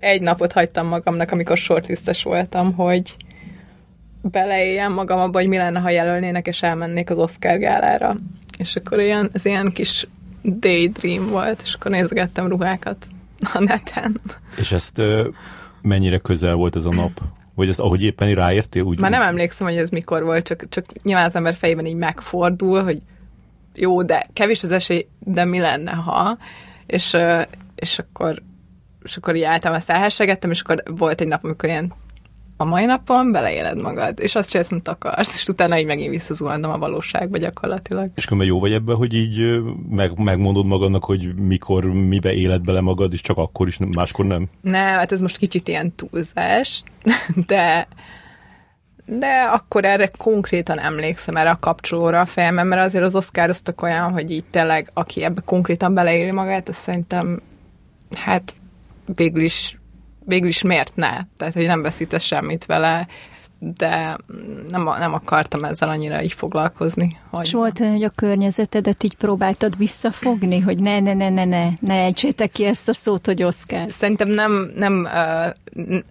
Egy napot hagytam magamnak, amikor shortlistes voltam, hogy beleéljem magam abba, hogy mi lenne, ha jelölnének, és elmennék az Oscar gálára. És akkor ilyen, ez ilyen kis daydream volt, és akkor nézgettem ruhákat a neten. És ezt mennyire közel volt ez a nap? Vagy ezt ahogy éppen ráértél? Úgy, Már nem emlékszem, hogy ez mikor volt, csak, csak nyilván az ember fejében így megfordul, hogy jó, de kevés az esély, de mi lenne, ha? És, és akkor és akkor így álltam, ezt elhessegettem, és akkor volt egy nap, amikor ilyen a mai napon beleéled magad, és azt csinálsz, amit akarsz, és utána így megint visszazuhantam a valóságba gyakorlatilag. És akkor jó vagy ebben, hogy így meg, megmondod magadnak, hogy mikor, mibe éled bele magad, és csak akkor is, máskor nem? Nem, hát ez most kicsit ilyen túlzás, de de akkor erre konkrétan emlékszem erre a kapcsolóra a fejemben, mert azért az Oscar olyan, hogy így tényleg, aki ebbe konkrétan beleéli magát, azt szerintem hát végül is, végül is miért ne? Tehát, hogy nem veszítesz semmit vele, de nem, nem akartam ezzel annyira így foglalkozni. Hogy És volt hogy a környezetedet így próbáltad visszafogni, hogy ne, ne, ne, ne, ne, ne ejtsétek ki ezt a szót, hogy Oscar? Szerintem nem, nem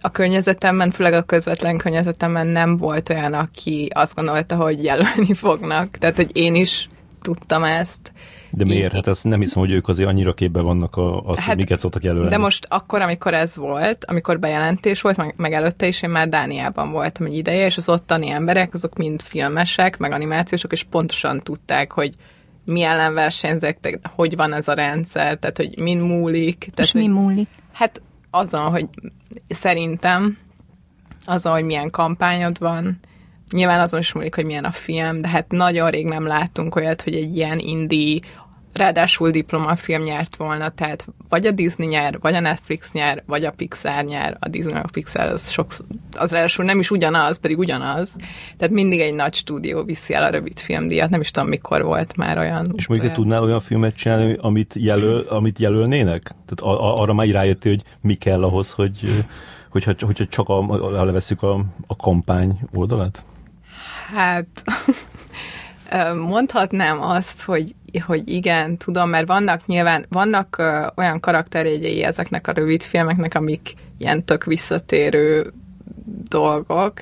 a környezetemben, főleg a közvetlen környezetemben nem volt olyan, aki azt gondolta, hogy jelölni fognak. Tehát, hogy én is tudtam ezt, de miért? Hát ezt nem hiszem, hogy ők azért annyira képbe vannak a, az, hát, hogy miket szoktak jelölni. De most akkor, amikor ez volt, amikor bejelentés volt, meg, meg előtte is én már Dániában voltam egy ideje, és az ottani emberek, azok mind filmesek, meg animációsok, és pontosan tudták, hogy mi ellen versenyzek, hogy van ez a rendszer, tehát hogy min múlik. Tehát, és mi múlik? Hát azon, hogy szerintem azon, hogy milyen kampányod van, Nyilván azon is múlik, hogy milyen a film, de hát nagyon rég nem láttunk olyat, hogy egy ilyen indie ráadásul diplomafilm nyert volna, tehát vagy a Disney nyer, vagy a Netflix nyer, vagy a Pixar nyer, a Disney a Pixar az, sok, az ráadásul nem is ugyanaz, pedig ugyanaz, tehát mindig egy nagy stúdió viszi el a rövid filmdíjat, nem is tudom mikor volt már olyan. És mondjuk te tudnál olyan filmet csinálni, amit, jelöl, amit jelölnének? Tehát arra már rájöttél, hogy mi kell ahhoz, hogy hogyha, hogyha csak a, a, leveszük a, a kampány oldalát? Hát mondhatnám azt, hogy, hogy igen, tudom, mert vannak nyilván, vannak olyan karakterjegyei ezeknek a rövid filmeknek, amik ilyen tök visszatérő dolgok,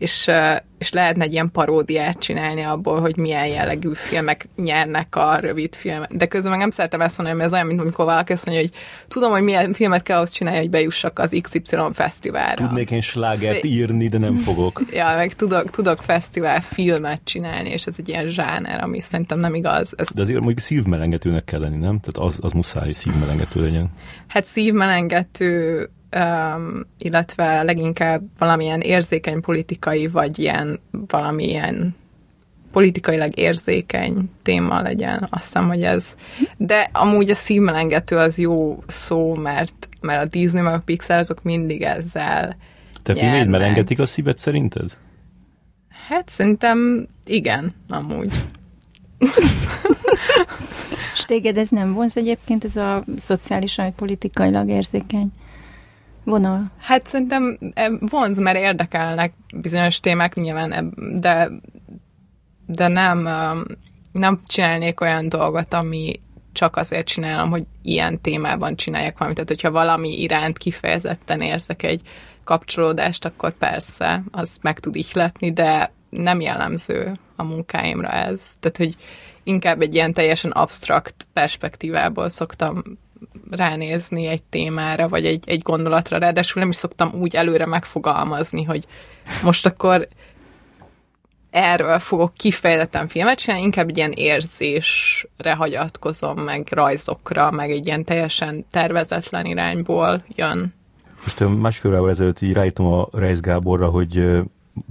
és, és lehetne egy ilyen paródiát csinálni abból, hogy milyen jellegű filmek nyernek a rövid filmek. De közben meg nem szeretem ezt mondani, mert ez olyan, mint amikor valaki azt mondja, hogy tudom, hogy milyen filmet kell ahhoz csinálni, hogy bejussak az XY fesztiválra. Tudnék én slágert írni, de nem fogok. ja, meg tudok, tudok fesztivál filmet csinálni, és ez egy ilyen zsáner, ami szerintem nem igaz. Ez... De azért mondjuk szívmelengetőnek kell lenni, nem? Tehát az, az muszáj, hogy szívmelengető legyen. Hát szívmelengető illetve leginkább valamilyen érzékeny politikai, vagy ilyen valamilyen politikailag érzékeny téma legyen. Azt hiszem, hogy ez. De amúgy a szívmelengető az jó szó, mert, mert a Disney meg a Pixar azok mindig ezzel Te filmjeid melengetik a szívet szerinted? Hát szerintem igen, amúgy. És téged ez nem vonz egyébként, ez a szociálisan, politikailag érzékeny? Vonal? Hát szerintem e, vonz, mert érdekelnek bizonyos témák nyilván, de, de nem, nem csinálnék olyan dolgot, ami csak azért csinálom, hogy ilyen témában csináljak valamit. Tehát, hogyha valami iránt kifejezetten érzek egy kapcsolódást, akkor persze, az meg tud ihletni, de nem jellemző a munkáimra ez. Tehát, hogy inkább egy ilyen teljesen absztrakt perspektívából szoktam ránézni egy témára, vagy egy, egy gondolatra, ráadásul nem is szoktam úgy előre megfogalmazni, hogy most akkor erről fogok kifejezetten filmet csinálni, inkább egy ilyen érzésre hagyatkozom, meg rajzokra, meg egy ilyen teljesen tervezetlen irányból jön. Most másfél órával ezelőtt így ráírtam a Reis Gáborra, hogy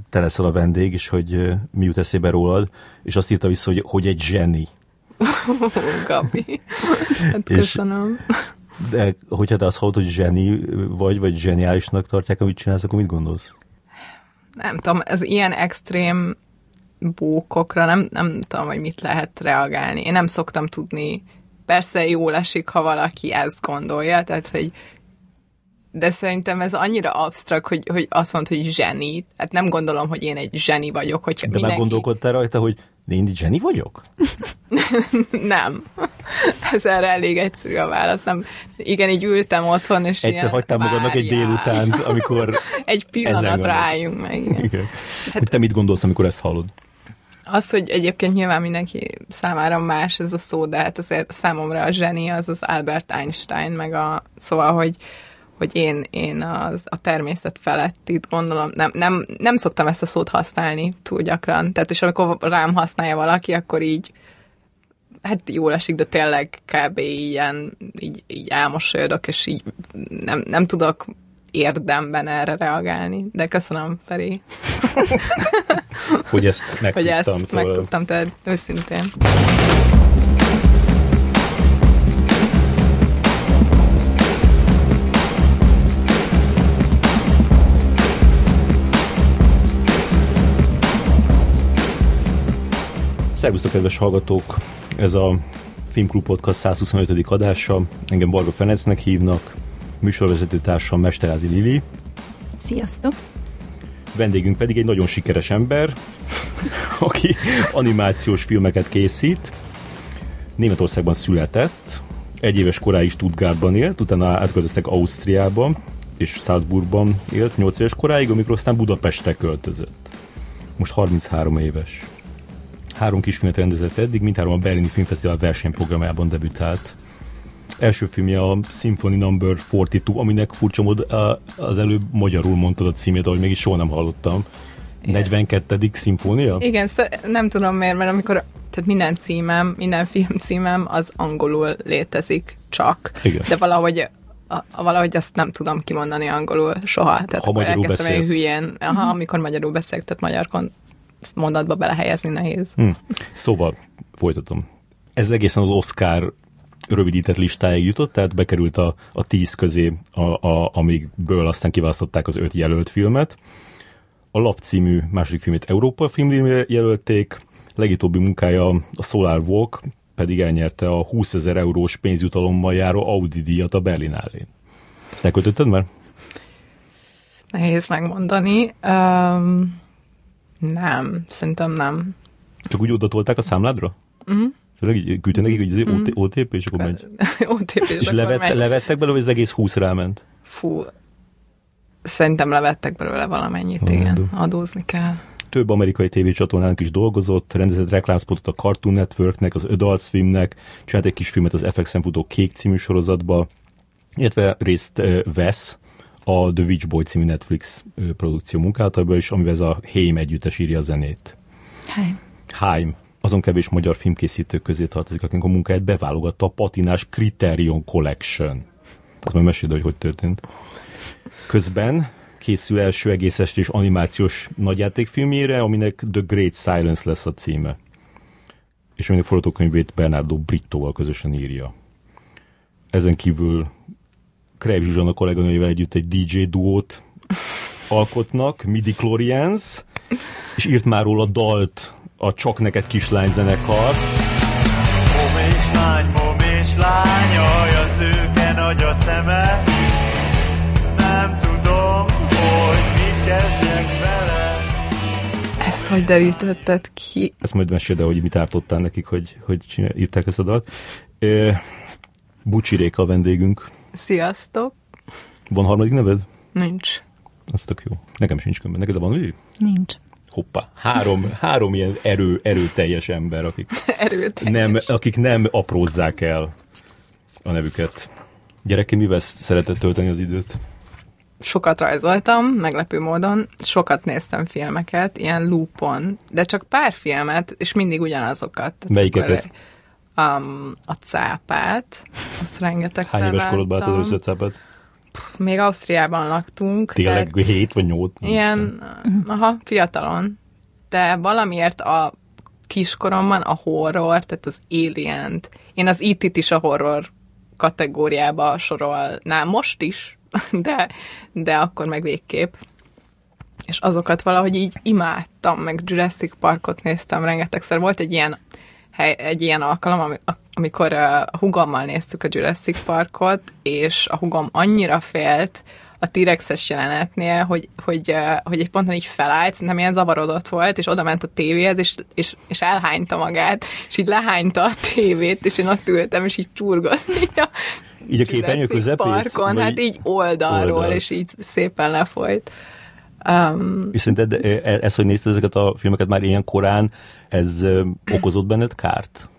te leszel a vendég, és hogy mi jut eszébe rólad, és azt írta vissza, hogy, hogy egy zseni. Gabi. Hát köszönöm. De hogyha te azt hallod, hogy zseni vagy, vagy zseniálisnak tartják, amit csinálsz, akkor mit gondolsz? Nem tudom, ez ilyen extrém bókokra nem, nem tudom, hogy mit lehet reagálni. Én nem szoktam tudni, persze jól esik, ha valaki ezt gondolja, tehát, hogy de szerintem ez annyira absztrakt, hogy, hogy azt mondod, hogy zseni. Hát nem gondolom, hogy én egy zseni vagyok. Hogyha De mindenki... meggondolkodtál rajta, hogy én egy zseni vagyok? nem. Ez erre elég egyszerű a válasz. Nem. Igen, így ültem otthon, és Egyszer hagytál magadnak egy délután, amikor... Egy pillanatra álljunk meg. Igen. Igen. Hát, te mit gondolsz, amikor ezt hallod? Az, hogy egyébként nyilván mindenki számára más ez a szó, de hát azért számomra a zseni az az Albert Einstein, meg a, szóval, hogy, hogy én, én az, a természet felett itt gondolom, nem, nem, nem szoktam ezt a szót használni túl gyakran, tehát és amikor rám használja valaki, akkor így hát jól esik, de tényleg kb. ilyen, így, így elmosolyodok, és így nem, nem tudok érdemben erre reagálni. De köszönöm, Feri, Hogy ezt hogy megtudtam. ezt tőle. megtudtam, tehát őszintén. Szervusztok, kedves hallgatók! Ez a Filmklub Podcast 125. adása. Engem Varga Ferencnek hívnak, műsorvezető társam Mesterázi Lili, Sziasztok! vendégünk pedig egy nagyon sikeres ember, aki animációs filmeket készít. Németországban született, egy éves koráig Stuttgartban élt, utána átköltöztek Ausztriába, és Salzburgban élt 8 éves koráig, amikor aztán Budapestre költözött. Most 33 éves. Három kisfilmet rendezett eddig, mindhárom a Berlini Filmfesztivál versenyprogramjában debütált. Első filmje a Symphony Number 42, aminek furcsa mód az előbb magyarul mondtad a címét, ahogy mégis soha nem hallottam. 42. szimfónia? Igen, nem tudom miért, mert amikor tehát minden címem, minden film címem az angolul létezik csak. Igen. De valahogy a, valahogy azt nem tudom kimondani angolul soha. Tehát Ha magyarul beszélsz. hülyén. Aha, amikor magyarul beszélek, tehát magyar kon- mondatba belehelyezni nehéz. Hm. Szóval, folytatom. Ez egészen az Oscar rövidített listáig jutott, tehát bekerült a, a tíz közé, a, a, amikből aztán kiválasztották az öt jelölt filmet. A Love című második filmét Európa filmdíjra jelölték, legutóbbi munkája a Solar Walk pedig elnyerte a 20 ezer eurós pénzjutalommal járó Audi díjat a Berlinálén. Ezt elköltötted már? Nehéz megmondani. Um, nem, szerintem nem. Csak úgy odatolták a számládra? Mhm. Tényleg így küldte nekik, hogy OT- OTP, és akkor megy. OTP-s És akkor levett, megy. levettek belőle, vagy az egész 20 ráment? Fú, szerintem levettek belőle valamennyit, Adó. igen. Adózni kell. Több amerikai tévécsatornának is dolgozott, rendezett reklámspotot a Cartoon Networknek, az Adult Swimnek, csinált egy kis filmet az FX-en futó Kék című sorozatba, illetve részt vesz a The Witch Boy című Netflix produkció munkálataibban is, amivel ez a Haim együttes írja a zenét. Háj. Haim azon kevés magyar filmkészítők közé tartozik, akik a munkáját beválogatta a patinás Criterion Collection. Az majd meséld, hogy hogy történt. Közben készül első egész estés animációs nagyjátékfilmjére, aminek The Great Silence lesz a címe. És aminek forgatókönyvét Bernardo Brittóval közösen írja. Ezen kívül Krejv Zsuzsana kolléganőjével együtt egy DJ duót alkotnak, Midi Chlorians, és írt már róla dalt a Csak neked kislány zenekar. Mom és lány, mom és lány, aj a szőke nagy a szeme. Nem tudom, hogy mit kezdjek vele. Ezt hogy derítetted ki? Ezt majd meséld el, hogy mit ártottál nekik, hogy, hogy csinál, írták ezt a dalt. E, Bucsi Réka a vendégünk. Sziasztok! Van harmadik neved? Nincs. Az tök jó. Nekem sincs könyve. Neked van ő? Nincs. Hoppá. Három, három ilyen erő, erőteljes ember, akik Erőt. nem, akik nem aprózzák el a nevüket. Gyereke, mivel szeretett tölteni az időt? Sokat rajzoltam, meglepő módon, sokat néztem filmeket, ilyen loopon, de csak pár filmet, és mindig ugyanazokat. Tehát Melyikeket? akkor, Um, a cápát, azt rengeteg Hány éves korodban álltad láttam. összecápát? Még Ausztriában laktunk. Tényleg tehát- hét vagy nyolc? Ilyen, aha, fiatalon. De valamiért a kiskoromban a horror, tehát az alien én az it is a horror kategóriába sorolnám most is, de, de akkor meg végképp. És azokat valahogy így imádtam, meg Jurassic Parkot néztem rengetegszer. Volt egy ilyen hely, egy ilyen alkalom, ami, amikor a hugommal néztük a Jurassic Parkot, és a hugom annyira félt a T-rexes jelenetnél, hogy, hogy, hogy egy ponton így felállt, szerintem ilyen zavarodott volt, és oda ment a tévéhez, és, és, és elhányta magát, és így lehányta a tévét, és én ott ültem, és így csurgott így a így a képernyő közepét? Parkon, hát így oldalról, oldalt. és így szépen lefolyt. Um, és szerinted ez, hogy nézted ezeket a filmeket már ilyen korán, ez okozott benned kárt?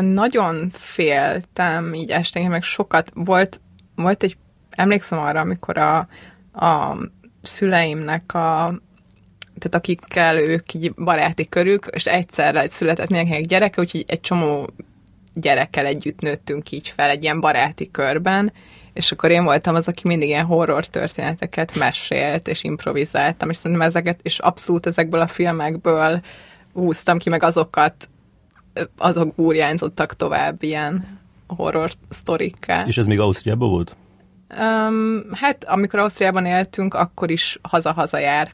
Nagyon féltem így este, meg sokat. Volt, volt egy, emlékszem arra, amikor a, a szüleimnek a tehát akikkel ők így baráti körük, és egyszerre született mindenkinek gyereke, úgyhogy egy csomó gyerekkel együtt nőttünk így fel egy ilyen baráti körben, és akkor én voltam az, aki mindig ilyen horror történeteket mesélt, és improvizáltam, és szerintem ezeket, és abszolút ezekből a filmekből húztam ki, meg azokat, azok burjánzottak tovább ilyen horror sztorikká. És ez még Ausztriában volt? Um, hát amikor Ausztriában éltünk, akkor is haza-haza jár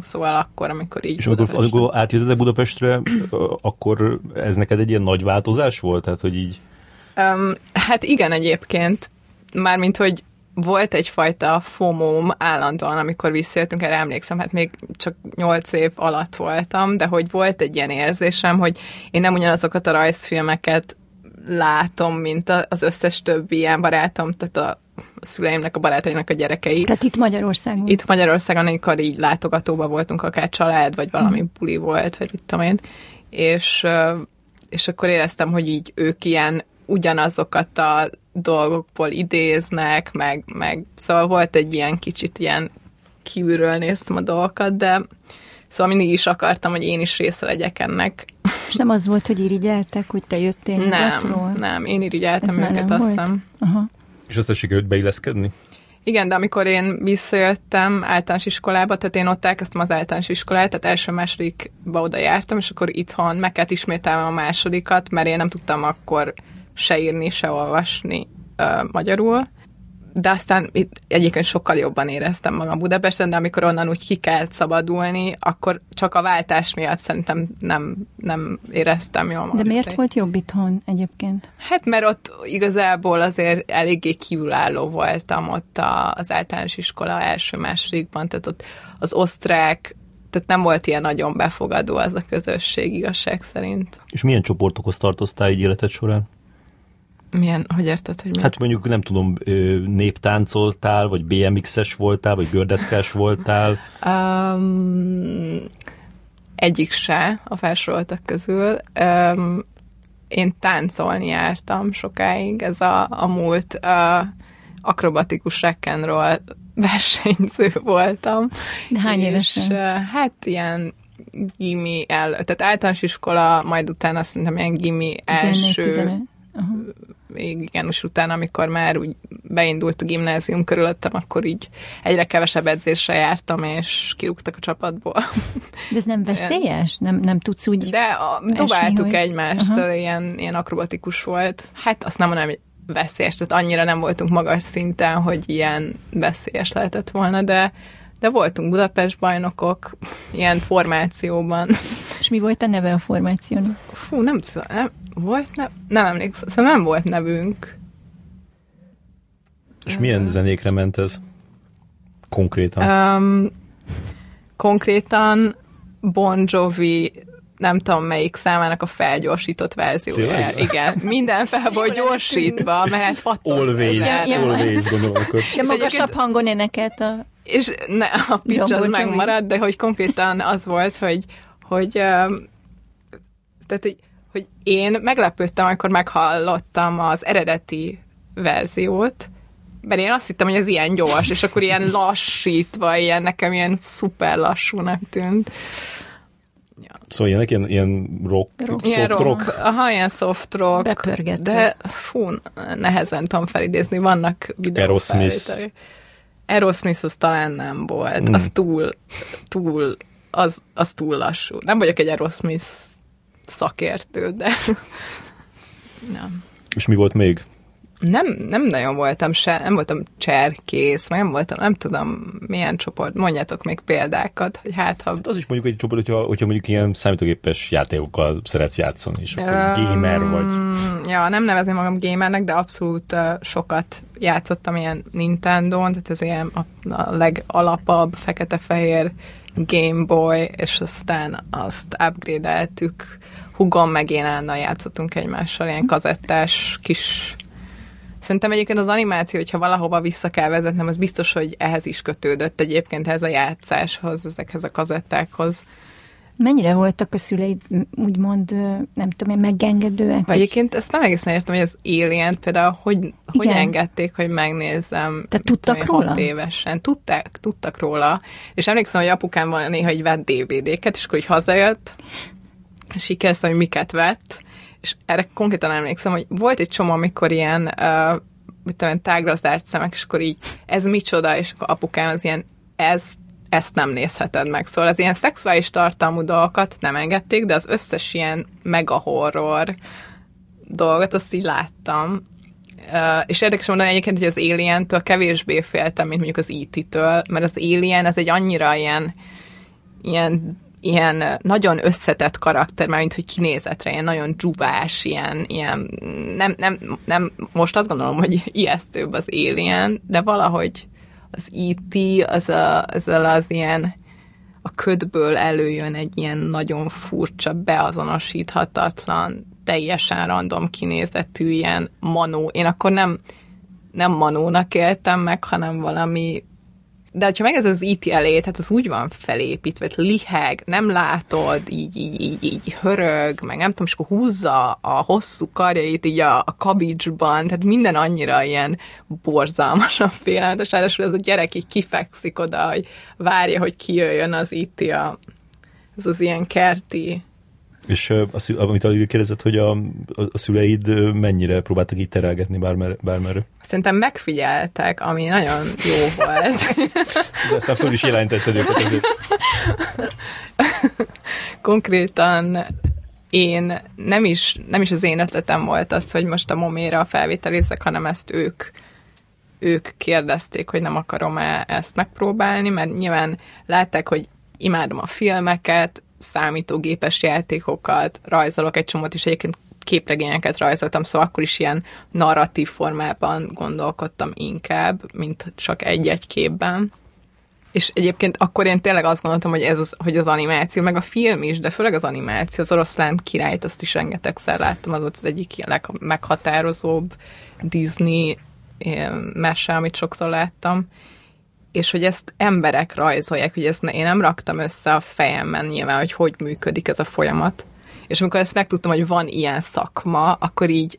szóval akkor, amikor így... És amikor, amikor átjöttetek Budapestre, akkor ez neked egy ilyen nagy változás volt? Tehát, hogy így... Um, hát igen, egyébként mármint, hogy volt egyfajta fomóm állandóan, amikor visszajöttünk, erre emlékszem, hát még csak nyolc év alatt voltam, de hogy volt egy ilyen érzésem, hogy én nem ugyanazokat a rajzfilmeket látom, mint az összes többi ilyen barátom, tehát a szüleimnek, a barátainak a gyerekei. Tehát itt Magyarországon? Itt Magyarországon, amikor így látogatóba voltunk, akár család, vagy valami hmm. buli volt, vagy mit tudom én, és, és akkor éreztem, hogy így ők ilyen ugyanazokat a dolgokból idéznek, meg, meg szóval volt egy ilyen kicsit ilyen kívülről néztem a dolgokat, de szóval mindig is akartam, hogy én is része legyek ennek. És nem az volt, hogy irigyeltek, hogy te jöttél Nem, nyugatról? nem, én irigyeltem Ez őket, azt hiszem. Aha. És azt sikerült beilleszkedni? Igen, de amikor én visszajöttem általános iskolába, tehát én ott elkezdtem az általános iskolát, tehát első-másodikba oda jártam, és akkor itthon meg kellett ismételnem a másodikat, mert én nem tudtam akkor se írni, se olvasni uh, magyarul. De aztán itt egyébként sokkal jobban éreztem magam Budapesten, de amikor onnan úgy ki kellett szabadulni, akkor csak a váltás miatt szerintem nem, nem éreztem jól magam. De miért volt jobb itthon egyébként? Hát mert ott igazából azért eléggé kívülálló voltam ott a, az általános iskola első-másodikban, tehát ott az osztrák tehát nem volt ilyen nagyon befogadó az a közösség igazság szerint. És milyen csoportokhoz tartoztál így életed során? Milyen, hogy érted, hogy mi? Hát mondjuk nem tudom, néptáncoltál, vagy BMX-es voltál, vagy gördeszkás voltál? Um, egyik se a felsoroltak közül. Um, én táncolni jártam sokáig, ez a, a múlt uh, akrobatikus rock'n'roll versenyző voltam. De hány és, évesen? Uh, hát ilyen gimi el, tehát általános iskola, majd utána szerintem ilyen gimi 14, első 15. Uh-huh igen, és utána, amikor már úgy beindult a gimnázium körülöttem, akkor így egyre kevesebb edzésre jártam, és kirúgtak a csapatból. De ez nem veszélyes? Nem, nem tudsz úgy De a, dobáltuk hogy... egymást, uh-huh. ilyen, ilyen akrobatikus volt. Hát azt nem mondom, hogy veszélyes, tehát annyira nem voltunk magas szinten, hogy ilyen veszélyes lehetett volna, de de voltunk Budapest bajnokok, ilyen formációban. És mi volt a neve a formációnak? Fú, nem, nem, volt nev? Nem emlékszem, szóval nem volt nevünk. És milyen zenékre ment ez? Konkrétan? Um, konkrétan Bon Jovi nem tudom melyik számának a felgyorsított verziója. Igen, minden fel volt gyorsítva, mert hát pattog. Always, always gondolom. És magasabb hangon énekelt a... És ne, a pitch az megmaradt, de hogy konkrétan az volt, hogy, hogy tehát, hogy hogy én meglepődtem, amikor meghallottam az eredeti verziót, mert én azt hittem, hogy ez ilyen gyors, és akkor ilyen lassítva, ilyen nekem ilyen szuper lassúnak tűnt. Ja. Szóval ilyenek ilyen, ilyen rock, rock. Ilyen soft rock. rock. Aha, ilyen soft rock. Bepörgetve. De fú, nehezen tudom felidézni, vannak videók. Aerosmith. Aerosmith az talán nem volt. Mm. Az túl, túl, az, az túl lassú. Nem vagyok egy Aerosmith szakértő, de nem. És mi volt még? Nem, nem nagyon voltam se, nem voltam cserkész, meg nem voltam, nem tudom milyen csoport, mondjátok még példákat, hogy hát ha... Hát az is mondjuk egy csoport, hogyha, hogyha mondjuk ilyen számítógépes játékokkal szeretsz játszani, és akkor um, gamer vagy. Ja, nem nevezném magam gamernek, de abszolút uh, sokat játszottam ilyen Nintendo-n, tehát ez ilyen a, a legalapabb fekete-fehér Game Boy, és aztán azt upgrade-eltük. Hugom meg én Ánnal játszottunk egymással, ilyen kazettás kis Szerintem egyébként az animáció, hogyha valahova vissza kell vezetnem, az biztos, hogy ehhez is kötődött egyébként ehhez a játszáshoz, ezekhez a kazettákhoz. Mennyire voltak a szüleid, úgymond, nem tudom én, megengedőek? Vagy... Egyébként ezt nem egészen értem, hogy az alien például hogy, hogy engedték, hogy megnézzem. Tehát tudtak tudom, róla? évesen. Tudták, tudtak róla. És emlékszem, hogy apukám néha hogy vett DVD-ket, és akkor így hazajött, és így kezdtem, hogy miket vett, és erre konkrétan emlékszem, hogy volt egy csomó, amikor ilyen uh, mit tudom, tágra zárt szemek, és akkor így, ez micsoda, és akkor apukám az ilyen, ez, ezt nem nézheted meg. Szóval az ilyen szexuális tartalmú dolgokat nem engedték, de az összes ilyen mega horror dolgot azt így láttam. Uh, és érdekes mondani egyébként, hogy az Alien-től kevésbé féltem, mint mondjuk az E.T.-től, mert az Alien ez egy annyira ilyen, ilyen ilyen nagyon összetett karakter, már mint hogy kinézetre, ilyen nagyon dzsuvás, ilyen, ilyen nem, nem, nem, most azt gondolom, hogy ijesztőbb az Alien, de valahogy az E.T. az, a, az, az ilyen a ködből előjön egy ilyen nagyon furcsa, beazonosíthatatlan, teljesen random kinézetű ilyen manó. Én akkor nem, nem manónak éltem meg, hanem valami de hogyha meg ez az IT elé, tehát az úgy van felépítve, liheg, nem látod, így, így, így, így hörög, meg nem tudom, és akkor húzza a hosszú karjait így a, a kabicsban, tehát minden annyira ilyen borzalmasan félelmetes, ráadásul ez a gyerek így kifekszik oda, hogy várja, hogy kijöjjön az IT, a, ez az ilyen kerti és az, amit Alili kérdezett, hogy a, a szüleid mennyire próbáltak így terelgetni bármer, bármerre? Szerintem megfigyeltek, ami nagyon jó volt. De aztán föl is jelentetted őket ezért. Konkrétan én nem is, nem is az én ötletem volt az, hogy most a moméra felvételizek, hanem ezt ők ők kérdezték, hogy nem akarom-e ezt megpróbálni, mert nyilván látták, hogy imádom a filmeket, számítógépes játékokat, rajzolok egy csomót, és egyébként képregényeket rajzoltam, szóval akkor is ilyen narratív formában gondolkodtam inkább, mint csak egy-egy képben. És egyébként akkor én tényleg azt gondoltam, hogy ez az, hogy az animáció, meg a film is, de főleg az animáció, az oroszlán királyt, azt is rengetegszer láttam, az volt az egyik ilyen meghatározóbb Disney eh, mese, amit sokszor láttam, és hogy ezt emberek rajzolják, hogy ezt én nem raktam össze a fejemben nyilván, hogy hogy működik ez a folyamat. És amikor ezt megtudtam, hogy van ilyen szakma, akkor így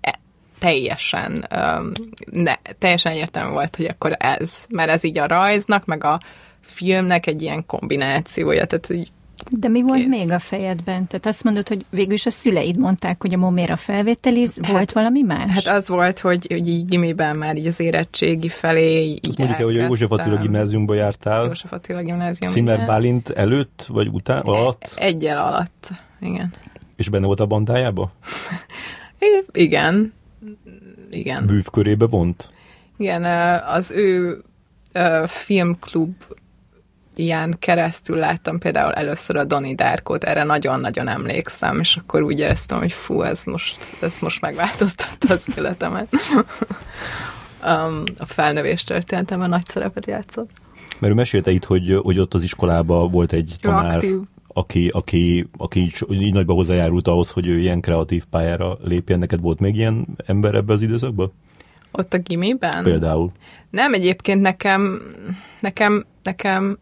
e- teljesen, um, ne, teljesen egyértelmű volt, hogy akkor ez, mert ez így a rajznak, meg a filmnek egy ilyen kombinációja, tehát így de mi volt Kész. még a fejedben? Tehát azt mondod, hogy végül is a szüleid mondták, hogy a moméra felvételiz, hát, volt valami más? Hát az volt, hogy, hogy így gimiben már így az érettségi felé így Azt mondjuk el, hogy a József Attila gimnáziumba jártál. József Attila gimnázium. Szimmer Bálint előtt, vagy után, alatt? E, egyel alatt, igen. És benne volt a bandájába? igen. Igen. Bűvkörébe vont? Igen, az ő filmklub ilyen keresztül láttam például először a Doni Dárkót, erre nagyon-nagyon emlékszem, és akkor úgy éreztem, hogy fú, ez most, ez most megváltoztatta az életemet. a felnövés történetemben nagy szerepet játszott. Mert ő mesélte itt, hogy, hogy ott az iskolában volt egy tanár, aki, aki, aki így, így nagyba hozzájárult ahhoz, hogy ő ilyen kreatív pályára lépjen. Neked volt még ilyen ember ebbe az időszakban? Ott a gimiben? Például. Nem, egyébként nekem, nekem, nekem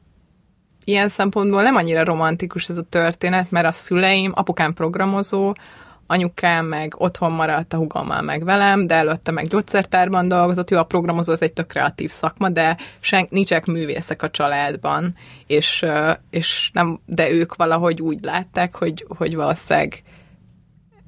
ilyen szempontból nem annyira romantikus ez a történet, mert a szüleim, apukám programozó, anyukám meg otthon maradt a hugommal meg velem, de előtte meg gyógyszertárban dolgozott, ő a programozó, az egy tök kreatív szakma, de sen, nincsenek művészek a családban, és, és nem, de ők valahogy úgy látták, hogy, hogy valószínűleg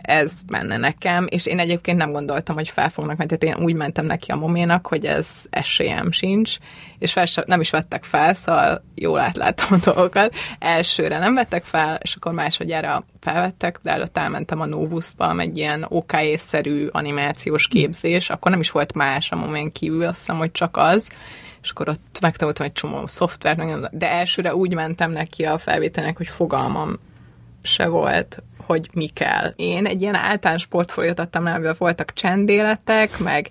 ez benne nekem, és én egyébként nem gondoltam, hogy fel fognak menni, tehát én úgy mentem neki a moménak, hogy ez esélyem sincs, és fel nem is vettek fel, szóval jól átláttam a dolgokat. Elsőre nem vettek fel, és akkor másodjára felvettek, de előtt elmentem a Novusba, egy ilyen OK-szerű animációs képzés, akkor nem is volt más a momén kívül, azt hiszem, hogy csak az, és akkor ott megtanultam egy csomó szoftvert, de elsőre úgy mentem neki a felvételnek, hogy fogalmam se volt, hogy mi kell. Én egy ilyen általános portfóliót adtam el, amiben voltak csendéletek, meg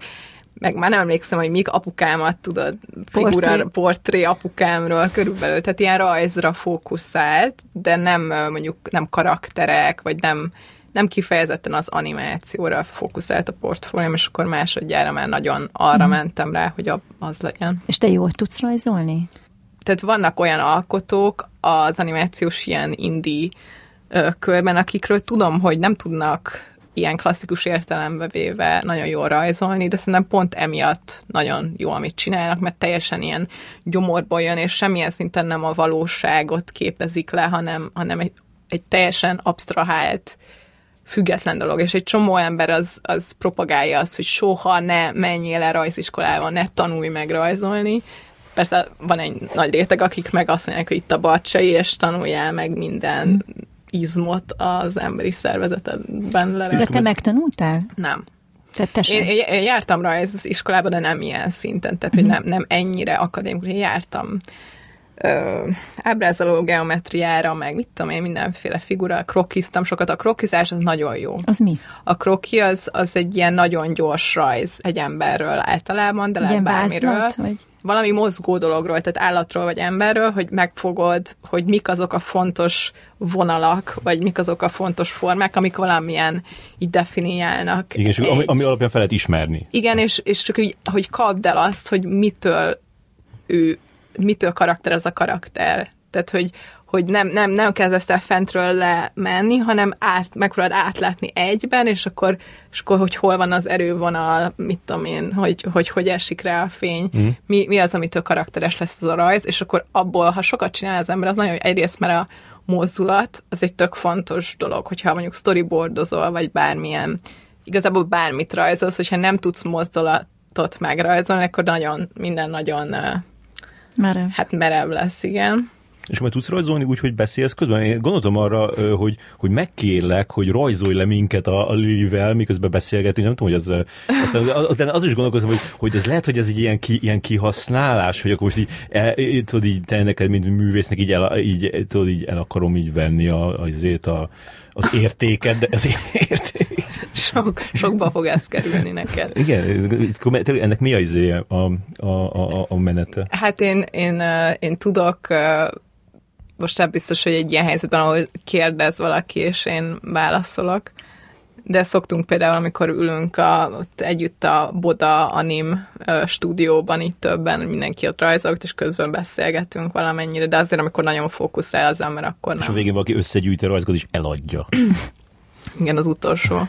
meg már nem emlékszem, hogy mik apukámat, tudod, figura, portré, portré apukámról körülbelül, tehát ilyen rajzra fókuszált, de nem mondjuk nem karakterek, vagy nem, nem kifejezetten az animációra fókuszált a portfólióm, és akkor másodjára már nagyon arra mm. mentem rá, hogy az legyen. És te jól tudsz rajzolni? Tehát vannak olyan alkotók az animációs ilyen indie körben, akikről tudom, hogy nem tudnak ilyen klasszikus értelembe véve nagyon jól rajzolni, de szerintem pont emiatt nagyon jó, amit csinálnak, mert teljesen ilyen gyomorból jön, és semmilyen szinten nem a valóságot képezik le, hanem, hanem egy, egy teljesen absztrahált, független dolog, és egy csomó ember az, az propagálja azt, hogy soha ne menjél el rajziskolába, ne tanulj meg rajzolni. Persze van egy nagy réteg, akik meg azt mondják, hogy itt a bacsai, és tanuljál meg minden mm izmot az emberi szervezetedben lerakni. De te megtanultál? Nem. Tehát te én, én, jártam iskolába, de nem ilyen szinten, tehát uh-huh. hogy mhm. nem, nem ennyire akadémikus. Én jártam ö, ábrázoló geometriára, meg mit tudom én, mindenféle figura, krokiztam sokat. A krokizás az nagyon jó. Az mi? A kroki az, az egy ilyen nagyon gyors rajz egy emberről általában, de lehet bármiről. Vázlat, vagy? Valami mozgó dologról, tehát állatról vagy emberről, hogy megfogod, hogy mik azok a fontos vonalak, vagy mik azok a fontos formák, amik valamilyen így definiálnak. Igen, és egy... ami, ami alapján fel lehet ismerni. Igen, és, és csak így, hogy kapd el azt, hogy mitől ő, mitől karakter ez a karakter. Tehát, hogy, hogy nem, nem, nem kezdesz el fentről lemenni, hanem át, megpróbálod átlátni egyben, és akkor, és akkor, hogy hol van az erővonal, mit tudom én, hogy hogy, hogy esik rá a fény, mm. mi, mi az, amitől karakteres lesz az a rajz, és akkor abból, ha sokat csinál az ember, az nagyon egyrészt, mert a mozdulat, az egy tök fontos dolog, hogyha mondjuk storyboardozol, vagy bármilyen, igazából bármit rajzolsz, hogyha nem tudsz mozdulatot megrajzolni, akkor nagyon, minden nagyon merev. hát merev lesz, igen. És majd tudsz rajzolni úgy, hogy beszélsz közben? Én gondoltam arra, hogy, hogy megkérlek, hogy rajzolj le minket a, a Lilivel, miközben beszélgetünk. Nem tudom, hogy az, aztán az is gondolkozom, hogy, hogy ez lehet, hogy ez egy ilyen, ki, ilyen kihasználás, hogy akkor most így, el, tudod, így te neked, mint művésznek így el, így, tudod, így el akarom így venni a, azért a, az értéket, de az érték. Sok, sokba fog ez kerülni neked. Igen, ennek mi a, izéje, a, a, a, a menete? Hát én, én, én tudok most nem biztos, hogy egy ilyen helyzetben, ahol kérdez valaki, és én válaszolok. De szoktunk például, amikor ülünk a, ott együtt a Boda Anim stúdióban, itt többen, mindenki ott rajzolt, és közben beszélgetünk valamennyire, de azért, amikor nagyon fókuszál az ember, akkor nem. És a végén valaki összegyűjti a rajzokat, és eladja. Igen, az utolsó.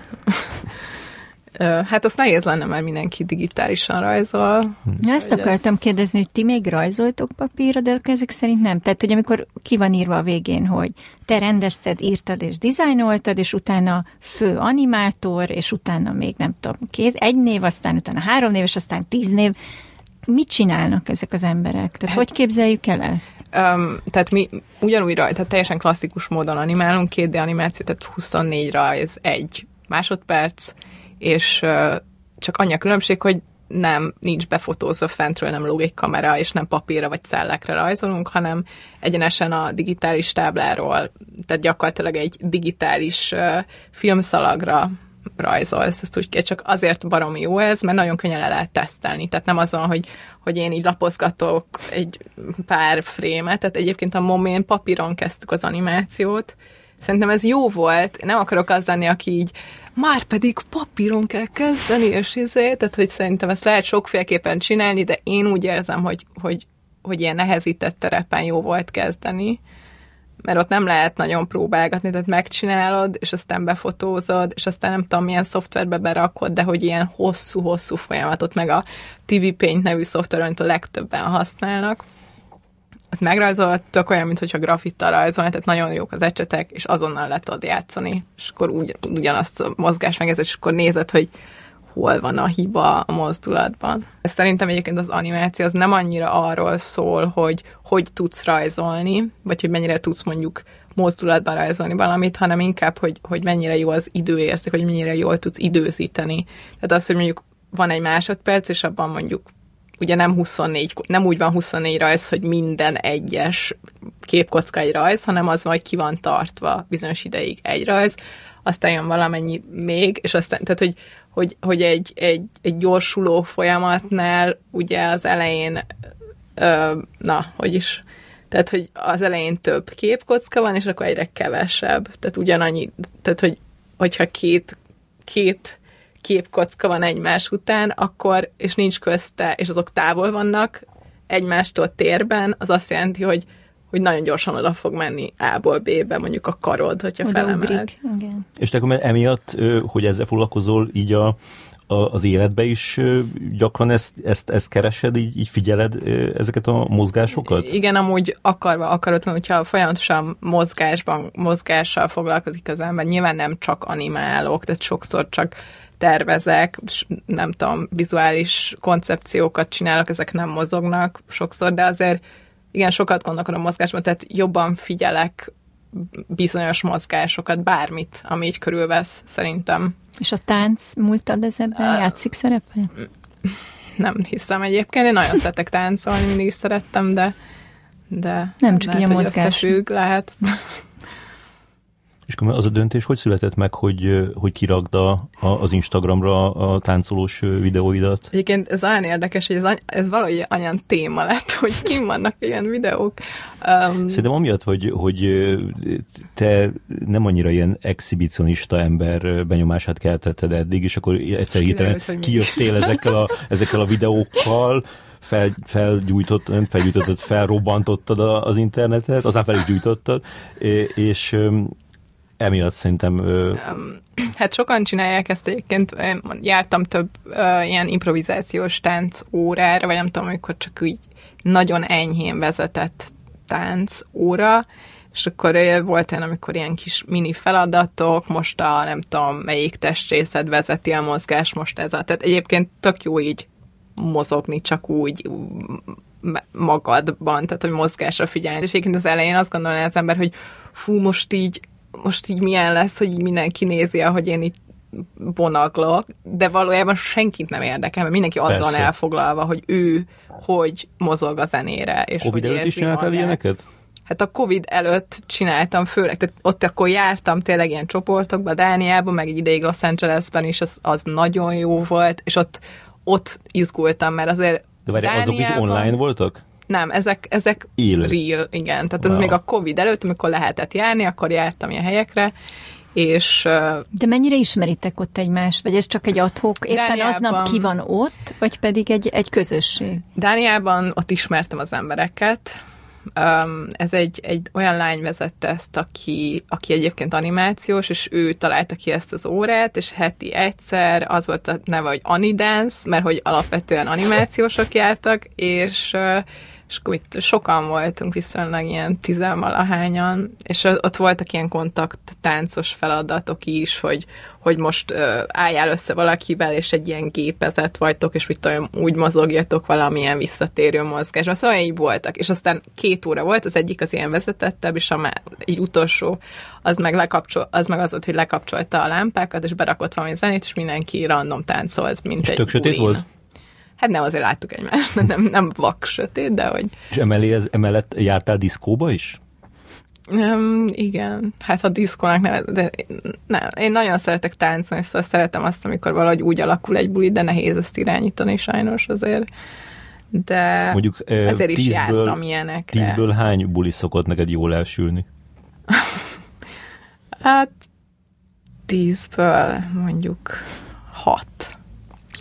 Hát az nehéz lenne, mert mindenki digitálisan rajzol. Ja, ezt akartam ez... kérdezni, hogy ti még rajzoltok papírra, de ezek szerint nem. Tehát, hogy amikor ki van írva a végén, hogy te rendezted, írtad és dizájnoltad, és utána fő animátor, és utána még nem tudom, két, egy név, aztán utána három név, és aztán tíz név. Mit csinálnak ezek az emberek? Tehát hát, hogy képzeljük el ezt? Um, tehát mi ugyanúgy rajta, tehát teljesen klasszikus módon animálunk, 2D animáció, tehát 24 rajz, egy másodperc, és csak annyi a különbség, hogy nem, nincs befotózva fentről, nem lóg egy kamera, és nem papírra vagy cellekre rajzolunk, hanem egyenesen a digitális tábláról, tehát gyakorlatilag egy digitális filmszalagra rajzolsz, ezt úgy kell, csak azért baromi jó ez, mert nagyon könnyen le lehet tesztelni. Tehát nem azon, hogy, hogy én így lapozgatok egy pár frémet, tehát egyébként a momén papíron kezdtük az animációt, Szerintem ez jó volt. Nem akarok az lenni, aki így már pedig papíron kell kezdeni, és izé, tehát hogy szerintem ezt lehet sokféleképpen csinálni, de én úgy érzem, hogy, hogy, hogy ilyen nehezített terepen jó volt kezdeni, mert ott nem lehet nagyon próbálgatni, tehát megcsinálod, és aztán befotózod, és aztán nem tudom, milyen szoftverbe berakod, de hogy ilyen hosszú-hosszú folyamatot, meg a TV Paint nevű szoftver, amit a legtöbben használnak, ott megrajzolt, tök olyan, mintha grafittal rajzolni, tehát nagyon jók az ecsetek, és azonnal le tudod játszani, és akkor úgy, ugyanazt a mozgás megezett, és akkor nézed, hogy hol van a hiba a mozdulatban. Szerintem egyébként az animáció az nem annyira arról szól, hogy hogy tudsz rajzolni, vagy hogy mennyire tudsz mondjuk mozdulatban rajzolni valamit, hanem inkább, hogy, hogy mennyire jó az időérzék, hogy mennyire jól tudsz időzíteni. Tehát az, hogy mondjuk van egy másodperc, és abban mondjuk ugye nem 24, nem úgy van 24 rajz, hogy minden egyes képkocka egy rajz, hanem az hogy ki van tartva bizonyos ideig egy rajz, aztán jön valamennyi még, és aztán, tehát hogy, hogy, hogy egy, egy, egy gyorsuló folyamatnál ugye az elején, ö, na, hogy is, tehát, hogy az elején több képkocka van, és akkor egyre kevesebb. Tehát ugyanannyi, tehát, hogy, hogyha két, két képkocka van egymás után, akkor, és nincs közte, és azok távol vannak egymástól térben, az azt jelenti, hogy hogy nagyon gyorsan oda fog menni A-ból B-be, mondjuk a karod, hogyha oda felemeled. Igen. És te akkor emiatt, hogy ezzel foglalkozol, így a, a, az életbe is gyakran ezt, ezt, ezt keresed, így, így figyeled ezeket a mozgásokat? Igen, amúgy akarva, akaratlan, hogyha folyamatosan mozgásban, mozgással foglalkozik az ember, nyilván nem csak animálok, tehát sokszor csak tervezek, nem tudom, vizuális koncepciókat csinálok, ezek nem mozognak sokszor, de azért igen, sokat gondolkodom mozgásban, tehát jobban figyelek bizonyos mozgásokat, bármit, ami így körülvesz, szerintem. És a tánc múltad ez ebben uh, játszik szerepet? Nem hiszem egyébként, én nagyon szeretek táncolni, mindig is szerettem, de de nem csak lehet, ilyen mozgás. lehet. És akkor az a döntés hogy született meg, hogy, hogy kirakd a, az Instagramra a táncolós videóidat? Egyébként ez olyan érdekes, hogy ez, ez valahogy olyan téma lett, hogy kim vannak ilyen videók. Um, Szerintem amiatt, hogy, hogy te nem annyira ilyen exhibicionista ember benyomását keltetted eddig, és akkor egyszer hirtelen kijöttél ezekkel a, ezekkel a videókkal, fel, felgyújtott, nem felgyújtottad, felrobbantottad az internetet, aztán fel is gyújtottad, és emiatt szerintem... Ö... Hát sokan csinálják ezt egyébként. Én jártam több ö, ilyen improvizációs tánc órára, vagy nem tudom, amikor csak úgy nagyon enyhén vezetett tánc óra, és akkor volt olyan, amikor ilyen kis mini feladatok, most a nem tudom, melyik testrészed vezeti a mozgás, most ez a... Tehát egyébként tök jó így mozogni, csak úgy magadban, tehát hogy mozgásra figyelni. És egyébként az elején azt gondolná az ember, hogy fú, most így most így milyen lesz, hogy így mindenki nézi, ahogy én itt vonaglok, de valójában senkit nem érdekel, mert mindenki azzal van elfoglalva, hogy ő hogy mozog a zenére. És Covid hogy előtt is csináltál ilyeneket? Hát a Covid előtt csináltam, főleg, tehát ott akkor jártam tényleg ilyen csoportokba, Dániában, meg egy ideig Los Angelesben is, az, az nagyon jó volt, és ott, ott izgultam, mert azért De várj, azok is online voltak? Nem, ezek, ezek Ill. real, igen. Tehát wow. ez még a Covid előtt, amikor lehetett járni, akkor jártam ilyen helyekre, és... De mennyire ismeritek ott egymást? Vagy ez csak egy adhok, éppen Dániában, aznap ki van ott, vagy pedig egy, egy közösség? Dániában ott ismertem az embereket, Um, ez egy, egy olyan lány vezette ezt, aki, aki egyébként animációs, és ő találta ki ezt az órát, és heti egyszer az volt a neve, hogy Anidance, mert hogy alapvetően animációsok jártak, és uh, és akkor itt sokan voltunk viszonylag ilyen tizenvalahányan, és ott voltak ilyen kontakt táncos feladatok is, hogy, hogy most uh, álljál össze valakivel, és egy ilyen gépezet vagytok, és mit olyan, úgy mozogjatok valamilyen visszatérő mozgás. Szóval így voltak. És aztán két óra volt, az egyik az ilyen vezetettebb, és a már egy utolsó, az meg, lekapcsol, az meg az volt, hogy lekapcsolta a lámpákat, és berakott valami zenét, és mindenki random táncolt, mint és egy tök sötét volt? Hát nem, azért láttuk egymást, nem, nem vak sötét, de hogy... És emellé ez, emellett jártál diszkóba is? Um, igen, hát a diszkónak nem, de nem, én nagyon szeretek táncolni, szóval szeretem azt, amikor valahogy úgy alakul egy buli, de nehéz ezt irányítani sajnos azért. De Mondjuk, ezért is tízből, jártam ilyenekre. Tízből hány buli szokott neked jól elsülni? hát tízből mondjuk hat.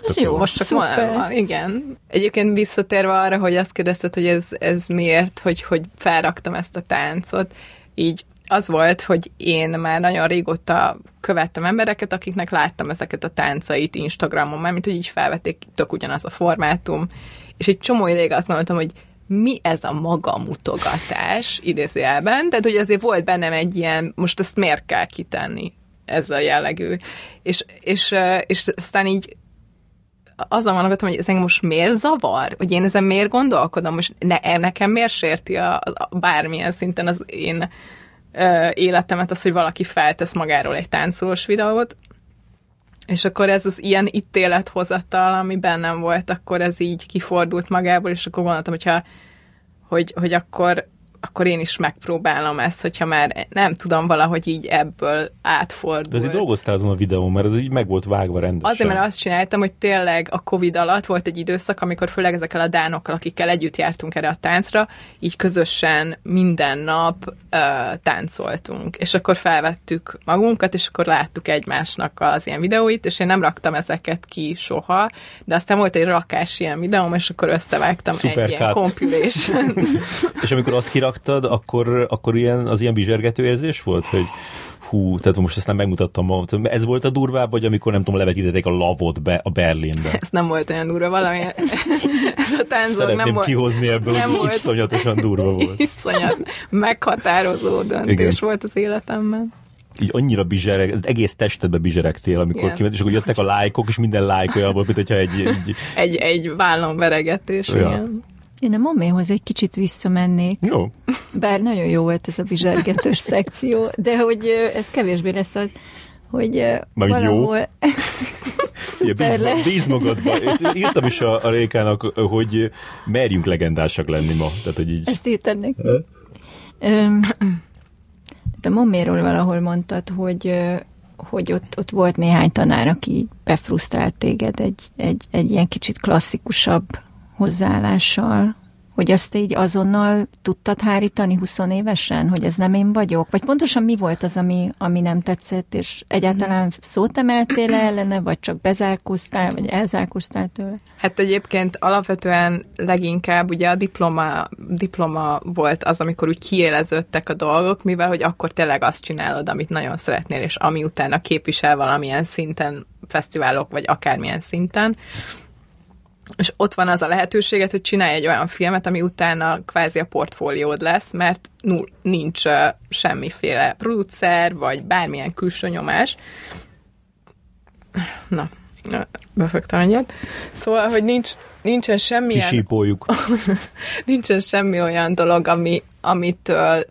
Ez jó, most csak van, igen. Egyébként visszatérve arra, hogy azt kérdezted, hogy ez, ez miért, hogy, hogy felraktam ezt a táncot, így az volt, hogy én már nagyon régóta követtem embereket, akiknek láttam ezeket a táncait Instagramon, mert mint hogy így felvették, tök ugyanaz a formátum, és egy csomó ideig azt gondoltam, hogy mi ez a magamutogatás idézőjelben, tehát hogy azért volt bennem egy ilyen, most ezt miért kell kitenni, ez a jellegű. És, és, és aztán így azon gondolkodtam, hogy ez engem most miért zavar? Hogy én ezen miért gondolkodom? Most ne, nekem miért sérti a, a, bármilyen szinten az én ö, életemet az, hogy valaki feltesz magáról egy táncolós videót, és akkor ez az ilyen ítélethozattal, ami bennem volt, akkor ez így kifordult magából, és akkor gondoltam, hogyha, hogy, hogy akkor akkor én is megpróbálom ezt, hogyha már nem tudom valahogy így ebből átfordult. De azért dolgoztál azon a videón, mert ez így meg volt vágva rendesen. Azért, mert azt csináltam, hogy tényleg a Covid alatt volt egy időszak, amikor főleg ezekkel a dánokkal, akikkel együtt jártunk erre a táncra, így közösen minden nap uh, táncoltunk. És akkor felvettük magunkat, és akkor láttuk egymásnak az ilyen videóit, és én nem raktam ezeket ki soha, de aztán volt egy rakás ilyen videóm, és akkor összevágtam Super egy cut. ilyen compilation. És amikor azt kiraktad, akkor, akkor ilyen, az ilyen bizsergető érzés volt, hogy hú, tehát most ezt nem megmutattam. Ez volt a durvább, vagy amikor nem tudom, levetítették a lavot be a Berlinbe? Ez nem volt olyan durva valami. Ez a Szeretném nem volt. kihozni ebből, nem hogy volt. iszonyatosan durva volt. Iszonyat meghatározó döntés Igen. volt az életemben. Így annyira bizsereg, az egész testedbe bizseregtél, amikor kiment, és akkor jöttek a lájkok, és minden lájk olyan volt, mint hogyha egy, egy Egy, egy vállon veregetés, Ja. igen. Én a moméhoz egy kicsit visszamennék, jó, bár nagyon jó volt ez a bizsergetős szekció, de hogy ez kevésbé lesz az, hogy jó? valahol Ugye, szuper bíz, lesz. bíz magadba. És írtam is a, a Rékának, hogy merjünk legendásak lenni ma. Tehát, hogy így... Ezt írtad neki? A moméról valahol mondtad, hogy, hogy ott, ott volt néhány tanár, aki befrusztrált téged egy, egy, egy ilyen kicsit klasszikusabb hozzáállással, hogy azt így azonnal tudtad hárítani 20 évesen, hogy ez nem én vagyok? Vagy pontosan mi volt az, ami, ami nem tetszett, és egyáltalán szót emeltél ellene, vagy csak bezárkóztál, vagy elzárkóztál tőle? Hát egyébként alapvetően leginkább ugye a diploma, diploma volt az, amikor úgy kiéleződtek a dolgok, mivel hogy akkor tényleg azt csinálod, amit nagyon szeretnél, és ami utána képvisel valamilyen szinten, fesztiválok, vagy akármilyen szinten. És ott van az a lehetőséget, hogy csinálj egy olyan filmet, ami utána kvázi a portfóliód lesz, mert null, nincs uh, semmiféle producer, vagy bármilyen külső nyomás. Na, befektem egyet. Szóval, hogy nincs, nincsen semmilyen Kisípoljuk. nincsen semmi olyan dolog, ami, amitől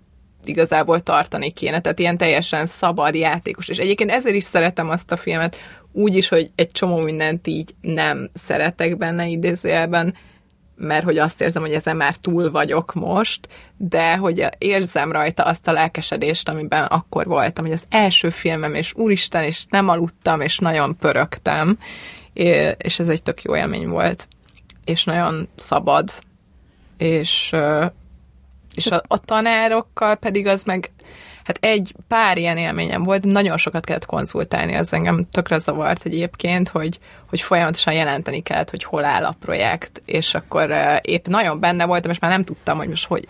igazából tartani kéne, tehát ilyen teljesen szabad játékos. És egyébként ezért is szeretem azt a filmet, úgy is, hogy egy csomó mindent így nem szeretek benne idézőjelben, mert hogy azt érzem, hogy ezen már túl vagyok most, de hogy érzem rajta azt a lelkesedést, amiben akkor voltam, hogy az első filmem, és úristen, és nem aludtam, és nagyon pörögtem, és ez egy tök jó élmény volt, és nagyon szabad, és, és a, a tanárokkal pedig az meg, hát egy pár ilyen élményem volt, nagyon sokat kellett konzultálni, az engem tökre zavart egyébként, hogy, hogy folyamatosan jelenteni kellett, hogy hol áll a projekt, és akkor épp nagyon benne voltam, és már nem tudtam, hogy most hogy.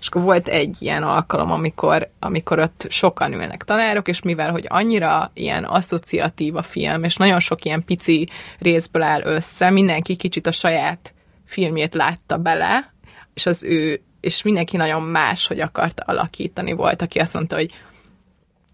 És akkor volt egy ilyen alkalom, amikor, amikor ott sokan ülnek tanárok, és mivel, hogy annyira ilyen asszociatív a film, és nagyon sok ilyen pici részből áll össze, mindenki kicsit a saját filmjét látta bele, és az ő, és mindenki nagyon más, hogy akarta alakítani. Volt, aki azt mondta, hogy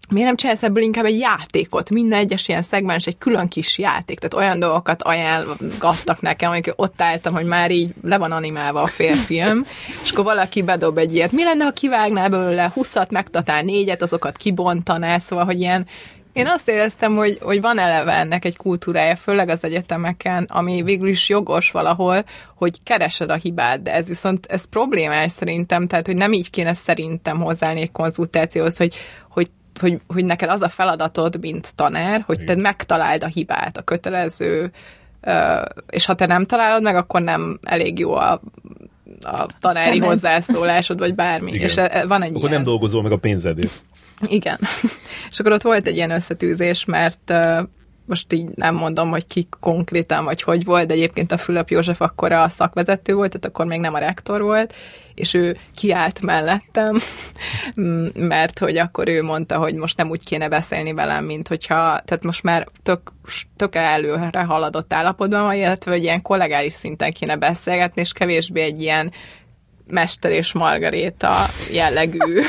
miért nem csinálsz ebből inkább egy játékot? Minden egyes ilyen szegmens egy külön kis játék, tehát olyan dolgokat ajánlgattak nekem, amikor ott álltam, hogy már így le van animálva a félfilm, és akkor valaki bedob egy ilyet. Mi lenne, ha kivágnál belőle 20-at, megtatál négyet, azokat kibontanál, szóval, hogy ilyen én azt éreztem, hogy, hogy van eleve ennek egy kultúrája, főleg az egyetemeken, ami végül is jogos valahol, hogy keresed a hibát, de ez viszont ez problémás szerintem, tehát hogy nem így kéne szerintem hozzáállni egy konzultációhoz, hogy, hogy hogy, hogy neked az a feladatod, mint tanár, hogy te megtaláld a hibát, a kötelező, és ha te nem találod meg, akkor nem elég jó a, a tanári Szemed. hozzászólásod, vagy bármi. Igen. És e- e- van egy Akkor ilyen. nem dolgozol meg a pénzedért. Igen. És akkor ott volt egy ilyen összetűzés, mert most így nem mondom, hogy ki konkrétan, vagy hogy volt, de egyébként a Fülöp József akkor a szakvezető volt, tehát akkor még nem a rektor volt, és ő kiállt mellettem, mert hogy akkor ő mondta, hogy most nem úgy kéne beszélni velem, mint hogyha, tehát most már tök, tök előre haladott állapotban van, illetve hogy ilyen kollégális szinten kéne beszélgetni, és kevésbé egy ilyen Mester és Margaréta jellegű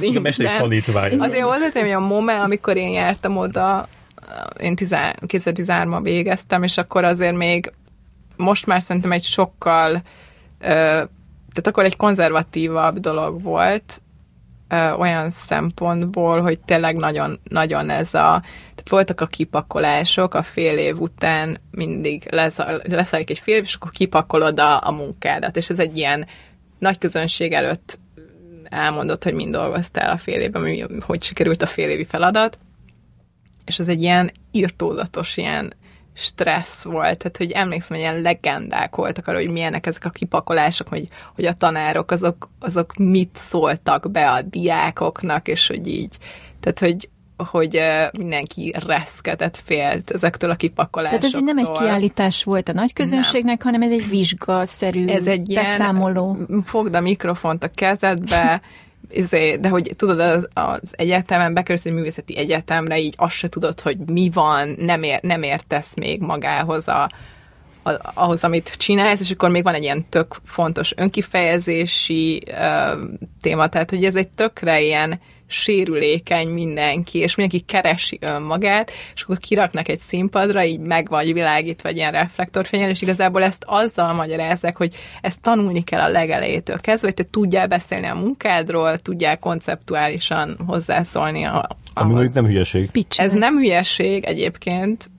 Igen, a mester és tanítvány. Azért hozzátenném, hogy a MOME, amikor én jártam oda, én 2013-ban végeztem, és akkor azért még most már szerintem egy sokkal tehát akkor egy konzervatívabb dolog volt, olyan szempontból, hogy tényleg nagyon, nagyon ez a, voltak a kipakolások, a fél év után mindig leszálljuk egy fél év, és akkor kipakolod a, a munkádat, és ez egy ilyen nagy közönség előtt elmondott, hogy mind dolgoztál a fél évben, hogy sikerült a fél évi feladat, és ez egy ilyen irtózatos, ilyen stressz volt, tehát hogy emlékszem, hogy ilyen legendák voltak arra, hogy milyenek ezek a kipakolások, hogy, hogy a tanárok azok, azok mit szóltak be a diákoknak, és hogy így, tehát hogy, hogy mindenki reszketett, félt ezektől a kipakolásoktól. Tehát ez nem egy kiállítás volt a nagy közönségnek, nem. hanem ez egy vizsgaszerű ez egy beszámoló. Ilyen, fogd a mikrofont a kezedbe, izé, de hogy tudod, az, az egyetemen bekerülsz egy művészeti egyetemre, így azt se tudod, hogy mi van, nem, ér, nem értesz még magához a, a, ahhoz, amit csinálsz, és akkor még van egy ilyen tök fontos önkifejezési uh, téma, tehát hogy ez egy tökre ilyen sérülékeny mindenki, és mindenki keresi önmagát, és akkor kiraknak egy színpadra, így meg vagy világítva egy ilyen reflektorfényel, és igazából ezt azzal magyarázzák, hogy ezt tanulni kell a legelejétől kezdve, hogy te tudjál beszélni a munkádról, tudjál konceptuálisan hozzászólni a, Ami még nem hülyeség. Ez nem hülyeség egyébként,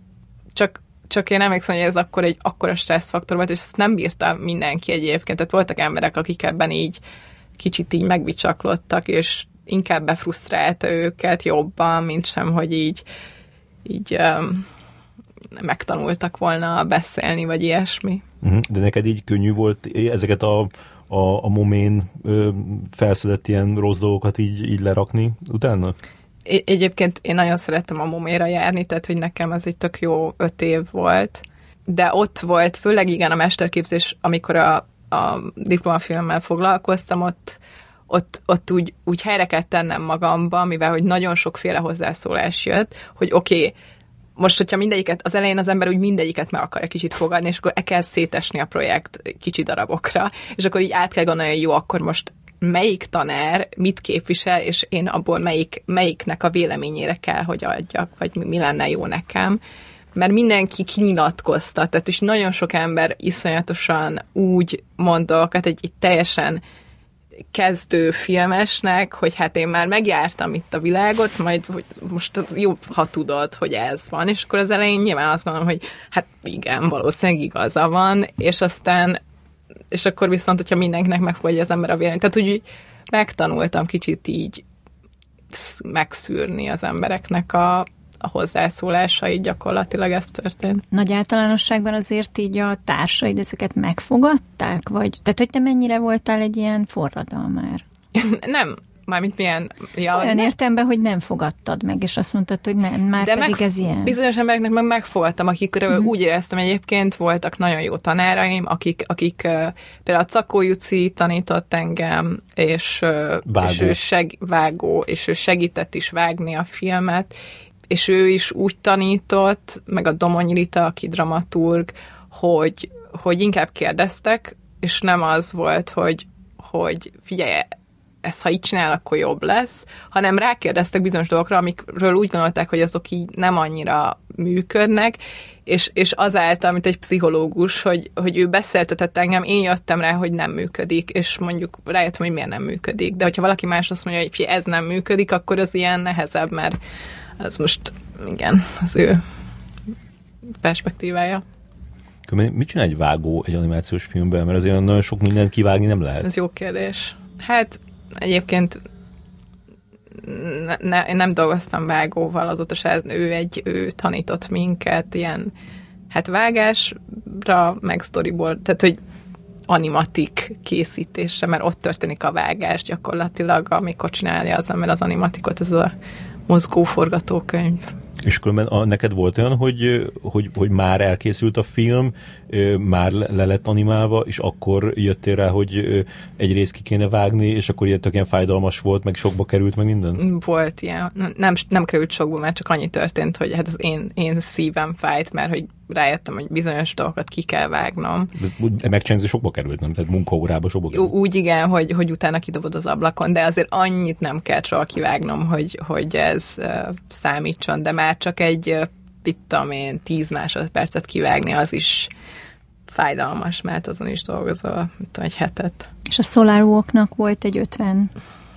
csak csak én emlékszem, hogy ez akkor egy akkora stresszfaktor volt, és ezt nem bírta mindenki egyébként. Tehát voltak emberek, akik ebben így kicsit így megbicsaklottak, és inkább befrusztrálta őket jobban, mint sem, hogy így, így um, megtanultak volna beszélni, vagy ilyesmi. Uh-huh. De neked így könnyű volt ezeket a, a, a momén ö, felszedett ilyen rossz dolgokat így, így lerakni utána? Egyébként én nagyon szerettem a moméra járni, tehát hogy nekem ez egy tök jó öt év volt, de ott volt, főleg igen a mesterképzés, amikor a, a diplomafilmmel foglalkoztam, ott ott, ott úgy, úgy helyre kell tennem magamba, mivel hogy nagyon sokféle hozzászólás jött, hogy oké, okay, most, hogyha mindegyiket, az elején az ember úgy mindegyiket meg akarja kicsit fogadni, és akkor e kell szétesni a projekt kicsi darabokra, és akkor így át kell gondolni, hogy jó, akkor most melyik tanár mit képvisel, és én abból melyik, melyiknek a véleményére kell, hogy adjak, vagy mi lenne jó nekem. Mert mindenki kinyilatkozta, tehát és nagyon sok ember iszonyatosan úgy mondok, hát egy, egy teljesen kezdő filmesnek, hogy hát én már megjártam itt a világot, majd hogy most jobb, ha tudod, hogy ez van, és akkor az elején nyilván azt mondom, hogy hát igen, valószínűleg igaza van, és aztán és akkor viszont, hogyha mindenkinek megfogadja az ember a véleményt, tehát úgy megtanultam kicsit így megszűrni az embereknek a, a hozzászólásai gyakorlatilag ez történt. Nagy általánosságban azért így a társaid ezeket megfogadták? Vagy, tehát, hogy te mennyire voltál egy ilyen forradalmár? nem, Mármint milyen... Ja, Olyan nem? értemben, hogy nem fogadtad meg, és azt mondtad, hogy nem, már De pedig meg, ez ilyen. Bizonyos embereknek meg megfogadtam, akikről uh-huh. úgy éreztem egyébként, voltak nagyon jó tanáraim, akik, akik uh, például a Cakó Juci tanított engem, és, uh, vágó. és ő seg, vágó, és ő segített is vágni a filmet, és ő is úgy tanított, meg a Domony Rita, aki dramaturg, hogy, hogy inkább kérdeztek, és nem az volt, hogy, hogy figyelj, ezt ha így csinál, akkor jobb lesz, hanem rákérdeztek bizonyos dolgokra, amikről úgy gondolták, hogy azok így nem annyira működnek, és, és azáltal, mint egy pszichológus, hogy, hogy ő beszéltetett engem, én jöttem rá, hogy nem működik, és mondjuk rájöttem, hogy miért nem működik. De hogyha valaki más azt mondja, hogy ez nem működik, akkor az ilyen nehezebb, mert az most, igen, az ő perspektívája. Mit csinál egy vágó egy animációs filmben? Mert azért nagyon sok mindent kivágni nem lehet. Ez jó kérdés. Hát egyébként ne, ne, én nem dolgoztam vágóval, azóta se ő egy, ő tanított minket ilyen, hát vágásra, meg storyboard, tehát hogy animatik készítésre, mert ott történik a vágás gyakorlatilag, amikor csinálja az ember az animatikot, ez a mozgó forgatókönyv. És különben a, neked volt olyan, hogy, hogy, hogy már elkészült a film, már le lett animálva, és akkor jöttél rá, hogy egy részt ki kéne vágni, és akkor ilyen ilyen fájdalmas volt, meg sokba került, meg minden? Volt ilyen. Nem, nem került sokba, mert csak annyi történt, hogy hát az én, én szívem fájt, mert hogy rájöttem, hogy bizonyos dolgokat ki kell vágnom. De megcsinálni sokba került, nem? Tehát munkaórába sokba került. Úgy igen, hogy, hogy utána kidobod az ablakon, de azért annyit nem kell soha kivágnom, hogy, hogy ez uh, számítson, de már csak egy, uh, mit tudom én, tíz másodpercet kivágni, az is fájdalmas, mert azon is dolgozol, mit tudom, egy hetet. És a SolarWalk-nak volt egy 50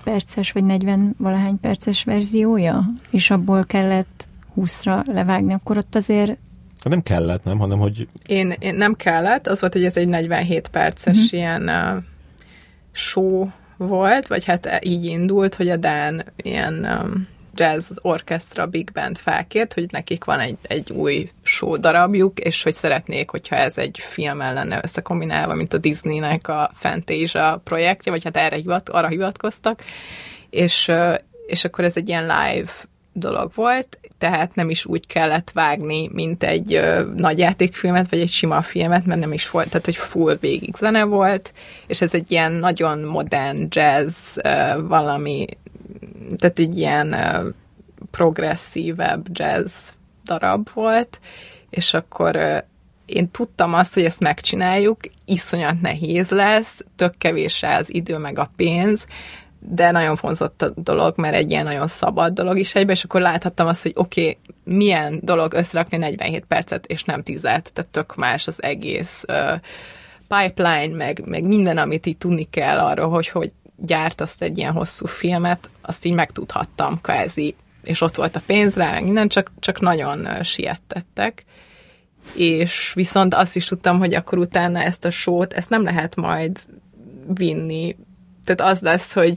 perces vagy 40 valahány perces verziója, és abból kellett 20-ra levágni, akkor ott azért nem kellett, nem, hanem hogy... Én, én nem kellett, az volt, hogy ez egy 47 perces uh-huh. ilyen uh, show volt, vagy hát így indult, hogy a Dan ilyen um, jazz orchestra big band felkért, hogy nekik van egy, egy új show darabjuk, és hogy szeretnék, hogyha ez egy film lenne összekombinálva, mint a Disneynek a Fantasia projektje, vagy hát erre hivat, arra hivatkoztak, és, és akkor ez egy ilyen live dolog volt, tehát nem is úgy kellett vágni, mint egy ö, nagy játékfilmet, vagy egy sima filmet, mert nem is volt, tehát hogy full végig zene volt, és ez egy ilyen nagyon modern jazz ö, valami, tehát egy ilyen ö, progresszívebb jazz darab volt, és akkor ö, én tudtam azt, hogy ezt megcsináljuk, iszonyat nehéz lesz, tök kevés az idő meg a pénz, de nagyon fonzott a dolog, mert egy ilyen nagyon szabad dolog is egybe, és akkor láthattam azt, hogy oké, okay, milyen dolog összerakni 47 percet, és nem 10 tehát tök más az egész uh, pipeline, meg, meg minden, amit így tudni kell arról, hogy hogy azt egy ilyen hosszú filmet, azt így megtudhattam kvázi, és ott volt a pénz rá, meg minden, csak, csak nagyon uh, siettettek. És viszont azt is tudtam, hogy akkor utána ezt a sót, ezt nem lehet majd vinni tehát az lesz, hogy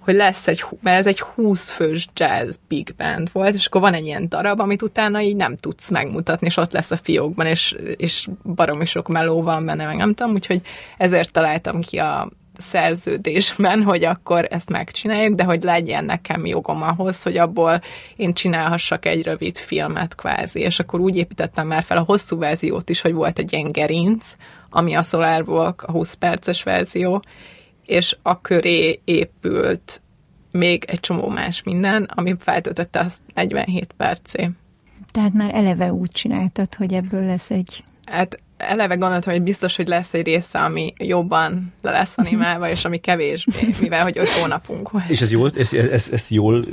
hogy lesz egy, mert ez egy 20 fős jazz big band volt, és akkor van egy ilyen darab, amit utána így nem tudsz megmutatni, és ott lesz a fiókban, és, és baromi sok meló van benne, meg nem tudom, úgyhogy ezért találtam ki a szerződésben, hogy akkor ezt megcsináljuk, de hogy legyen nekem jogom ahhoz, hogy abból én csinálhassak egy rövid filmet kvázi, és akkor úgy építettem már fel a hosszú verziót is, hogy volt egy ilyen gerinc, ami a Solar Walk, a 20 perces verzió, és a köré épült még egy csomó más minden, ami feltöltötte azt 47 percé. Tehát már eleve úgy csináltad, hogy ebből lesz egy... Hát eleve gondoltam, hogy biztos, hogy lesz egy része, ami jobban le lesz animálva, és ami kevésbé, mivel hogy öt hónapunk volt. És ez jól, ez, ez, ez jól,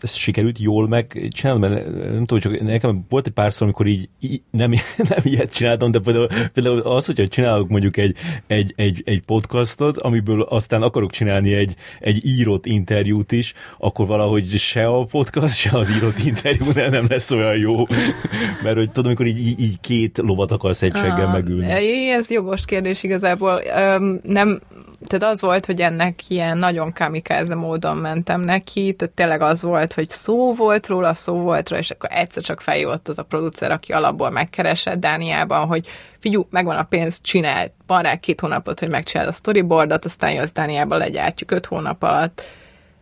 ez sikerült jól megcsinálni, mert nem tudom, csak nekem volt egy párszor, amikor így, így nem, nem ilyet csináltam, de például, például az, hogyha csinálok mondjuk egy, egy, egy, egy podcastot, amiből aztán akarok csinálni egy, egy írott interjút is, akkor valahogy se a podcast, se az írott interjú nem lesz olyan jó. Mert hogy tudom, amikor így, így két lovat akarsz egy seggel megülni. Ez jogos kérdés igazából. Öm, nem, tehát az volt, hogy ennek ilyen nagyon kamikáze módon mentem neki, tehát tényleg az volt, hogy szó volt róla, szó volt róla, és akkor egyszer csak feljött az a producer, aki alapból megkeresett Dániában, hogy figyú, megvan a pénz, csinál, van rá két hónapot, hogy megcsináld a storyboardot, aztán jössz Dániába, legyártjuk öt hónap alatt.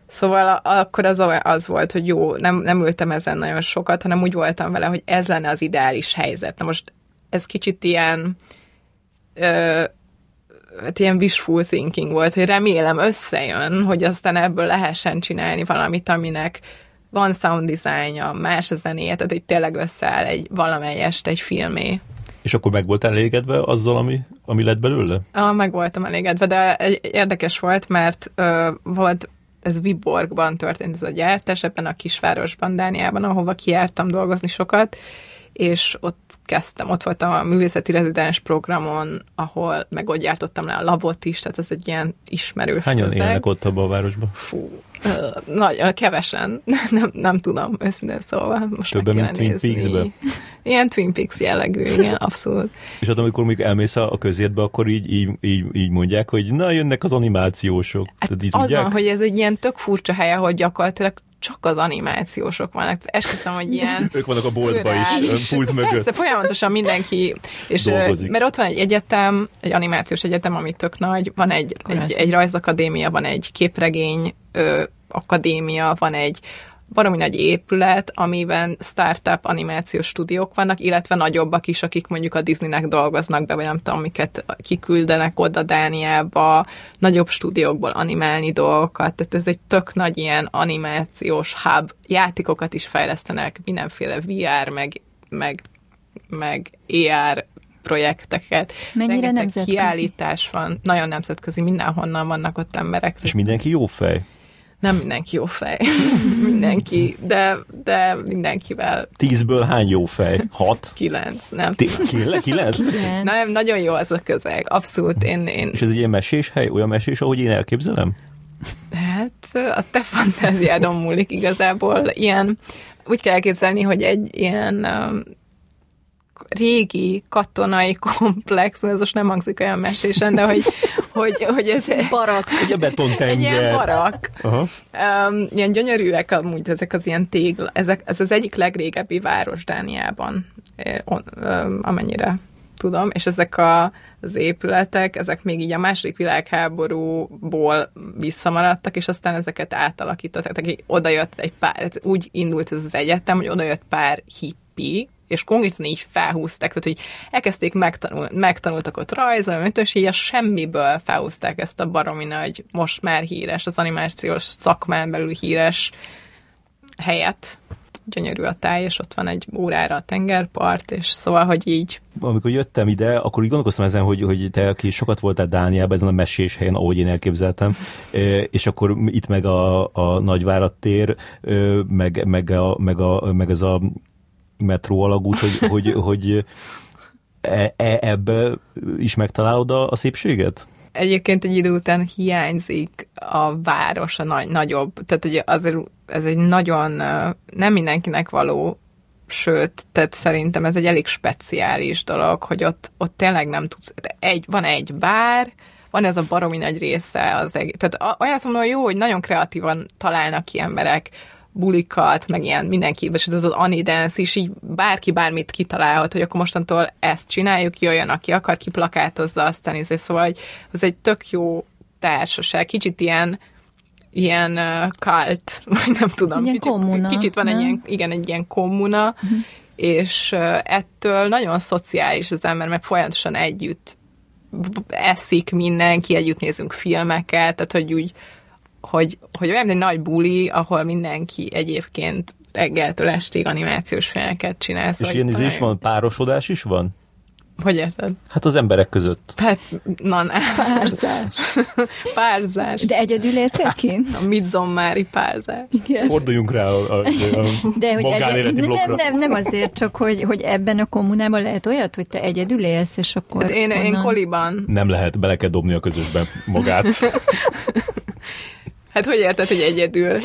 Szóval akkor az, az volt, hogy jó, nem, nem ültem ezen nagyon sokat, hanem úgy voltam vele, hogy ez lenne az ideális helyzet. Na most ez kicsit ilyen ö, hát ilyen wishful thinking volt, hogy remélem összejön, hogy aztán ebből lehessen csinálni valamit, aminek van sound designja, más a zenéje, tehát hogy tényleg összeáll egy valamelyest egy filmé. És akkor meg volt elégedve azzal, ami, ami lett belőle? Ah, meg voltam elégedve, de érdekes volt, mert ö, volt ez Viborgban történt ez a gyártás, ebben a kisvárosban, Dániában, ahova kijártam dolgozni sokat, és ott kezdtem, ott voltam a művészeti rezidens programon, ahol meg ott gyártottam le a labot is, tehát ez egy ilyen ismerős Hányan közeg. élnek ott abban a városban? Fú, nagy, kevesen, nem, nem tudom őszintén szóval. Most Többen, mint Twin peaks Ilyen Twin Peaks jellegű, igen, abszolút. És ott, amikor még elmész a közértbe, akkor így, így, így, így mondják, hogy na, jönnek az animációsok. Hát így azon, hogy ez egy ilyen tök furcsa hely, ahol gyakorlatilag csak az animációsok vannak. Esküszöm, hogy ilyen Ők vannak a boltba is, pult mögött. Persze, folyamatosan mindenki, és Dolgozik. mert ott van egy egyetem, egy animációs egyetem, ami tök nagy, van egy, egy, egy rajzakadémia, van egy képregény ö, akadémia, van egy baromi nagy épület, amiben startup animációs stúdiók vannak, illetve nagyobbak is, akik mondjuk a Disneynek dolgoznak be, vagy nem tudom, amiket kiküldenek oda Dániába, nagyobb stúdiókból animálni dolgokat, tehát ez egy tök nagy ilyen animációs hub, játékokat is fejlesztenek, mindenféle VR, meg, meg meg AR projekteket. Mennyire Rengeteg nemzetközi? kiállítás van, nagyon nemzetközi, mindenhonnan vannak ott emberek. És mindenki jó fej? Nem mindenki jó fej. mindenki, de, de mindenkivel Tízből hány jó fej? Hat? kilenc, nem Ti- Kilenc? Kilenc? Nem, nagyon jó az a közeg. Abszolút, én, én És ez egy ilyen mesés hely, olyan mesés, ahogy én elképzelem? hát a te fantáziádon múlik igazából. Ilyen, úgy kell elképzelni, hogy egy ilyen um, régi katonai komplex, ez most nem hangzik olyan mesésen, de hogy, hogy, hogy ez Barak. Egy a betontenger. egy ilyen barak. Aha. Um, ilyen gyönyörűek amúgy ezek az ilyen tégla. Ezek, ez az egyik legrégebbi város Dániában, eh, um, amennyire tudom, és ezek a, az épületek, ezek még így a második világháborúból visszamaradtak, és aztán ezeket átalakították. Oda jött egy pár, úgy indult ez az egyetem, hogy oda jött pár hippi, és konkrétan így felhúzták, tehát hogy elkezdték megtanul, megtanultak ott rajzolni, és így a semmiből felhúzták ezt a baromi nagy, most már híres, az animációs szakmán belül híres helyet. Gyönyörű a táj, és ott van egy órára a tengerpart, és szóval, hogy így Amikor jöttem ide, akkor így gondolkoztam ezen, hogy, hogy te, aki sokat voltál Dániában, ezen a mesés helyen, ahogy én elképzeltem, és akkor itt meg a, a Nagyvárad tér, meg, meg, a, meg, a, meg ez a metró alagút, hogy, hogy, hogy e, e, ebbe is megtalálod a, a szépséget? egyébként egy idő után hiányzik a város, a nagy, nagyobb. Tehát ugye azért ez egy nagyon nem mindenkinek való, sőt, tehát szerintem ez egy elég speciális dolog, hogy ott, ott tényleg nem tudsz, egy, van egy bár, van ez a baromi nagy része az egész. Tehát olyan azt mondom, hogy jó, hogy nagyon kreatívan találnak ki emberek bulikat, meg ilyen mindenki, és ez az Anidance is, így bárki bármit kitalálhat, hogy akkor mostantól ezt csináljuk, jöjjön, aki akar, kiplakátozza, aztán izé, szóval hogy ez egy tök jó társaság, kicsit ilyen ilyen uh, cult, vagy nem tudom. Ilyen kicsit, kommuna, kicsit van egy nem? ilyen, igen, egy ilyen kommuna, uh-huh. és uh, ettől nagyon szociális az ember, mert folyamatosan együtt eszik mindenki, együtt nézünk filmeket, tehát hogy úgy, hogy, hogy olyan, egy nagy buli, ahol mindenki egyébként reggeltől estig animációs filmeket csinál. És Szóval ilyen izé is nagyon- van, párosodás is van? Hogy érted? Hát az emberek között. Hát, na, na, Párzás. párzás. De egyedül éltél kint? A midzommári párzás. Igen. Forduljunk rá a, a, a De hogy magánéleti egy, blokkra. nem, nem, nem azért, csak hogy, hogy ebben a kommunában lehet olyat, hogy te egyedül élsz, és akkor Hát én, én onnan- koliban. Nem lehet, bele kell dobni a közösbe magát. Hát hogy érted, hogy egyedül?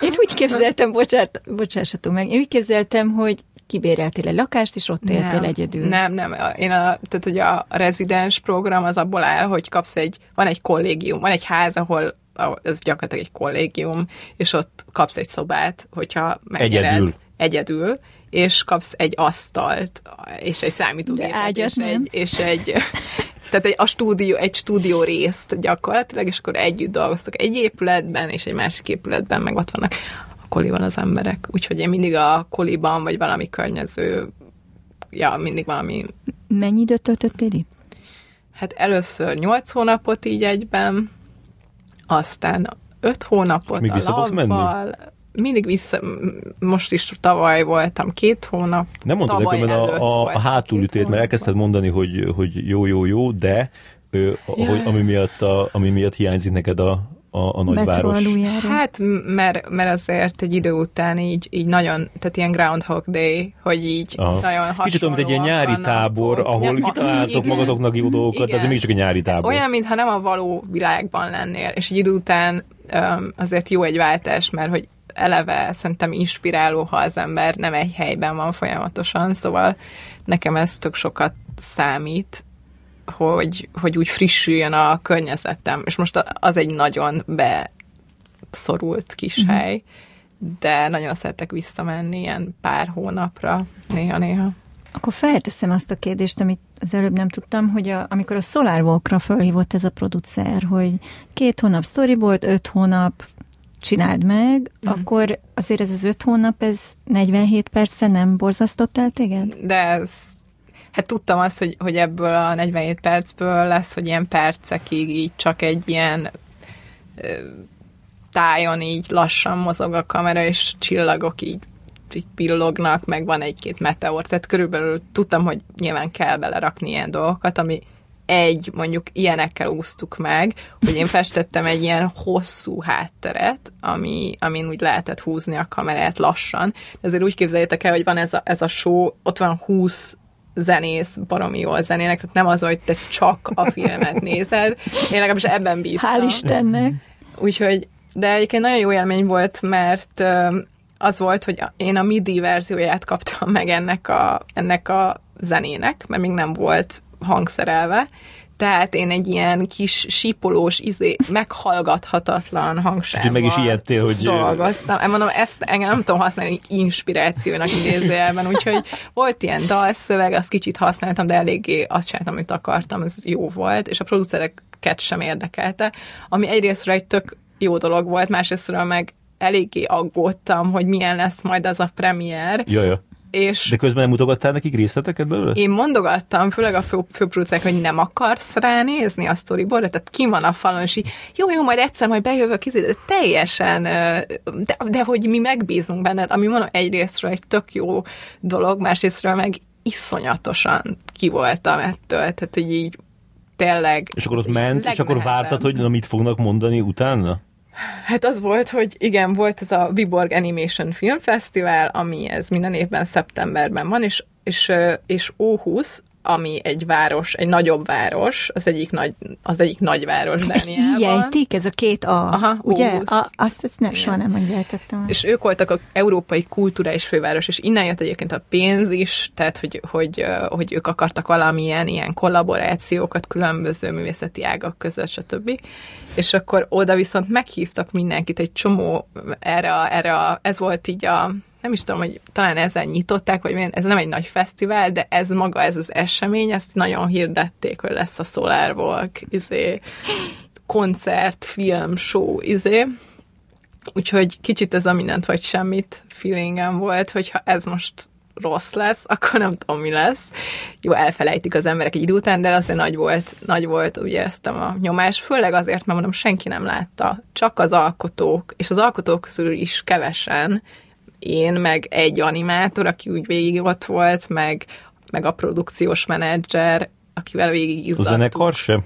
Én úgy képzeltem, bocsát, bocsássatok meg, én úgy képzeltem, hogy kibéreltél egy lakást, és ott éltél egyedül. Nem, nem. Én a, tehát, hogy a rezidens program az abból áll, hogy kapsz egy, van egy kollégium, van egy ház, ahol ez gyakorlatilag egy kollégium, és ott kapsz egy szobát, hogyha megnyered. Egyedül. Egyedül, és kapsz egy asztalt, és egy számítógépet, és nem. egy, és egy tehát egy, a stúdió, egy stúdió részt gyakorlatilag, és akkor együtt dolgoztak egy épületben, és egy másik épületben, meg ott vannak a koliban az emberek. Úgyhogy én mindig a koliban, vagy valami környező, ja, mindig valami Mennyi időt töltöttél itt? Hát először 8 hónapot így egyben, aztán 5 hónapot És még a fogsz menni? Mindig vissza, most is tavaly voltam két hónap. Nem mondtad nekem a, a, a hátulütét, mert elkezdted mondani, hogy, hogy jó, jó, jó, de ö, Ja. hogy, ami, miatt a, ami miatt hiányzik neked a, a, a nagyváros. Hát, mert, mert azért egy idő után így, így nagyon, tehát ilyen Groundhog Day, hogy így Aha. nagyon hasonlóak Kicsit mint egy ilyen nyári a napok. tábor, ahol Ja, kitaláltok igen, magatoknak jó dolgokat, de igen. ez mégiscsak egy nyári tábor. Olyan, mintha nem a való világban lennél, és egy idő után um, azért jó egy váltás, mert hogy eleve szerintem inspiráló, ha az ember nem egy helyben van folyamatosan, szóval nekem ez tök sokat számít, hogy, hogy úgy frissüljön a környezetem, és most az egy nagyon beszorult kis Mhm. hely, de nagyon szeretek visszamenni ilyen pár hónapra, néha-néha. Akkor felteszem azt a kérdést, amit az előbb nem tudtam, hogy a, amikor a SolarWalk-ra fölhívott ez a producer, hogy két hónap storyboard, öt hónap csináld meg, mm. akkor azért ez az öt hónap, ez 47 perce nem borzasztott el téged? De ez, hát tudtam azt, hogy, hogy ebből a 47 percből lesz, hogy ilyen percekig így csak egy ilyen ö, tájon így lassan mozog a kamera, és csillagok így így pillognak, meg van egy-két meteor, tehát körülbelül tudtam, hogy nyilván kell belerakni ilyen dolgokat, ami egy, mondjuk ilyenekkel úsztuk meg, hogy én festettem egy ilyen hosszú hátteret, ami, amin úgy lehetett húzni a kamerát lassan. De azért úgy képzeljétek el, hogy van ez a, ez a show, ott van 20 zenész baromi jól zenének, tehát nem az, hogy te csak a filmet nézed. Én legalábbis ebben bíztam. Hál' Istennek. Úgyhogy, de egyébként nagyon jó élmény volt, mert az volt, hogy én a MIDI verzióját kaptam meg ennek a, ennek a zenének, mert még nem volt hangszerelve, tehát én egy ilyen kis sípolós, izé, meghallgathatatlan hangsávval meg is ijedtél, hogy... dolgoztam. Én mondom, ezt engem nem tudom használni inspirációnak idézőjelben, úgyhogy volt ilyen dalszöveg, azt kicsit használtam, de eléggé azt csináltam, amit akartam, ez jó volt, és a producereket sem érdekelte, ami egyrésztről egy tök jó dolog volt, másrésztről meg eléggé aggódtam, hogy milyen lesz majd az a premier. Jaj, És De közben nem mutogattál nekik részleteket belőle? én mondogattam, főleg a fő, főproducerek, hogy nem akarsz ránézni a storyboardra, tehát ki van a falon, és így, jó, jó, majd egyszer majd bejövök, izé, de teljesen, de, de hogy mi megbízunk benned, ami mondom egyrésztről egy tök jó dolog, másrésztről meg iszonyatosan ki voltam ettől, tehát hogy így tényleg... És akkor ott ment, és akkor vártad, hogy na, mit fognak mondani utána? Hát az volt, hogy igen, volt ez a Viborg Animation Film Festival, ami ez minden évben szeptemberben van, és, és, és Óhusz, ami egy város, egy nagyobb város, az egyik, nagy, az egyik nagyváros Ezt így Dániában. ejtik, ez a két A, Aha, ugye? Óbusz. A, azt, azt nem, soha nem megjeltettem. És ők voltak a európai kulturális főváros, és innen jött egyébként a pénz is, tehát hogy, hogy, hogy ők akartak valamilyen ilyen kollaborációkat különböző művészeti ágak között, stb. És akkor oda viszont meghívtak mindenkit, egy csomó erre, erre ez volt így a, nem is tudom, hogy talán ezzel nyitották, vagy milyen, ez nem egy nagy fesztivál, de ez maga, ez az esemény, ezt nagyon hirdették, hogy lesz a Solar Walk, izé, koncert, film, show, izé. Úgyhogy kicsit ez a mindent vagy semmit feelingem volt, hogyha ez most rossz lesz, akkor nem tudom, mi lesz. Jó, elfelejtik az emberek egy idő után, de azért nagy volt, nagy volt, úgy éreztem a nyomás, főleg azért, mert mondom, senki nem látta, csak az alkotók, és az alkotók közül is kevesen, én, meg egy animátor, aki úgy végig ott volt, meg, meg a produkciós menedzser, akivel végig A izzadtuk zenekar sem?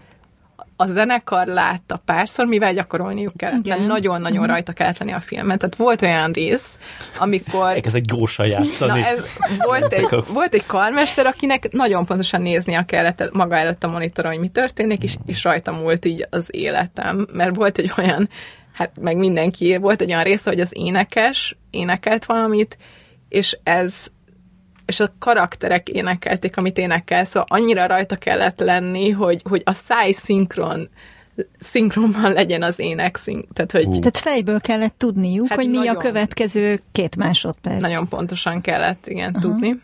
a zenekar látta párszor, mivel gyakorolniuk kellett. Igen. mert Nagyon-nagyon rajta kellett lenni a filmen. Tehát volt olyan rész, amikor... Elkezdek gyorsan játszani. Na ez, volt, egy, volt egy karmester, akinek nagyon pontosan néznie kellett maga előtt a monitoron, hogy mi történik, és, és rajta múlt így az életem. Mert volt egy olyan, hát meg mindenki, volt egy olyan része, hogy az énekes énekelt valamit, és ez és a karakterek énekelték, amit énekel, szóval annyira rajta kellett lenni, hogy, hogy a száj szinkron szinkronban legyen az ének, szink, tehát hogy Hú. Tehát fejből kellett tudniuk, Hát hogy mi nagyon. a következő két másodperc. nagyon pontosan kellett, igen, uh-huh. tudni.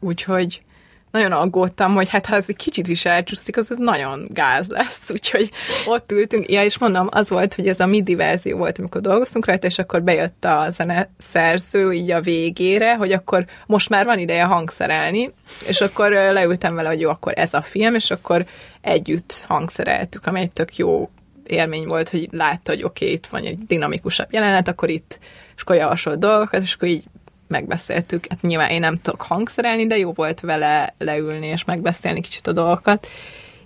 Úgyhogy nagyon aggódtam, hogy hát ha ez egy kicsit is elcsúszik, az ez nagyon gáz lesz. Úgyhogy ott ültünk, ja, és mondom, az volt, hogy ez a MIDI verzió volt, amikor dolgoztunk rajta, és akkor bejött a zeneszerző így a végére, hogy akkor most már van ideje hangszerelni, és akkor leültem vele, hogy jó, akkor ez a film, és akkor együtt hangszereltük, ami egy tök jó élmény volt, hogy látta, hogy oké, okay, itt van egy dinamikusabb jelenet, akkor itt, és akkor javasolt dolgokat, és akkor így megbeszéltük. Hát nyilván én nem tudok hangszerelni, de jó volt vele leülni és megbeszélni kicsit a dolgokat.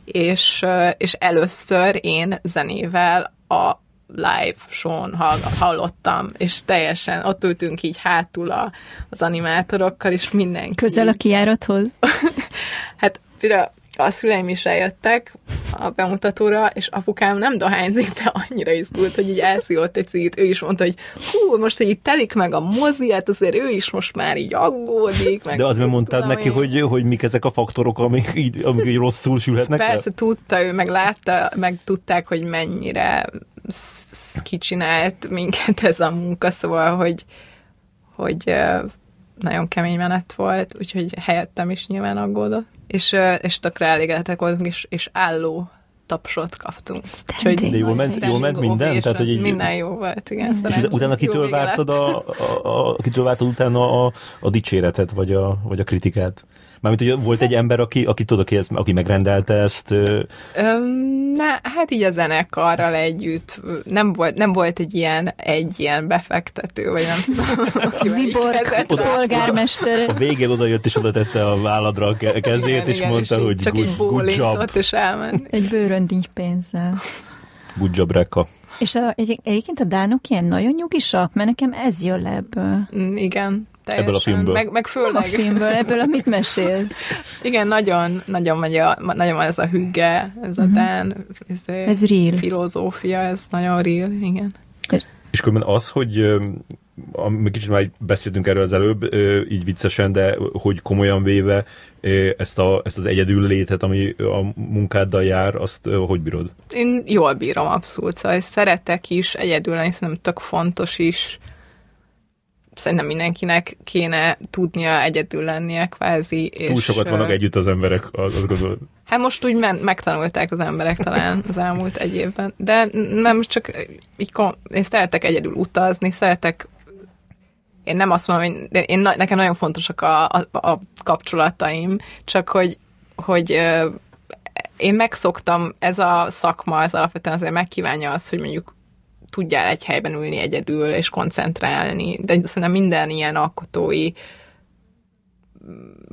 És, és először én zenével a live show hallottam, és teljesen ott ültünk így hátul a, az animátorokkal, és mindenki. Közel a kijárathoz. Hát például a szüleim is eljöttek a bemutatóra, és apukám nem dohányzik, de annyira izgult, hogy így elszívott egy cigit. Ő is mondta, hogy hú, most, hogy így telik meg a mozi, hát azért ő is most már így aggódik. Meg De az nem mondtad neki, én. hogy, hogy mik ezek a faktorok, amik így, amik így rosszul sülhetnek el? Persze tudta, ő meg látta, meg tudták, hogy mennyire kicsinált minket ez a munka, szóval, hogy, hogy nagyon kemény menet volt, úgyhogy helyettem is nyilván aggódott. És, és tökre elégedettek voltunk, és, és álló tapsot kaptunk. Standing. De jól ment- jól ment minden? Tehát, hogy így- Minden jó volt, igen. És utána, Jó kitől vártad, a, a, a, kitől vártad utána a, a dicséretet, vagy a, vagy a kritikát? Mármint, hogy volt egy ember, aki, aki tudod, aki, ezt, aki megrendelte ezt. Öm, na, hát így a zenekarral együtt nem volt, nem volt egy ilyen, egy ilyen befektető, vagy nem tudom. Viborg polgármester. A végén oda jött, és oda tette a válladra a ke- kezét, Igen, és igen, mondta, így hogy csak good, így good job, és elment. Egy bőröndinny pénzzel. good job, Rekka. És a, egy, egyébként a dánok ilyen nagyon nyugisak, mert nekem ez jön le ebből. Mm, Igen. Teljesen. Ebből a filmből. Meg, meg Nem a főleg, filmből, ebből, amit mesélsz. igen, nagyon, nagyon, megy a, nagyon van ez a hügge, ez a dán ez, Ez real. filozófia, ez nagyon real, igen. És különben az, hogy kicsit már beszéltünk erről az előbb, így viccesen, de hogy komolyan véve ezt, a, ezt az egyedül létet, ami a munkáddal jár, azt hogy bírod? Én jól bírom abszolút, szóval szeretek is egyedül lenni, szerintem tök fontos is. Szerintem mindenkinek kéne tudnia egyedül lennie kvázi. És, Túl sokat vannak együtt az emberek, az- azt gondolod. Hát most úgy men, megtanulták az emberek talán az elmúlt egy évben. De nem csak így, én szeretek egyedül utazni, szeretek én nem azt mondom, hogy de én, nekem nagyon fontosak a, a, a kapcsolataim, csak hogy, hogy én megszoktam, ez a szakma, ez alapvetően azért megkívánja azt, hogy mondjuk tudjál egy helyben ülni egyedül és koncentrálni, de szerintem minden ilyen alkotói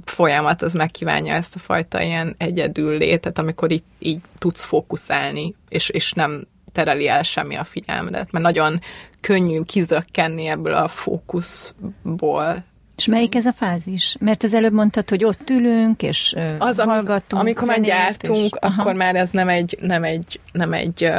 folyamat az megkívánja ezt a fajta ilyen egyedül létet, amikor így, így tudsz fókuszálni, és, és nem tereli el semmi a figyelmedet, mert nagyon könnyű kizökkenni ebből a fókuszból. És melyik ez a fázis? Mert az előbb mondtad, hogy ott ülünk, és Az, hallgattunk amikor már gyártunk, és, aha. akkor már ez nem egy, nem egy, nem egy,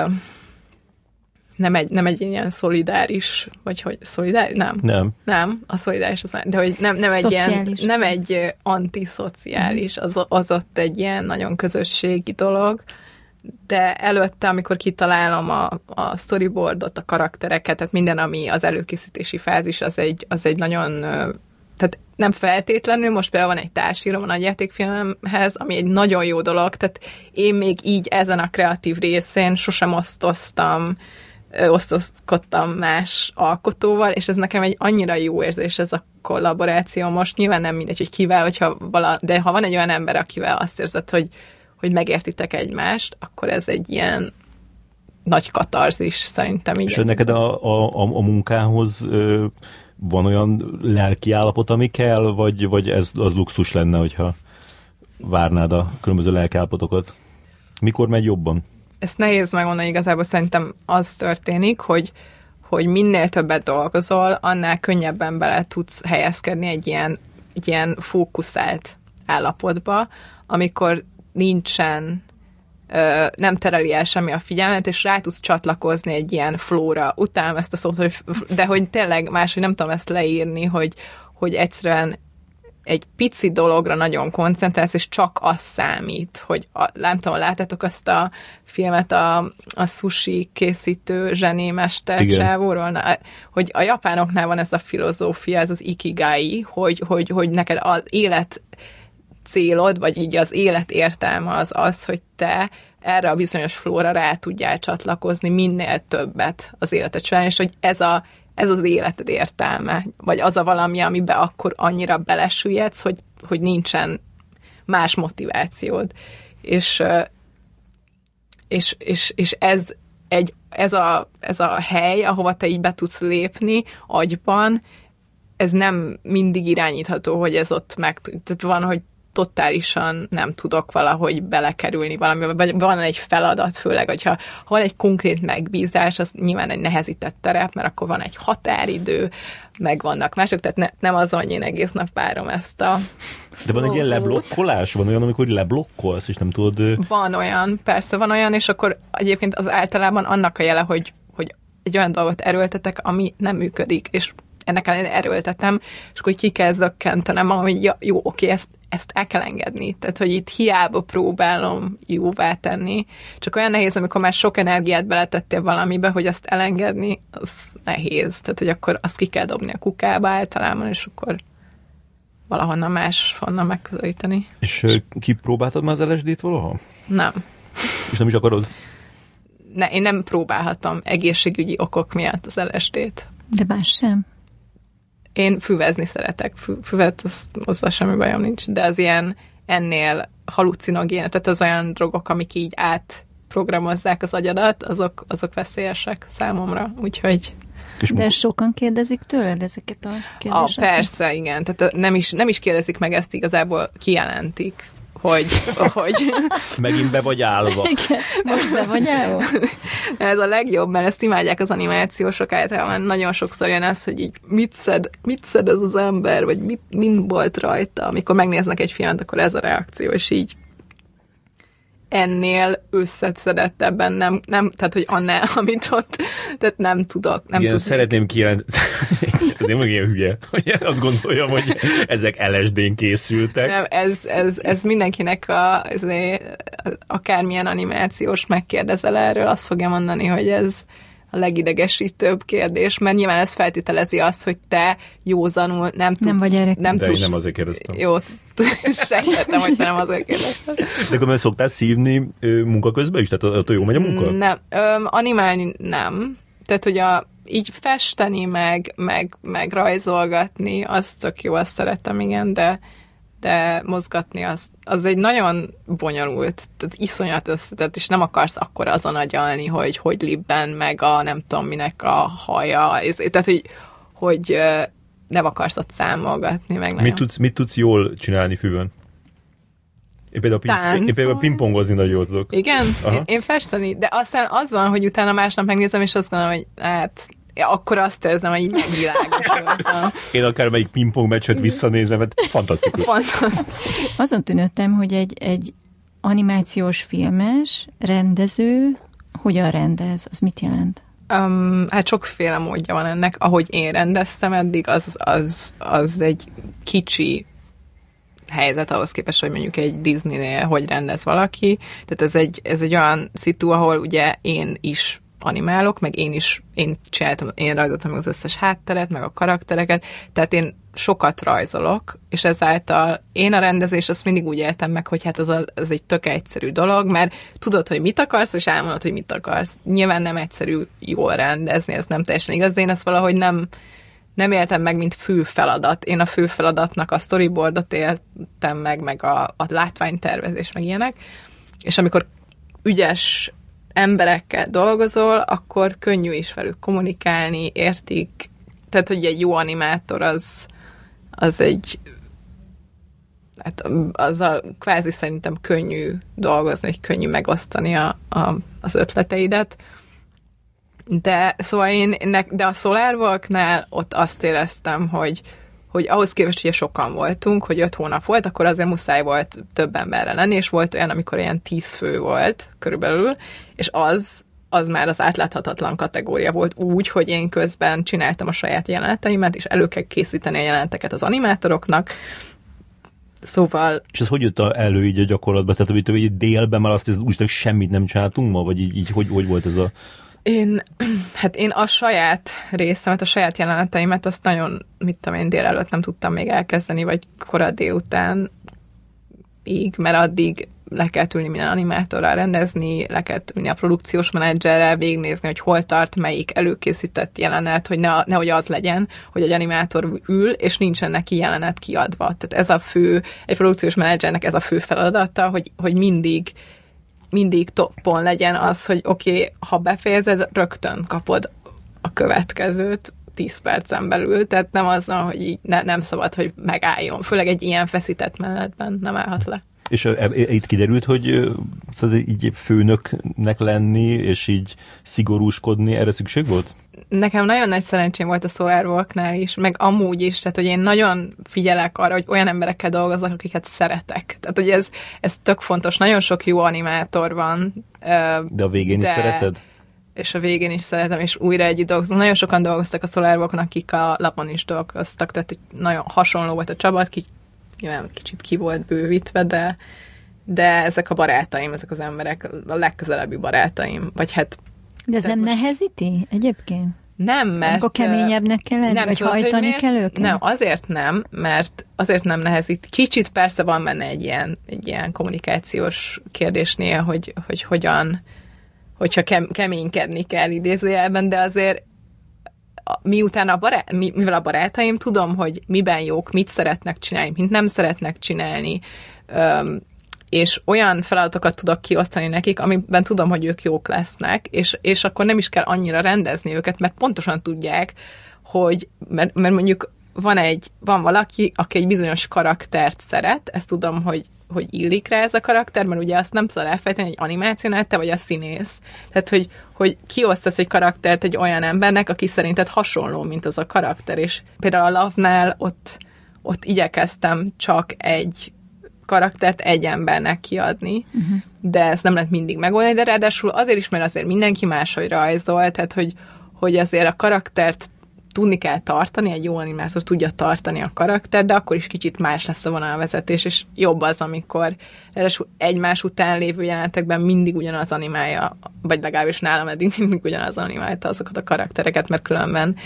nem egy, nem egy ilyen szolidáris, vagy hogy szolidáris? Nem. Nem. Nem, a szolidáris az de hogy nem, nem egy ilyen, nem egy antiszociális, az, az ott egy ilyen nagyon közösségi dolog, de előtte, amikor kitalálom a, a storyboardot, a karaktereket, tehát minden, ami az előkészítési fázis, az egy, az egy nagyon, tehát nem feltétlenül, most például van egy társírom a nagyjátékfilmemhez, ami egy nagyon jó dolog, tehát én még így ezen a kreatív részén sosem osztoztam, ö, osztozkodtam más alkotóval, és ez nekem egy annyira jó érzés ez a kollaboráció. Most nyilván nem mindegy, hogy kivel, hogyha vala, de ha van egy olyan ember, akivel azt érzed, hogy, hogy megértitek egymást, akkor ez egy ilyen nagy katarzis szerintem. Így És neked a, a, a, a munkához ö, van olyan lelki állapot, ami kell, vagy, vagy ez az luxus lenne, hogyha várnád a különböző lelkiállapotokat? Mikor megy jobban? Ezt nehéz megmondani, igazából szerintem az történik, hogy, hogy minél többet dolgozol, annál könnyebben bele tudsz helyezkedni egy ilyen, egy ilyen fókuszált állapotba, amikor nincsen nem tereli el semmi a figyelmet, és rá tudsz csatlakozni egy ilyen flóra. Utálom ezt a szót, hogy, de hogy tényleg máshogy nem tudom ezt leírni, hogy, hogy egyszerűen egy pici dologra nagyon koncentrálsz, és csak az számít, hogy a, nem tudom, láttátok azt a filmet a, a sushi készítő zsenémester csávóról, Na, hogy a japánoknál van ez a filozófia, ez az ikigai, hogy, hogy, hogy neked az élet célod, vagy így az élet értelme az az, hogy te erre a bizonyos flóra rá tudjál csatlakozni minél többet az életed során, és hogy ez, a, ez az életed értelme, vagy az a valami, amiben akkor annyira belesüllyedsz, hogy, hogy nincsen más motivációd. És, és, és, és ez, egy, ez, a, ez a hely, ahova te így be tudsz lépni agyban, ez nem mindig irányítható, hogy ez ott meg... Tehát van, hogy totálisan nem tudok valahogy belekerülni valamibe, vagy van egy feladat, főleg, hogyha ha van egy konkrét megbízás, az nyilván egy nehezített terep, mert akkor van egy határidő, meg vannak mások, tehát ne, nem az, hogy én egész nap várom ezt a... De van egy ilyen leblokkolás? Van olyan, amikor leblokkolsz, és nem tudod... Van olyan, persze van olyan, és akkor egyébként az általában annak a jele, hogy, hogy egy olyan dolgot erőltetek, ami nem működik, és ennek ellenére erőltetem, és akkor ki kell zökkentenem, hogy ja, jó, oké, ezt, ezt el kell engedni. Tehát, hogy itt hiába próbálom jóvá tenni, csak olyan nehéz, amikor már sok energiát beletettél valamibe, hogy azt elengedni, az nehéz. Tehát, hogy akkor azt ki kell dobni a kukába általában, és akkor valahonnan más honnan megközelíteni. És kipróbáltad már az LSD-t valaha? Nem. És nem is akarod? ne, én nem próbálhatom egészségügyi okok miatt az LSD-t. De más sem. Én füvezni szeretek, Fü, füvet, az, azzal semmi bajom nincs, de az ilyen ennél halucinogén, tehát az olyan drogok, amik így átprogramozzák az agyadat, azok, azok veszélyesek számomra, úgyhogy és De sokan kérdezik tőled ezeket a kérdéseket? A, persze, igen. Tehát nem is, nem is kérdezik meg ezt, igazából kijelentik hogy... hogy... Megint be vagy állva. Igen, most be vagy állva. Ez a legjobb, mert ezt imádják az animációsok általában. Nagyon sokszor jön az, hogy így mit szed, mit szed ez az ember, vagy mit, mind volt rajta. Amikor megnéznek egy filmet, akkor ez a reakció, és így ennél összeszedettebben nem, nem, tehát hogy annál, amit ott, tehát nem tudok. Nem Igen, szeretném kijelenteni, ezért meg ilyen hülye, hogy azt gondoljam, hogy ezek LSD-n készültek. Nem, ez, ez, ez mindenkinek a, ez, akármilyen animációs megkérdezel erről, azt fogja mondani, hogy ez, a legidegesítőbb kérdés, mert nyilván ez feltételezi azt, hogy te józanul nem tudsz... Nem vagy erre. Nem De tudsz, nem azért kérdeztem. Jó, sejtettem, hogy te nem azért kérdeztem. De akkor szoktál szívni munka közben is? Tehát a jó megy a munka? Nem, öm, animálni nem. Tehát, hogy a, így festeni, meg, meg, meg rajzolgatni, az tök jó, azt szeretem, igen, de de mozgatni az, az egy nagyon bonyolult, tehát iszonyat összetett, és nem akarsz akkor azon agyalni, hogy hogy libben, meg a nem tudom minek a haja, tehát hogy, hogy nem akarsz ott számolgatni, meg mit tudsz, mit tudsz jól csinálni füvön? Én például, ping, én például pingpongozni nagyon jól tudok. Igen? Én, én festeni, de aztán az van, hogy utána másnap megnézem, és azt gondolom, hogy hát akkor azt érzem, hogy így megvilágosodtam. Én akár melyik pingpong meccset visszanézem, mert fantasztikus. Fantasztikus. Azon tűnöttem, hogy egy, egy animációs filmes rendező hogyan rendez, az mit jelent? Um, hát sokféle módja van ennek. Ahogy én rendeztem eddig, az, az, az egy kicsi helyzet ahhoz képest, hogy mondjuk egy Disney-nél hogy rendez valaki. Tehát ez egy, ez egy olyan szitu, ahol ugye én is animálok, meg én is, én csináltam, én rajzoltam meg az összes hátteret, meg a karaktereket, tehát én sokat rajzolok, és ezáltal én a rendezés azt mindig úgy éltem meg, hogy hát az, a, az egy tök egyszerű dolog, mert tudod, hogy mit akarsz, és elmondod, hogy mit akarsz. Nyilván nem egyszerű jól rendezni, ez nem teljesen igaz, én ezt valahogy nem, nem éltem meg, mint fő feladat. Én a fő feladatnak a storyboardot éltem meg, meg a, a látványtervezés, meg ilyenek. És amikor ügyes emberekkel dolgozol, akkor könnyű is velük kommunikálni, értik. Tehát, hogy egy jó animátor az, az egy hát az a kvázi szerintem könnyű dolgozni, hogy könnyű megosztani a, a, az ötleteidet. De szóval én, de a SolarWalknál ott azt éreztem, hogy, hogy ahhoz képest, hogy sokan voltunk, hogy öt hónap volt, akkor azért muszáj volt több emberre lenni, és volt olyan, amikor ilyen tíz fő volt körülbelül, és az, az már az átláthatatlan kategória volt úgy, hogy én közben csináltam a saját jeleneteimet, és elő kell készíteni a jeleneteket az animátoroknak, Szóval... És ez hogy jött elő így a gyakorlatban? Tehát, hogy így délben már azt hiszem, úgy, hogy semmit nem csináltunk ma? Vagy így, így hogy, hogy volt ez a... Én, hát én a saját részemet, a saját jeleneteimet azt nagyon, mit tudom én, délelőtt nem tudtam még elkezdeni, vagy korai délután így, mert addig le kell ülni minden animátorral rendezni, le kell ülni a produkciós menedzserrel, végignézni, hogy hol tart melyik előkészített jelenet, hogy ne, nehogy az legyen, hogy egy animátor ül, és nincsen neki jelenet kiadva. Tehát ez a fő, egy produkciós menedzsernek ez a fő feladata, hogy, hogy mindig mindig toppon legyen az, hogy oké, okay, ha befejezed, rögtön kapod a következőt 10 percen belül, tehát nem az, hogy így ne, nem szabad, hogy megálljon. Főleg egy ilyen feszített menetben nem állhat le. És e, itt kiderült, hogy szóval így főnöknek lenni, és így szigorúskodni, erre szükség volt? Nekem nagyon nagy szerencsém volt a SolarWalknál is, meg amúgy is, tehát hogy én nagyon figyelek arra, hogy olyan emberekkel dolgozok, akiket szeretek. Tehát, hogy ez, ez tök fontos. Nagyon sok jó animátor van. De a végén de... is szereted? és a végén is szeretem, és újra együtt dolgozunk. Nagyon sokan dolgoztak a SolarWalkon, akik a lapon is dolgoztak, tehát nagyon hasonló volt a csapat, nyilván kicsit ki volt bővítve, de, de ezek a barátaim, ezek az emberek a legközelebbi barátaim, vagy hát... De ez nem most... nehezíti egyébként? Nem, mert... Akkor keményebbnek kell lenni, nem, vagy tudod, hajtani miért? kell őket? Nem, azért nem, mert azért nem nehezít. Kicsit persze van benne egy ilyen, egy ilyen kommunikációs kérdésnél, hogy, hogy hogyan, hogyha kem, keménykedni kell idézőjelben, de azért miután a barát, mi, mivel a barátaim tudom, hogy miben jók, mit szeretnek csinálni, mit nem szeretnek csinálni, és olyan feladatokat tudok kiosztani nekik, amiben tudom, hogy ők jók lesznek, és, és akkor nem is kell annyira rendezni őket, mert pontosan tudják, hogy, mert, mert mondjuk van egy, van valaki, aki egy bizonyos karaktert szeret, ezt tudom, hogy, hogy illik rá ez a karakter, mert ugye azt nem szabad elfejteni, egy animációnál te vagy a színész. Tehát, hogy, hogy kiosztasz egy karaktert egy olyan embernek, aki szerinted hasonló, mint az a karakter, és például a Love-nál ott, ott igyekeztem csak egy karaktert egy embernek kiadni, uh-huh. de ezt nem lehet mindig megoldani, de ráadásul azért is, mert azért mindenki máshogy rajzol, tehát hogy, hogy azért a karaktert tudni kell tartani, egy jó animátor tudja tartani a karakter, de akkor is kicsit más lesz a vonalvezetés, és jobb az, amikor egymás után lévő jelenetekben mindig ugyanaz animálja, vagy legalábbis nálam eddig mindig ugyanaz animálta azokat a karaktereket, mert különben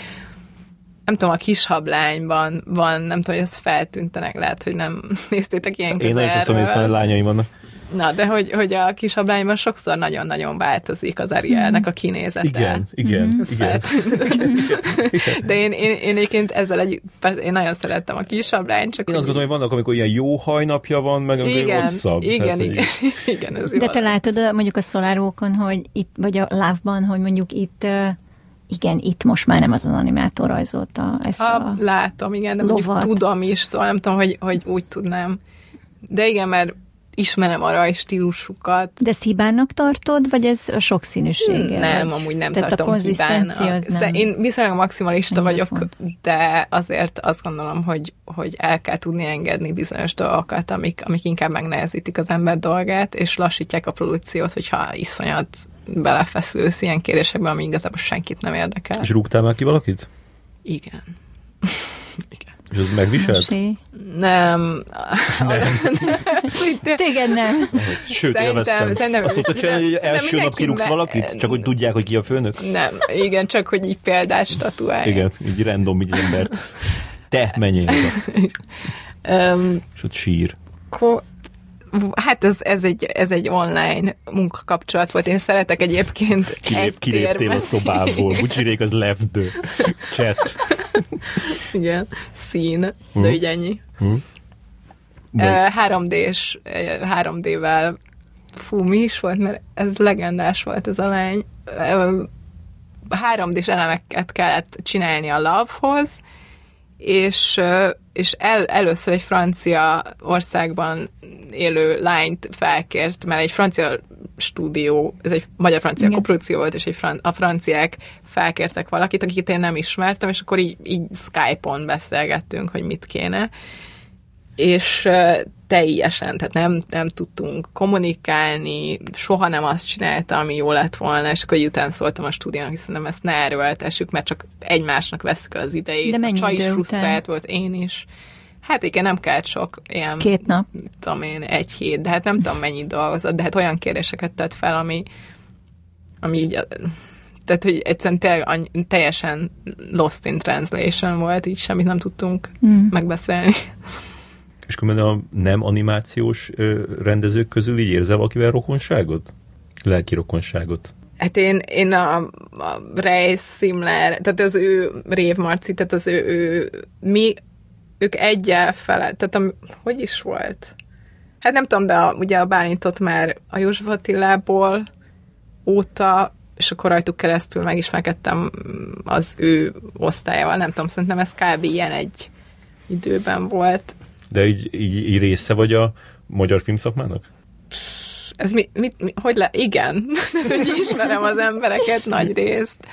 nem tudom, a kis hablányban van, nem tudom, hogy ezt feltűntenek, lehet, hogy nem néztétek ilyen Én is azt néztem, hogy lányaim vannak. Na, de hogy, hogy a kis ablányban sokszor nagyon-nagyon változik az Arielnek a kinézete. Igen, igen, mm. igen. De én, én, én egyébként ezzel egy, én nagyon szerettem a kis ablányt. Csak én azt gondolom, hogy vannak, amikor ilyen jó hajnapja van, meg amikor igen, rosszabb. Igen, Tehát, igen, igen. Ez de te látod mondjuk a szolárókon, hogy itt, vagy a lávban, hogy mondjuk itt igen, itt most már nem az az animátor rajzolta ezt a, a Látom, igen, de mondjuk tudom is, szóval nem tudom, hogy, hogy úgy tudnám. De igen, mert ismerem a rajstílusukat. De ezt hibának tartod, vagy ez a sokszínűsége? Nem, vagy? amúgy nem Tehát tartom a hibának. Az nem... Én viszonylag maximalista vagyok, font. de azért azt gondolom, hogy, hogy el kell tudni engedni bizonyos dolgokat, amik, amik inkább megnehezítik az ember dolgát, és lassítják a produkciót, hogyha iszonyat belefeszülsz ilyen kérdésekben, ami igazából senkit nem érdekel. És rúgtál már ki valakit? Igen. És az megviselt? Mesé. Nem. nem. Téged nem. Sőt, élveztem. Szerintem, Azt mondta, hogy első nap kirúgsz valakit? Csak hogy tudják, hogy ki a főnök? Nem. Igen, csak hogy így példás statuálják. Igen, így random így embert. Te menjél um, És ott sír. Ko- Hát ez, ez, egy, ez egy online munkakapcsolat volt. Én szeretek egyébként Kilép, Kiléptél a szobából. Bucsirék az the chat. Igen. Szín. Hmm. De így ennyi. Hmm. De... 3D-s, 3D-vel fú, mi is volt, mert ez legendás volt ez a lány. 3D-s elemeket kellett csinálni a Love-hoz, és, és el, először egy francia országban élő lányt felkért, mert egy francia stúdió, ez egy magyar-francia koprodukció volt, és egy fran- a franciák felkértek valakit, akit én nem ismertem, és akkor így, így Skype-on beszélgettünk, hogy mit kéne. És teljesen, tehát nem, nem tudtunk kommunikálni, soha nem azt csinálta, ami jó lett volna, és akkor után szóltam a stúdiónak, hiszen nem ezt ne erőltessük, mert csak egymásnak veszük az idejét. De mennyi a csaj is frusztrált volt, én is. Hát igen, nem kellett sok ilyen... Két nap. Tudom én, egy hét, de hát nem tudom mennyit dolgozott, de hát olyan kérdéseket tett fel, ami, ami így tehát, hogy egyszerűen te, teljesen lost in translation volt, így semmit nem tudtunk mm. megbeszélni. És különben a nem animációs rendezők közül így érzel valakivel rokonságot? Lelki rokonságot? Hát én, én a, a Reis Simler, tehát az ő Rév Marci, tehát az ő, ő mi, ők egyel fele, tehát a, hogy is volt? Hát nem tudom, de a, ugye a Bálintot már a József Attilából óta, és akkor rajtuk keresztül megismerkedtem az ő osztályával, nem tudom, szerintem ez kb. ilyen egy időben volt. De így, így, így része vagy a magyar filmszakmának? Ez mi, mit, mi hogy le? Igen. hogy ismerem az embereket nagy részt.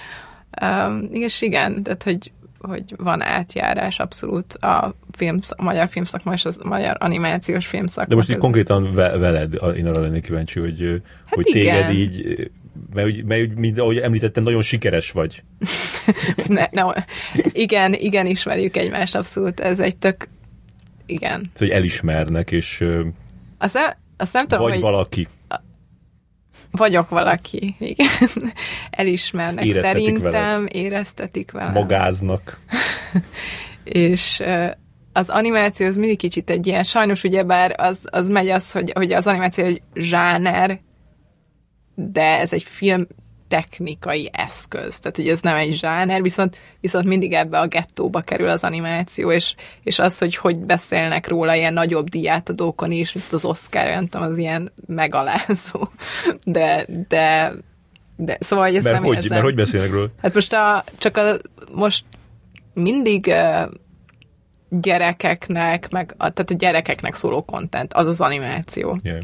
Um, és igen, tehát hogy, hogy van átjárás abszolút a, film, a magyar filmszakma és a magyar animációs filmszakma. De most így konkrétan veled, én arra lennék kíváncsi, hogy, hát hogy igen. téged így mert, mert mint ahogy említettem, nagyon sikeres vagy. ne, ne, igen, igen, ismerjük egymást abszolút, ez egy tök igen. Ez, hogy elismernek, és azt nem, azt nem tudom, vagy hogy... valaki. Vagyok valaki, igen. Elismernek éreztetik szerintem, veled. éreztetik velem. Magáznak. és az animáció az mindig kicsit egy ilyen, sajnos ugyebár az, az megy az, hogy, hogy az animáció egy zsáner, de ez egy film technikai eszköz. Tehát, hogy ez nem egy zsáner, viszont, viszont mindig ebbe a gettóba kerül az animáció, és, és az, hogy hogy beszélnek róla ilyen nagyobb diátadókon is, mint az Oscar, nem tudom, az ilyen megalázó. De, de, de szóval, hogy ez Mert nem hogy, érzem. mert hogy beszélnek róla? Hát most a, csak a, most mindig gyerekeknek, meg a, tehát a gyerekeknek szóló content, az az animáció. Yeah.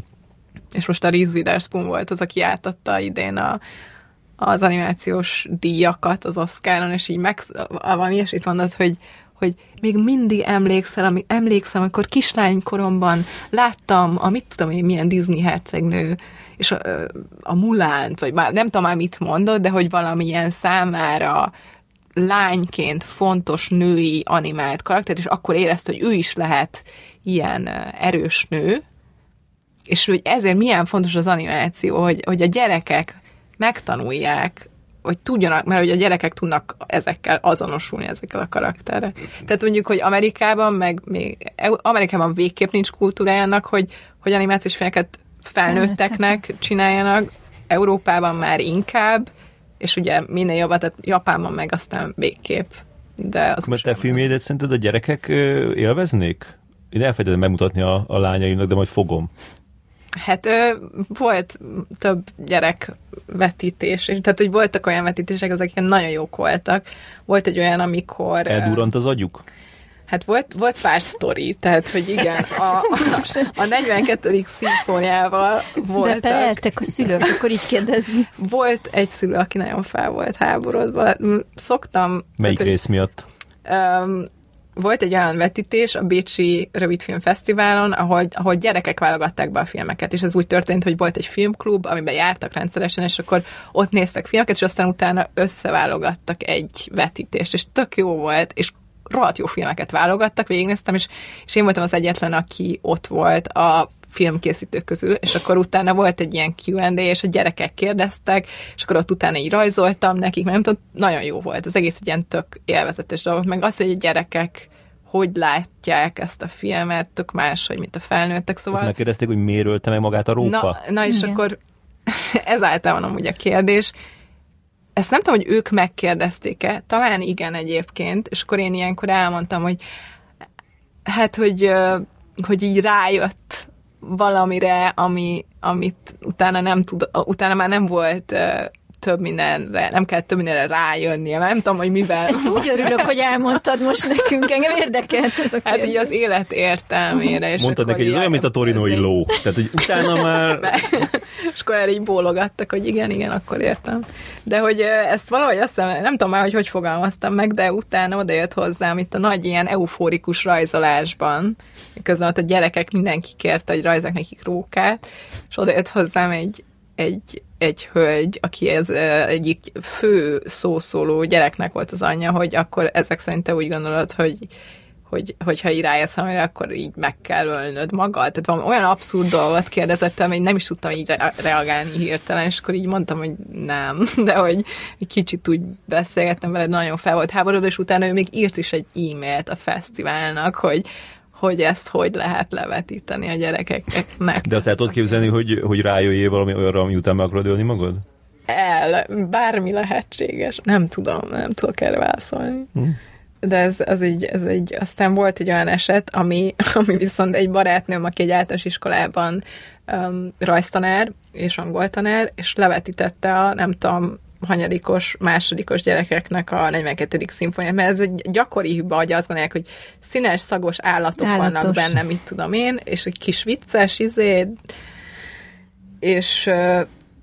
És most a Reese Witherspoon volt az, aki átadta idén a, az animációs díjakat az Oscaron, és így meg, valami ilyesmit mondott, hogy, hogy még mindig emlékszel, ami, emlékszem, amikor kislánykoromban láttam a mit tudom én, milyen Disney hercegnő, és a, a Mulánt, vagy már nem tudom már mit mondott, de hogy valamilyen számára lányként fontos női animált karaktert, és akkor érezte, hogy ő is lehet ilyen erős nő, és hogy ezért milyen fontos az animáció, hogy, hogy a gyerekek megtanulják, hogy tudjanak, mert hogy a gyerekek tudnak ezekkel azonosulni, ezekkel a karakterrel. Tehát mondjuk, hogy Amerikában, meg még Amerikában végképp nincs kultúrájának, hogy, hogy animációs filmeket felnőtteknek csináljanak, Európában már inkább, és ugye minél jobban, tehát Japánban meg aztán végképp. De az Mert te filmjédet szerinted a gyerekek élveznék? Én elfelejtettem bemutatni a, a lányaimnak, de majd fogom. Hát ö, volt több gyerek vetítés, és tehát hogy voltak olyan vetítések, azok ilyen nagyon jók voltak. Volt egy olyan, amikor... ö, Eldurrant az agyuk? Hát volt, volt pár sztori, tehát hogy igen, a, a, a 42. szimfóniával De voltak. pereltek a szülők, akkor így kérdezni. Volt egy szülő, aki nagyon fel volt háborodva. Szoktam... Melyik tehát, hogy- rész miatt? Um, volt egy olyan vetítés a Bécsi Rövidfilm Fesztiválon, ahol, ahol gyerekek válogatták be a filmeket, és ez úgy történt, hogy volt egy filmklub, amiben jártak rendszeresen, és akkor ott néztek filmeket, és aztán utána összeválogattak egy vetítést, és tök jó volt, és rohadt jó filmeket válogattak, végignéztem, és, és én voltam az egyetlen, aki ott volt a filmkészítők közül, és akkor utána volt egy ilyen Q&A, és a gyerekek kérdeztek, és akkor ott utána így rajzoltam nekik, mert nem tudom, nagyon jó volt, az egész egy ilyen tök élvezetes dolog, meg az, hogy a gyerekek hogy látják ezt a filmet, tök máshogy, mint a felnőttek, Azt szóval... megkérdezték, hogy miért ölte meg magát a róka? Na, na és Igen. akkor ez általában amúgy a kérdés. Ezt nem tudom, hogy ők megkérdezték-e, talán igen egyébként, és akkor én ilyenkor elmondtam, hogy hát, hogy, hogy így rájött valamire, ami, amit utána nem tud, utána már nem volt több mindenre, nem kellett több mindenre rájönnie, mert nem tudom, hogy mivel. Ezt úgy örülök, hogy elmondtad most nekünk, engem érdekelt ez a Hát így az élet értelmére. És Mondtad neki, hogy ez olyan, mint a torinói ló. Tehát, hogy utána már... és akkor erre így bólogattak, hogy igen, igen, akkor értem. De hogy ezt valahogy azt hiszem, nem tudom már, hogy hogy fogalmaztam meg, de utána oda jött hozzám itt a nagy ilyen eufórikus rajzolásban, közben ott a gyerekek mindenki kérte, hogy rajzolják nekik rókát, és oda jött hozzám egy, egy, egy hölgy, aki ez egyik fő szószóló gyereknek volt az anyja, hogy akkor ezek szerint te úgy gondolod, hogy hogy, hogyha rájössz valamire, akkor így meg kell ölnöd magad. Tehát valami olyan abszurd dolgot kérdezett, amit nem is tudtam így re- reagálni hirtelen, és akkor így mondtam, hogy nem, de hogy egy kicsit úgy beszélgettem vele, nagyon fel volt háborodva, és utána ő még írt is egy e-mailt a fesztiválnak, hogy hogy ezt hogy lehet levetíteni a gyerekeknek. De azt el tudod képzelni, hogy, hogy rájöjjél valami olyanra, ami után meg akarod ölni magad? El, bármi lehetséges. Nem tudom, nem tudok erre válaszolni. De ez, ez, egy, ez egy, aztán volt egy olyan eset, ami, ami viszont egy barátnőm, aki egy általános iskolában um, rajztanár és angoltanár, és levetítette a, nem tudom, hanyadikos, másodikos gyerekeknek a 42. szimfóniát, mert ez egy gyakori hiba, hogy azt gondolják, hogy színes, szagos állatok Állatos. vannak benne, mit tudom én, és egy kis vicces, izé, és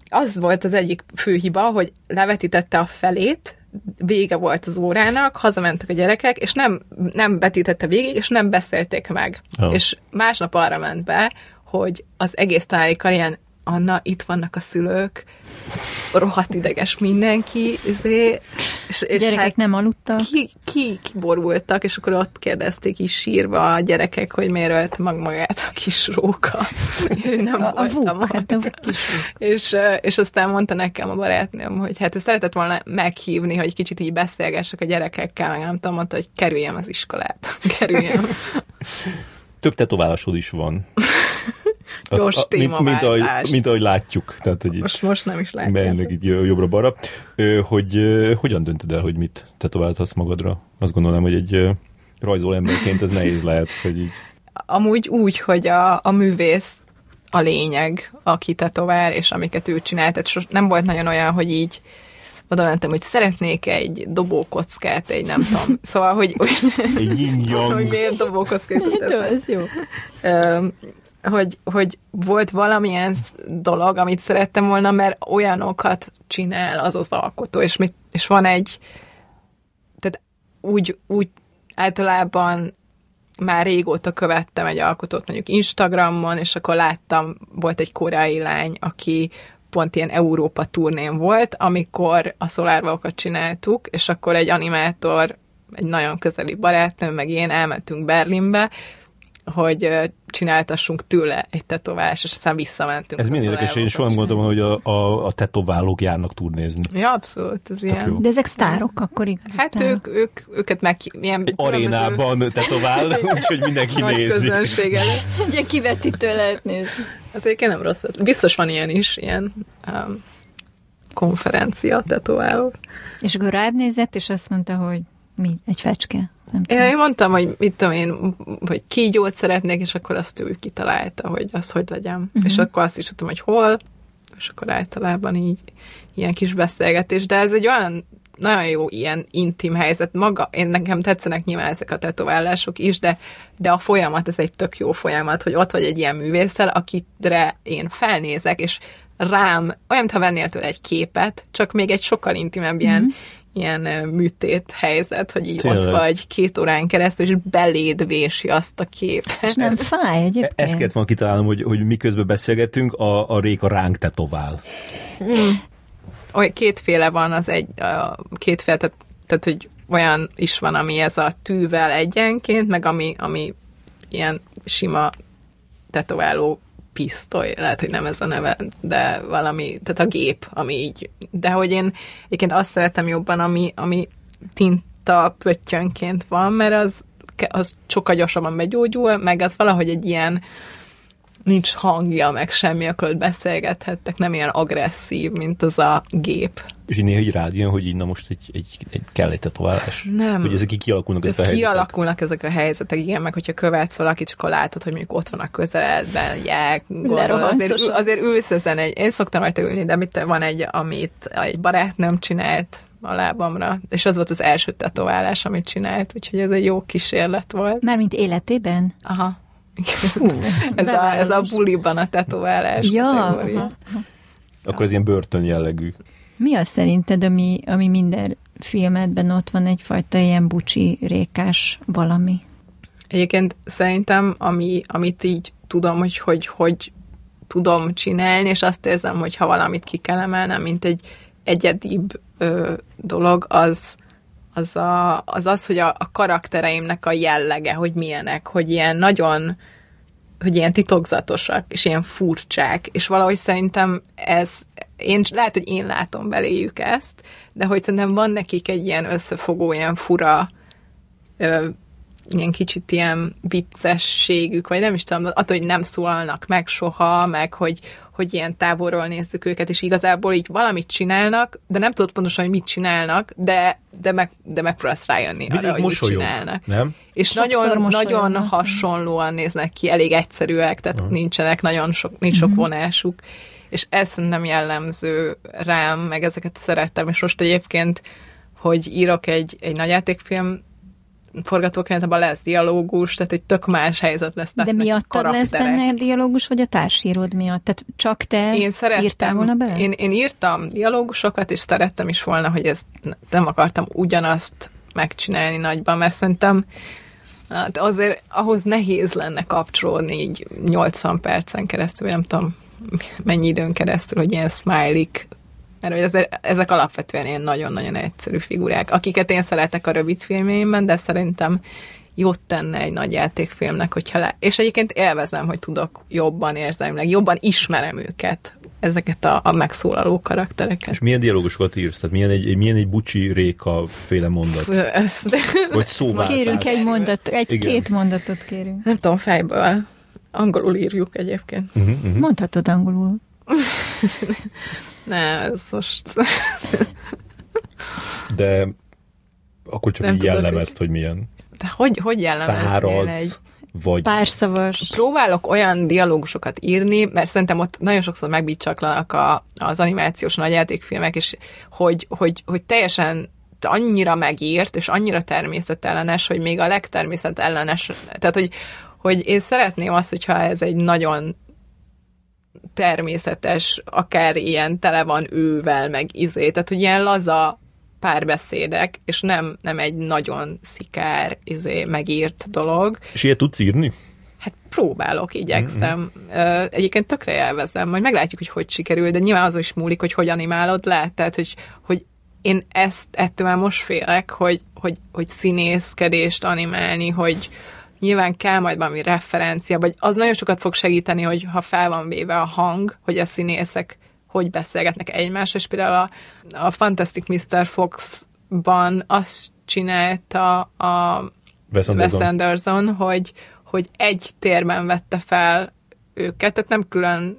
az volt az egyik fő hiba, hogy levetítette a felét, vége volt az órának, hazamentek a gyerekek, és nem, nem vetítette végig, és nem beszélték meg. Oh. És másnap arra ment be, hogy az egész tájékkal ilyen Anna, itt vannak a szülők, rohadt ideges mindenki, izé, és, és Gyerekek hát nem aludtak. ki, ki, kiborultak, és akkor ott kérdezték is sírva a gyerekek, hogy miért ölt mag magát a kis róka. Nem A, a voltam vúk, hát a kis. És, és aztán mondta nekem a barátnőm, hogy hát ő szeretett volna meghívni, hogy kicsit így beszélgessek a gyerekekkel, meg nem tudom, mondta, hogy kerüljem az iskolát. Kerüljem. Több tetoválásod is van. Gyors Azt- mint, mint, témaváltás. ahogy, mint ahogy látjuk. Tehát, hogy itt Most, most nem is mennek látjátok. így jobbra-balra. Hogy hogyan döntöd el, hogy mit tetoválhatsz magadra? Azt gondolom, hogy egy rajzoló emberként ez nehéz lehet, hogy így Amúgy úgy, hogy a, a művész a lényeg, aki tetovál, és amiket ő csinál. Tehát sos, nem volt nagyon olyan, hogy így oda mentem, hogy szeretnék egy dobókockát, egy nem tudom. Szóval, hogy, hogy, hogy miért dobókockát. Jó, ez jó. Hogy, hogy volt valamilyen dolog, amit szerettem volna, mert olyanokat csinál az az alkotó, és, mit, és van egy, tehát úgy, úgy általában már régóta követtem egy alkotót mondjuk Instagramon, és akkor láttam, volt egy koreai lány, aki pont ilyen Európa turnén volt, amikor a szolárvalókat csináltuk, és akkor egy animátor, egy nagyon közeli barátnőm, meg én elmentünk Berlinbe, hogy csináltassunk tőle egy tetoválást, és aztán visszamentünk. Ez milyen érdekes, én soha nem gondoltam, hogy a, a, a tetoválók járnak turnézni. Ja, abszolút. Ez ilyen. De ezek sztárok akkor igaz? Hát sztárok. ők, ők, őket meg ilyen Egy arénában tetovál, úgyhogy mindenki nagy nézi. közönség előtt. Kivetítő lehet nézni. Az egyébként nem rossz. Biztos van ilyen is, ilyen um, konferencia tetováló. És akkor rád nézett, és azt mondta, hogy mi? Egy fecske? Nem Én, tudom. én mondtam, hogy mit tudom én, hogy kígyót szeretnék, és akkor azt ő kitalálta, hogy az hogy legyen. Mhm. Uh-huh. És akkor azt is tudtam, hogy hol, és akkor általában így ilyen kis beszélgetés. De ez egy olyan nagyon jó ilyen intim helyzet. Maga, én nekem tetszenek nyilván ezek a tetoválások is, de, de a folyamat, ez egy tök jó folyamat, hogy ott vagy egy ilyen művésszel, akire én felnézek, és rám, olyan, mintha vennél tőle egy képet, csak még egy sokkal intimebb ilyen, Mhm. Ilyen műtét helyzet, hogy így Tényleg. ott vagy két órán keresztül, és beléd vési azt a képet. És nem fáj egyébként? Ezt kellett volna kitalálnom, hogy, hogy miközben beszélgetünk, a, a Réka ránk tetovál. Oly, kétféle van az egy, a kétféle, tehát, tehát, hogy olyan is van, ami ez a tűvel egyenként, meg ami, ami ilyen sima tetováló pisztoly, lehet, hogy nem ez a neve, de valami, tehát a gép, ami így, de hogy én egyébként azt szeretem jobban, ami, ami tinta pöttyönként van, mert az, az sokkal gyorsabban begyógyul, meg az valahogy egy ilyen, nincs hangja, meg semmi, akkor ott beszélgethettek, nem ilyen agresszív, mint az a gép. És így néha így rád jön, hogy így na most egy, egy, egy kell egy tetoválás. Nem. Hogy ezek így kialakulnak Ez ezek a helyzetek. kialakulnak ezek a helyzetek, igen, meg hogyha követsz valakit, és akkor látod, hogy mondjuk ott van a közeledben,ják, gondol, Lerohansz azért, azért ülsz ezen egy, én szoktam rajta ülni, de mit van egy, amit egy barátnőm csinált a lábamra, és az volt az első tetoválás, amit csinált, úgyhogy ez egy jó kísérlet volt. Mármint életében? Aha. Ez a, ez a buliban a tetoválás Ja, kategória. aha. Akkor ez ilyen börtön jellegű. Mi az szerinted, ami, ami minden filmedben ott van egyfajta ilyen bucsi, rékás valami? Egyébként szerintem, ami, amit így tudom, hogy, hogy hogy tudom csinálni, és azt érzem, hogy ha valamit ki kell emelnem, mint egy egyedibb ö, dolog, az az, a, az az, hogy a, a karaktereimnek a jellege, hogy milyenek, hogy ilyen nagyon hogy ilyen titokzatosak, és ilyen furcsák, és valahogy szerintem ez, én, lehet, hogy én látom beléjük ezt, de hogy szerintem van nekik egy ilyen összefogó, ilyen fura, ö, ilyen kicsit ilyen viccességük, vagy nem is tudom, attól, hogy nem szólalnak meg soha, meg hogy, hogy ilyen távolról nézzük őket, és igazából így valamit csinálnak, de nem tudod pontosan, hogy mit csinálnak, de, de, meg, de megpróbálsz rájönni arra, Mindig hogy mit csinálnak. nem? És Sokszor nagyon, mosolyognak. nagyon hasonlóan néznek ki, elég egyszerűek, tehát uh-huh. nincsenek nagyon sok, nincs sok vonásuk. És ez szerintem jellemző rám, meg ezeket szerettem, és most egyébként, hogy írok egy, egy nagyjátékfilm forgatókönyvet, abban lesz dialógus, tehát egy tök más helyzet lesz. De miattad lesz benne dialógus, vagy a társíród miatt? Tehát csak te Én szerettem, írtál volna bele? Én, én írtam dialógusokat, és szerettem is volna, hogy ezt nem akartam ugyanazt megcsinálni nagyban, mert szerintem hát azért ahhoz nehéz lenne kapcsolódni így 80 percen keresztül, nem tudom mennyi időn keresztül, hogy ilyen smiley mert hogy azért, ezek alapvetően ilyen nagyon-nagyon egyszerű figurák, akiket én szeretek a rövid filmjeimben, de szerintem jót tenne egy nagy játékfilmnek, hogyha le... És egyébként élvezem, hogy tudok jobban érzelmileg, jobban ismerem őket, ezeket a, a megszólaló karaktereket. És milyen dialógusokat írsz? Tehát milyen egy, milyen egy bucsi réka féle mondat? Ezt, Vagy szóváltás? Kérünk egy mondat, egy-két mondatot kérünk. nem tudom fejből. Angolul írjuk egyébként. Uh-huh, uh-huh. Mondhatod angolul. Ne, ez most... De akkor csak Nem így jellemezt, hogy milyen De hogy, hogy jellemeznél száraz, egy... vagy Párszavas. Próbálok olyan dialógusokat írni, mert szerintem ott nagyon sokszor megbícsaklanak a, az animációs nagyjátékfilmek, és hogy, hogy, hogy teljesen annyira megírt, és annyira természetellenes, hogy még a legtermészetellenes, tehát hogy, hogy én szeretném azt, hogyha ez egy nagyon természetes, akár ilyen tele van ővel, meg izé, tehát hogy ilyen laza párbeszédek, és nem, nem egy nagyon szikár, izé, megírt dolog. És ilyet tudsz írni? Hát próbálok, igyekszem. Mm-hmm. Egyébként tökre élvezem, majd meglátjuk, hogy hogy sikerül, de nyilván azon is múlik, hogy hogy animálod le, tehát hogy, hogy én ezt ettől már most félek, hogy, hogy, hogy színészkedést animálni, hogy nyilván kell majd valami referencia, vagy az nagyon sokat fog segíteni, hogy ha fel van véve a hang, hogy a színészek hogy beszélgetnek egymással, és például a, a Fantastic Mr. Fox-ban azt csinálta a Wes Wes Anderson. Anderson, hogy, hogy egy térben vette fel őket, tehát nem külön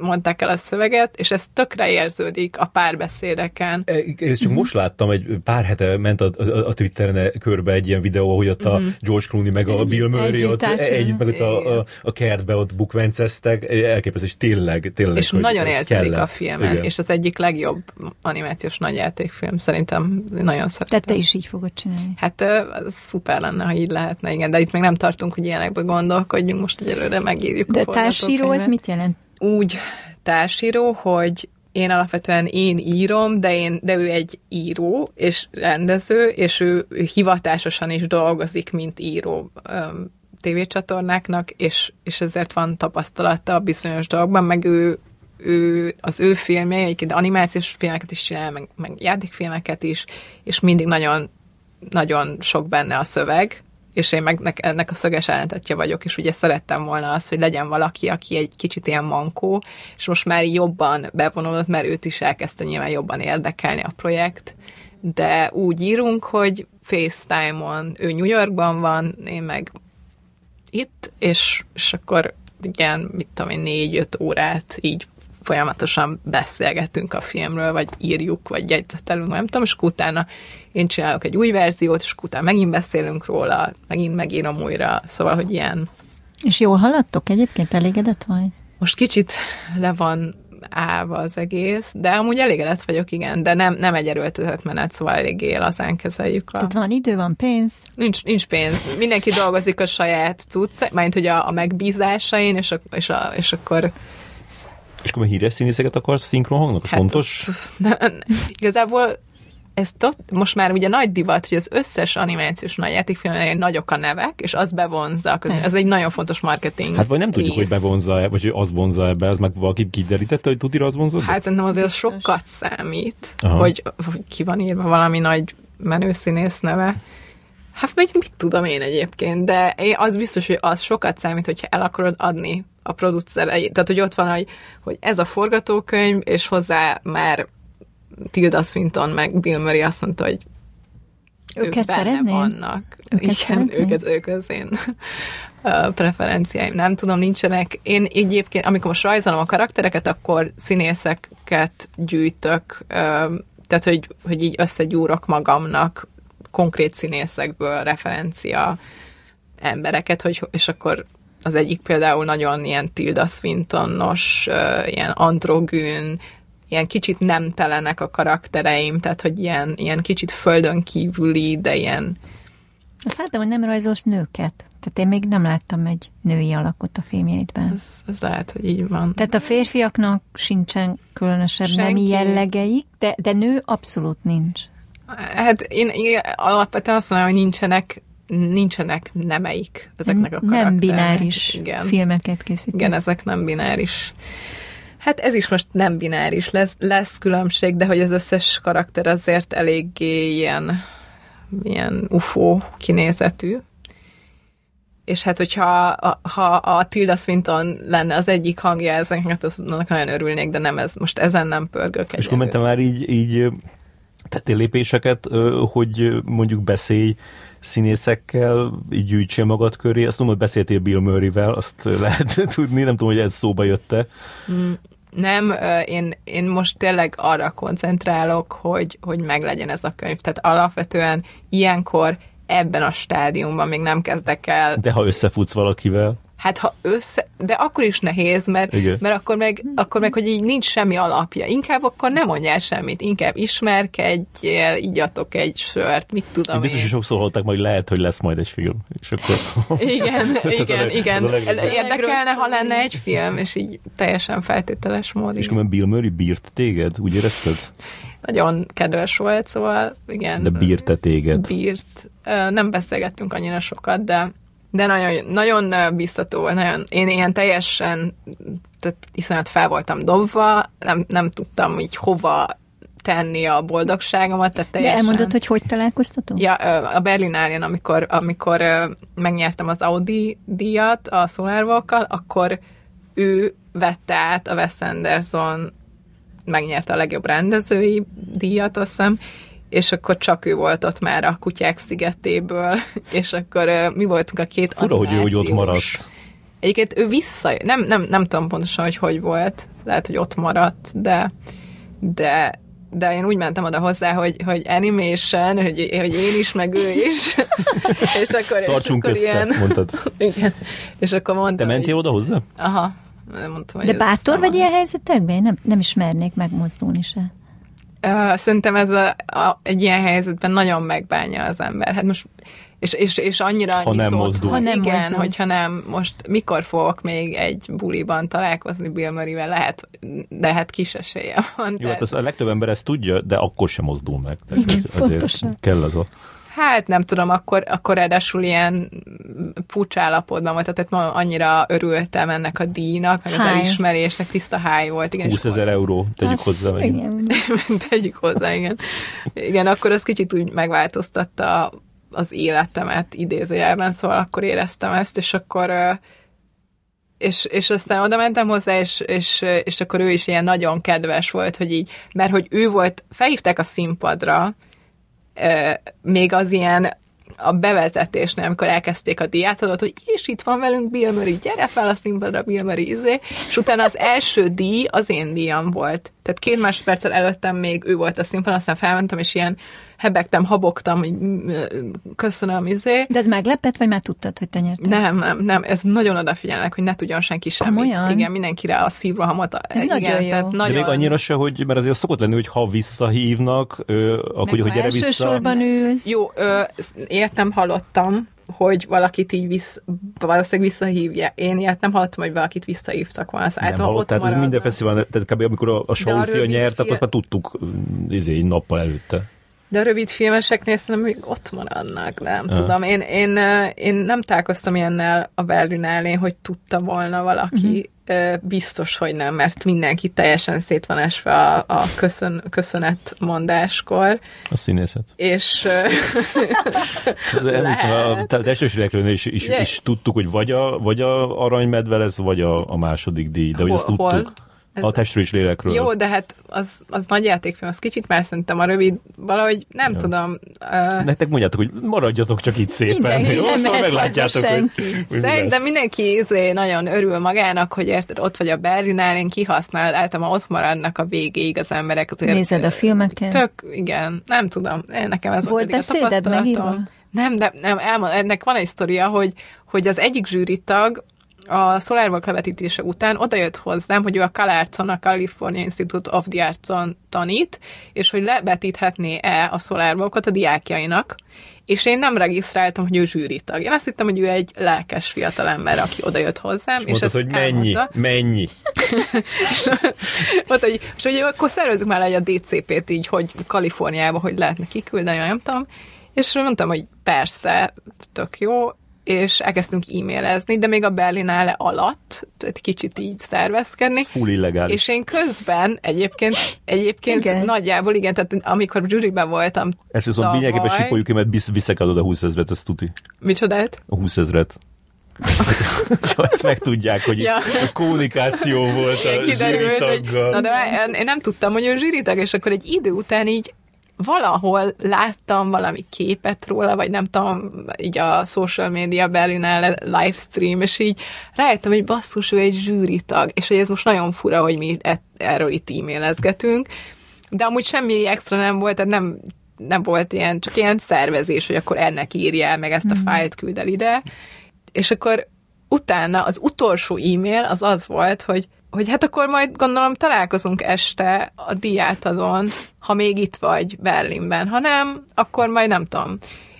mondták el a szöveget, és ez tökre érződik a párbeszédeken. E, Ezt csak most láttam, egy pár hete ment a, a, a Twitteren körbe egy ilyen videó, hogy ott a George Clooney meg a Együtt- Bill Murray együtt ott együtt, meg ott a, a, a kertbe ott bukvenceztek, elképesztő, és tényleg, tényleg. És nagyon érződik kellett. a filmen, Igen. és az egyik legjobb animációs nagyjátékfilm, szerintem nagyon szeretem. Tehát te is így fogod csinálni. Hát az szuper lenne, ha így lehetne, igen, de itt még nem tartunk, hogy ilyenekbe gondolkodjunk, most egyelőre megírjuk De a társíró, ez mit jelent? Úgy társíró, hogy én alapvetően én írom, de, én, de ő egy író és rendező, és ő, ő hivatásosan is dolgozik, mint író öm, tévécsatornáknak, és, és ezért van tapasztalata a bizonyos dolgokban, meg ő, ő az ő filmje, egyébként animációs filmeket is csinál, meg, meg játékfilmeket is, és mindig nagyon, nagyon sok benne a szöveg, és én meg nek- ennek a szöges ellentetje vagyok, és ugye szerettem volna az, hogy legyen valaki, aki egy kicsit ilyen mankó, és most már jobban bevonulott, mert őt is elkezdte nyilván jobban érdekelni a projekt, de úgy írunk, hogy FaceTime-on ő New Yorkban van, én meg itt, és, és akkor igen, mit tudom én, négy-öt órát így folyamatosan beszélgetünk a filmről, vagy írjuk, vagy jegyzetelünk, nem tudom, és utána én csinálok egy új verziót, és utána megint beszélünk róla, megint megírom újra, szóval, hogy ilyen. És jól haladtok egyébként? Elégedett vagy? Most kicsit le van állva az egész, de amúgy elégedett vagyok, igen, de nem, nem egy erőltetett menet, szóval eléggé lazán kezeljük a... Tehát van idő, van pénz. Nincs, nincs pénz. Mindenki dolgozik a saját cucc, majd hogy a, a megbízásain, és, a, és, a, és akkor... És akkor híres színészeket akarsz szinkron hangnak? Az fontos? Az, ne, ne, igazából ez tot, most már ugye nagy divat, hogy az összes animációs nagyjátékfilmnél nagyok a nevek, és az bevonza. a. Ez egy nagyon fontos marketing. Hát vagy nem tudjuk, hogy rész. bevonza-e, vagy hogy az vonza ebbe, az meg valaki kiderítette, hogy tudira az vonzott? Hát szerintem azért az Biztos. sokat számít, hogy, hogy ki van írva valami nagy menő színész neve. Hát vagy mit tudom én egyébként, de én az biztos, hogy az sokat számít, hogyha el akarod adni a producer, tehát hogy ott van, hogy, hogy ez a forgatókönyv, és hozzá már Tilda Swinton meg Bill Murray azt mondta, hogy Őket ők vannak. Őket Igen, őket, ők az én preferenciáim. Nem tudom, nincsenek. Én egyébként, amikor most rajzolom a karaktereket, akkor színészeket gyűjtök, tehát, hogy, hogy így összegyúrok magamnak konkrét színészekből referencia embereket, hogy, és akkor az egyik például nagyon ilyen Tilda Swintonos, ilyen androgyn, ilyen kicsit nemtelenek a karaktereim, tehát hogy ilyen, ilyen kicsit földön kívüli, de ilyen Azt láttam, hogy nem rajzolsz nőket. Tehát én még nem láttam egy női alakot a filmjeidben. ez, ez lehet, hogy így van. Tehát a férfiaknak sincsen különösebb Senki. nemi jellegeik, de, de nő abszolút nincs. Hát én, én alapvetően azt mondom, hogy nincsenek, nincsenek nemeik ezeknek a karaktereknek. Nem bináris Igen. filmeket készítesz. Igen, ezek nem bináris. Hát ez is most nem bináris, lesz, lesz különbség, de hogy az összes karakter azért eléggé ilyen, ilyen UFO kinézetű. És hát, hogyha a, ha a Tilda Swinton lenne az egyik hangja ezeknek, az annak nagyon örülnék, de nem ez. Most ezen nem pörgök És akkor mentem már így, így tettél lépéseket, hogy mondjuk beszélj színészekkel, így gyűjtsél magad köré. Azt tudom, hogy beszéltél Bill Murray-vel, azt lehet tudni, nem tudom, hogy ez szóba jötte. Nem, ö, én, én most tényleg arra koncentrálok, hogy, hogy meglegyen ez a könyv. Tehát alapvetően ilyenkor ebben a stádiumban még nem kezdek el De ha összefutsz valakivel, Hát ha össze, de akkor is nehéz, mert, Igen. mert akkor, meg, akkor meg, hogy így nincs semmi alapja. Inkább akkor nem mondjál semmit, inkább ismerkedjél, igyatok egy sört, mit tudom én biztos, hogy sokszor hallották majd, lehet, hogy lesz majd egy film. És akkor... Igen, igen, leg- igen. Érdekelne, ha lenne egy film, és így teljesen feltételes mód. És akkor Bill Murray bírt téged, úgy érezted? Nagyon kedves volt, szóval igen. De bírte téged. bírt. Nem beszélgettünk annyira sokat, de, de nagyon, nagyon biztató. Nagyon, én ilyen teljesen, tehát iszonyat fel voltam dobva, nem, nem tudtam így hova tenni a boldogságomat, tehát De teljesen... elmondod, hogy hogy találkoztatunk? Ja, a Berlinárien, amikor, amikor megnyertem az Audi díjat a Solarwalkkal, akkor ő vette át a Wes Anderson, megnyerte a legjobb rendezői díjat, azt hiszem, és akkor csak ő volt ott már a kutyák szigetéből, és akkor mi voltunk a két Fura, hogy ő hogy ott animációs- maradt. Egyébként ő vissza, nem, nem, nem tudom pontosan, hogy hogy volt, lehet, hogy ott maradt, de, de, de én úgy mentem oda hozzá, hogy, hogy animation, hogy, hogy én is, meg ő is. és akkor, Tartsunk és akkor össze, ilyen, mondtad. igen. És akkor Te mondtam, mentél hogy, oda hozzá? aha, mondtam, hogy De bátor vagy ilyen helyzetekben? Én nem, nem ismernék megmozdulni se. Szerintem ez a, a, egy ilyen helyzetben nagyon megbánja az ember. Hát most és, és, és annyira Ha nem nyitott, mozdul. Ha nem igen, mozdulsz. hogyha nem, most mikor fogok még egy buliban találkozni Bill Murray-vel, lehet, de hát kis esélye van. Jó, tehát- hát az a legtöbb ember ezt tudja, de akkor sem mozdul meg. Tehát Igen, azért pontosan. kell az a... Hát nem tudom, akkor, akkor ráadásul ilyen furcsa állapotban volt, tehát ma annyira örültem ennek a díjnak, meg az High. elismerésnek, tiszta háj volt. Igen, 20 és ezer euró, tegyük Az- hozzá. igen. Tegyük hozzá, igen. Igen, akkor az kicsit úgy megváltoztatta az életemet idézőjelben, szóval akkor éreztem ezt, és akkor és, és aztán oda mentem hozzá, és, és, és akkor ő is ilyen nagyon kedves volt, hogy így, mert hogy ő volt, felhívták a színpadra, még az ilyen a bevezetésnél, amikor elkezdték a diátadót, hogy és itt van velünk Bill Murray, gyere fel a színpadra, Bill Murray, izé. és utána az első díj az én díjam volt. Tehát két másodperccel előttem még ő volt a színpadon, aztán felmentem, és ilyen hebegtem, habogtam, hogy mm, köszönöm, izé. De ez meglepett, vagy már tudtad, hogy te nyertél? Nem, nem, nem, ez nagyon odafigyelnek, hogy ne tudjon senki semmit. Komolyan? Igen, mindenkire a szívrohamot. Ez igen, nagyon jó. Tehát De nagyon... De még annyira se, hogy, mert azért szokott lenni, hogy ha visszahívnak, ö, akkor Meg hogy gyere vissza. elsősorban ülsz. Jó, ö, ezt értem, hallottam, hogy valakit így vissz, valószínűleg visszahívja. Én ilyet nem hallottam, hogy valakit visszahívtak volna. Az Nem hallott, ott tehát ez minden fesztivál, tehát kb. amikor a, a Saul fia nyert, akkor azt már tudtuk izé, egy nappal előtte. De a rövid filmeseknél szerintem még ott maradnak, nem Ah. tudom. Én, én, én nem találkoztam ilyennel a Berlinálén, hogy tudta volna valaki, uh-huh. biztos, hogy nem, mert mindenki teljesen szét van esve a, a köszön, köszönet mondáskor, A színészet. és emlékszem, a Lehet. te- testőségekről is, is, Ugye- is, tudtuk, hogy vagy a, vagy a aranymedve lesz, vagy a, a második díj, de hogy Hol- ezt tudtuk. hol? Ez- A testről és lélekről. Jó, de hát az, az nagy játékfilm, az kicsit már szerintem a rövid, valahogy nem Ja. tudom. Uh, Nektek mondjátok, hogy maradjatok csak itt szépen. Mindenki, Jó, nem szóval meglátjátok, hogy, senki. hogy mi Szerintem mindenki izé nagyon örül magának, hogy érted, ott vagy a Berlinál, én kihasználod, általában ott maradnak a végéig az emberek. Azért, Nézed a filmeket? Tök, igen, nem tudom, nekem ez Volt volt, eddig a tapasztalatom. megírva? Nem, de nem, elmond, ennek van egy sztoria, hogy, hogy az egyik zsűritag a SolarWalk levetítése után odajött hozzám, hogy ő a CalArts-on, a California Institute of the Arts-on tanít, és hogy levetíthetné-e a SolarWalk-ot a diákjainak, és én nem regisztráltam, hogy ő zsűritag. Én azt hittem, hogy ő egy lelkes fiatalember, aki odajött hozzám. És mondtad, ezt hogy mennyi, elmondta. mennyi. És mondta, hogy, és hogy akkor szervezzük már egy a DCP-t így, hogy Kaliforniába, hogy lehetne kiküldeni, nem tudom. És mondtam, hogy persze, tök jó, és elkezdtünk e-mailezni, de még a Berlinale alatt, egy kicsit így szervezkedni. Full illegális. És én közben egyébként, egyébként Igen. nagyjából igen, tehát amikor zsűriben voltam Ezt viszont tavaly- lényegében sípoljuk ki, mert visz, visszakadod a 20 ezret, ezt tuti. Micsodát? A 20 ezret. Ezt megtudják, hogy Ja. a kommunikáció volt a kiderült, hogy, zsűritaggal. na de én nem tudtam, hogy ő zsűritag, és akkor egy idő után így valahol láttam valami képet róla, vagy nem tudom, így a social media Berlin livestream, és így rájöttem, hogy basszus, ő egy zsűritag, és hogy ez most nagyon fura, hogy mi e- erről itt e-mailezgetünk, de amúgy semmi extra nem volt, tehát nem, nem volt ilyen, csak ilyen szervezés, hogy akkor ennek írja meg ezt a mm. fájlt küld el ide, és akkor utána az utolsó e-mail az az volt, hogy hogy hát akkor majd gondolom találkozunk este a diátadon, ha még itt vagy Berlinben, ha nem, akkor majd nem tudom.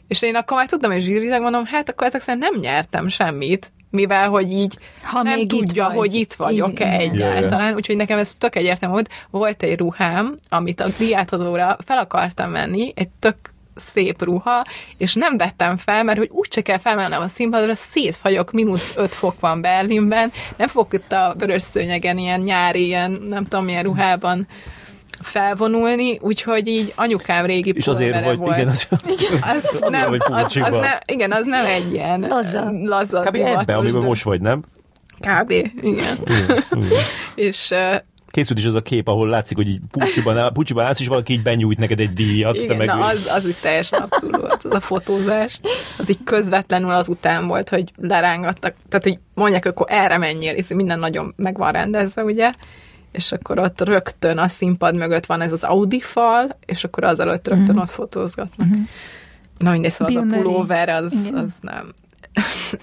És én akkor már tudtam, hogy zsűrizek mondom, hát akkor ezek szerint nem nyertem semmit, mivel, hogy így ha nem még tudja, itt vagy. hogy itt vagyok-e egyáltalán. Úgyhogy nekem ez tök egyértelmű volt. Volt egy ruhám, amit a diátadóra fel akartam menni, egy tök szép ruha, és nem vettem fel, mert hogy úgyse kell felmennem a színpadra, szétfagyok, mínusz 5 fok van Berlinben, nem fogok itt a vörös szőnyegen ilyen nyári, ilyen nem tudom milyen ruhában felvonulni, úgyhogy így anyukám régi És azért vagy, volt. igen, az, igen, az, az nem, az, az nem, igen, az nem egy ilyen laza, laza Kb. ebbe, amiben most vagy, nem? Kb. Igen. igen, igen. és készült is az a kép, ahol látszik, hogy így pucsiban, pucsiban állsz, és valaki így benyújt neked egy díjat. Igen, meg na, az, az úgy teljesen abszurd volt, az a fotózás. Az így közvetlenül az után volt, hogy lerángattak. Tehát, hogy mondják, akkor erre menjél, és minden nagyon meg van rendezve, ugye? és akkor ott rögtön a színpad mögött van ez az Audi fal, és akkor az előtt rögtön uh-huh. ott fotózgatnak. Uh-huh. Na mindegy, szóval Bill az a pulóver, az, az nem.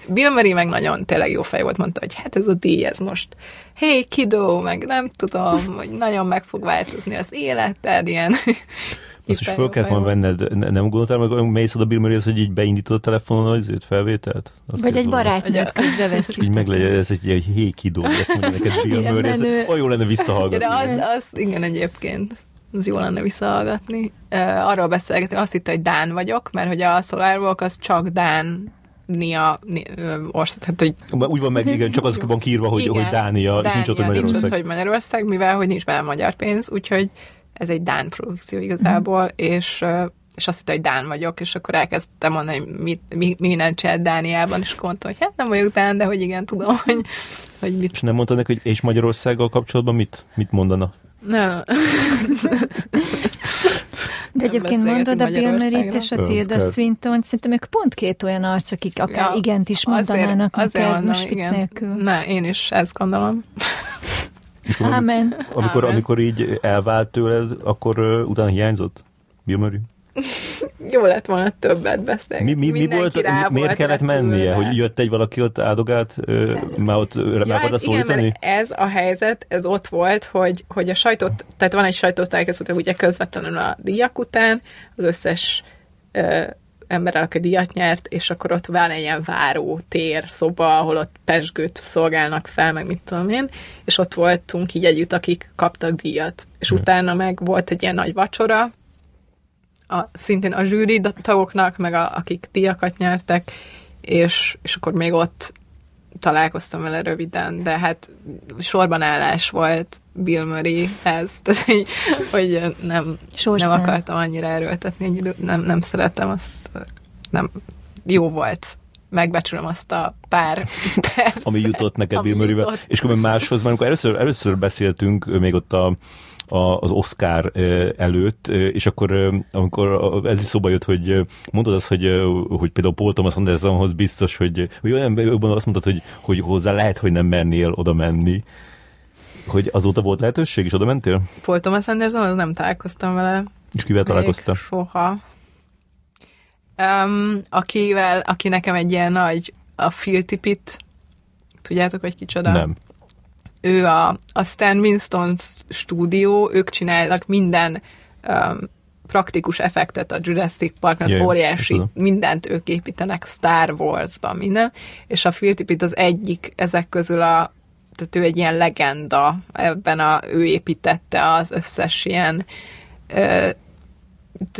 Bill Murray meg nagyon tényleg jó fej volt, mondta, hogy hát ez a díj, ez most hey kidó, meg nem tudom, hogy nagyon meg fog változni az életed, ilyen azt is föl kellett volna venned, nem gondoltál meg, hogy mész oda Bill Murray, hogy így beindítod a telefonon az felvételt? Azt Vagy egy barátnőt közbeveszít. Így meg legyen, ez egy, egy hékidó, ezt mondja neked Bill Murray, ez olyan jó lenne visszahallgatni. De az, az igen egyébként az jó lenne visszahallgatni. Uh, arról beszélgetünk, azt hitt, hogy Dán vagyok, mert hogy a SolarWalk az csak Dán Nia ország, tehát hogy... Úgy van meg, igen, csak az van kiírva, hogy, igen, hogy Dánia, Dánia, és nincs ott, hogy Magyarország. Nincs ott, hogy Magyarország, mivel hogy nincs benne magyar pénz, úgyhogy ez egy Dán produkció igazából, mm. és és azt hitte, hogy Dán vagyok, és akkor elkezdtem mondani, hogy mit, mi, mi minden csinált Dániában, és mondtam, hogy hát nem vagyok Dán, de hogy igen, tudom, hogy, hogy mit. És nem mondtad neki, hogy és Magyarországgal kapcsolatban mit, mit mondana? Nem. De egyébként mondod a Bill Murray-t és a Tilda swinton szerintem ők pont két olyan arc, akik akár ja, igent is mondanának, azért, azért mondom, most vicc nélkül. Ne, én is ezt gondolom. És Amen. Amikor, Amen. amikor így elvált tőled, akkor uh, utána hiányzott Bill Murray? Jó lett volna többet beszélni. Mi, mi, mi volt, miért volt kellett mennie? Hogy jött egy valaki ott áldogált, már ott ja, meg hát szólítani? Igen, ez a helyzet, ez ott volt, hogy, hogy a sajtót, tehát van egy sajtótájékoztató, ugye közvetlenül a díjak után, az összes ö, ember, aki díjat nyert, és akkor ott van egy ilyen váró tér, szoba, ahol ott pesgőt szolgálnak fel, meg mit tudom én, és ott voltunk így együtt, akik kaptak díjat. És hmm. utána meg volt egy ilyen nagy vacsora, a, szintén a zsűri tagoknak, meg a, akik díjakat nyertek, és, és akkor még ott találkoztam vele röviden, de hát sorban állás volt Bill Murray-hez, tehát hogy, hogy nem, nem akartam annyira erőltetni, egy idő, nem, nem szeretem azt, nem, jó volt. Megbecsülöm azt a pár percet, Ami jutott neked Bill Murray-vel. És akkor máshoz, mert amikor először, először beszéltünk még ott a, az Oscar előtt, és akkor amikor ez is szóba jött, hogy mondod azt, hogy, hogy például Paul Thomas Andersonhoz biztos, hogy, hogy olyan, jobban azt mondtad, hogy, hogy hozzá lehet, hogy nem mernél oda menni. Hogy azóta volt lehetőség, és oda mentél? Paul Thomas Anderson, az nem találkoztam vele. És kivel találkoztál? Soha. Um, akivel, aki nekem egy ilyen nagy, a Phil Tippett, tudjátok, hogy kicsoda? Nem ő a, a Stan Winston stúdió, ők csinálnak minden um, praktikus effektet a Jurassic Park, az Jaj, óriási, mindent ők építenek Star Wars-ban, minden, és a Phil Tippett az egyik ezek közül a tehát ő egy ilyen legenda, ebben a, ő építette az összes ilyen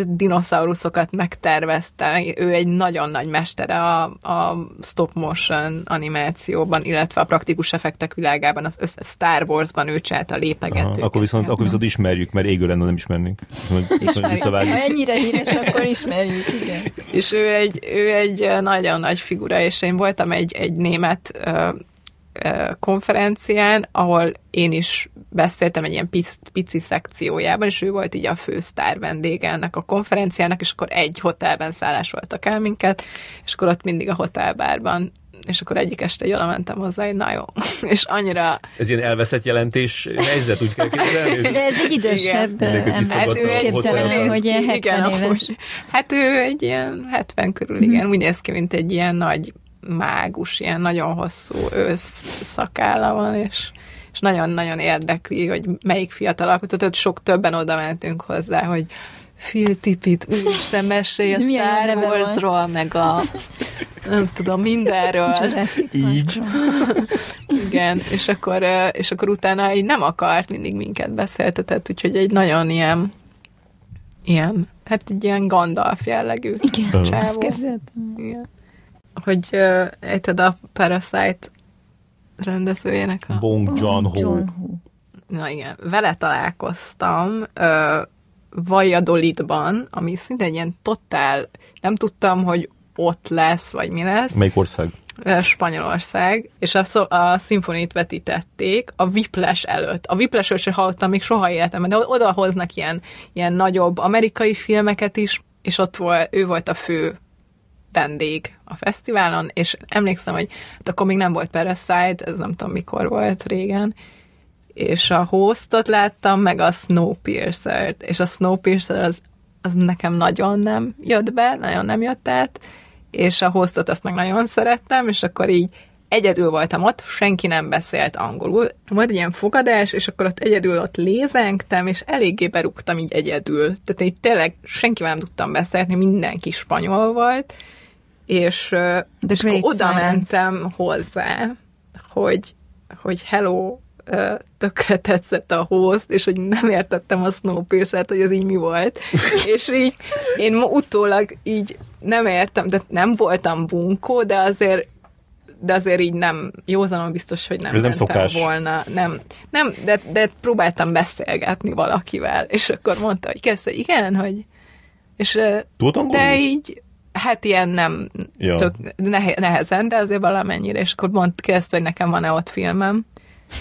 dinoszauruszokat megtervezte. Ő egy nagyon nagy mestere a, a stop motion animációban, illetve a praktikus effektek világában, az összes Star Wars-ban ő csinált a lépegetőket. Akkor viszont, akkor viszont ismerjük, mert égő lenne, nem ismernénk. Ha ennyire híres, akkor ismerjük, igen. És ő egy, ő egy nagyon nagy figura, és én voltam egy, egy német konferencián, ahol én is beszéltem egy ilyen pici, pici szekciójában, és ő volt így a fősztár vendége ennek a konferenciának, és akkor egy hotelben szállásoltak el minket, és akkor ott mindig a hotelbárban és akkor egyik este oda mentem hozzá, hogy na jó, és annyira... Ez ilyen elveszett jelentés helyzet, úgy kell képzelni? De ez egy idősebb ember. Hát ő egy- Képzelem el, hogy ilyen 70 igen, éves. amúgy. Hát ő egy ilyen 70 körül, igen, úgy néz ki, mint egy ilyen nagy mágus, ilyen nagyon hosszú ősz szakálla van, és, és nagyon-nagyon érdekli, hogy melyik fiatal alkotó, tehát sok többen oda mentünk hozzá, hogy Phil Tippett, úristen, mesélj a Star? Warsról, meg a nem tudom, mindenről. Így. Igen, és akkor, és akkor utána így nem akart mindig minket beszéltetett, úgyhogy egy nagyon ilyen, ilyen, hát egy ilyen Gandalf jellegű Igen, csávó. képzeltem. Igen. Hogy uh, ejted a Parasite rendezőjének a... Bong Joon-ho. Na igen, vele találkoztam uh, Valladolidban, ami szinte egy ilyen totál, nem tudtam, hogy ott lesz, vagy mi lesz. Melyik ország? Spanyolország, és a, szó- a szimfonit vetítették a Viples előtt. A Viplesről sem hallottam még soha életemben, de oda hoznak ilyen, ilyen nagyobb amerikai filmeket is, és ott volt, ő volt a fő vendég a fesztiválon, és emlékszem, hogy hát akkor még nem volt Parasite, ez nem tudom mikor volt régen, és a hostot láttam, meg a Snowpiercer-t, és a Snowpiercer az, az nekem nagyon nem jött be, nagyon nem jött át, és a hostot azt meg nagyon szerettem, és akkor így egyedül voltam ott, senki nem beszélt angolul. Volt egy ilyen fogadás, és akkor ott egyedül ott lézengtem, és eléggé berúgtam így egyedül. Tehát így tényleg senkivel nem tudtam beszélni, mindenki spanyol volt, és, The és akkor oda mentem hozzá, hogy, hogy hello, tökre tetszett a host, és hogy nem értettem a Snowpiercer-t, hogy az így mi volt. és így én ma utólag így nem értem, de nem voltam bunkó, de azért de azért így nem, józanon biztos, hogy nem Ez nem szokás. volna. Nem, nem de, de próbáltam beszélgetni valakivel, és akkor mondta, hogy kezdte, igen, hogy és angolul? de így, hát ilyen nem Ja. tök nehe- nehezen, de azért valamennyire, és akkor mond, kérdezte, hogy nekem van-e ott filmem,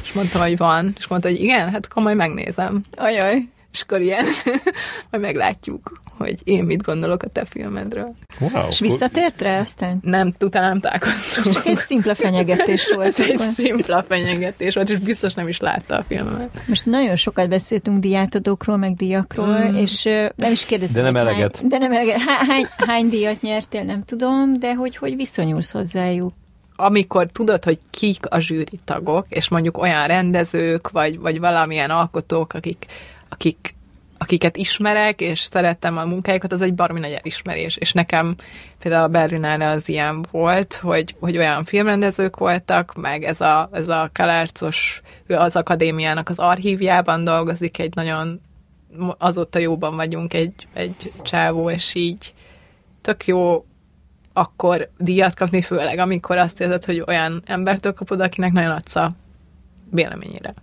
és mondtam, hogy van, és mondta, hogy igen, hát akkor majd megnézem. Ajaj. És akkor ilyen, majd meglátjuk, hogy én mit gondolok a te filmedről. Wow. És visszatért rá aztán? Nem, utána nem találkoztunk. Csak egy szimpla fenyegetés volt. Ez egy szimpla fenyegetés volt, és biztos nem is látta a filmemet. Most nagyon sokat beszéltünk diátadókról, meg díjakról, mm. és nem is kérdeztem, De nem eleget. Hány, de nem eleget. Há, hány, hány díjat nyertél, nem tudom, de hogy, hogy viszonyulsz hozzájuk? amikor tudod, hogy kik a zsűri tagok, és mondjuk olyan rendezők, vagy, vagy valamilyen alkotók, akik, akik, akiket ismerek, és szerettem a munkájukat, az egy baromi nagy elismerés. És nekem például a Berlinale az ilyen volt, hogy, hogy olyan filmrendezők voltak, meg ez a, ez a Kalárcos, ő az akadémiának az archívjában dolgozik, egy nagyon azóta jóban vagyunk egy, egy csávó, és így tök jó akkor díjat kapni, főleg amikor azt érzed, hogy olyan embertől kapod, akinek nagyon adsz a véleményére.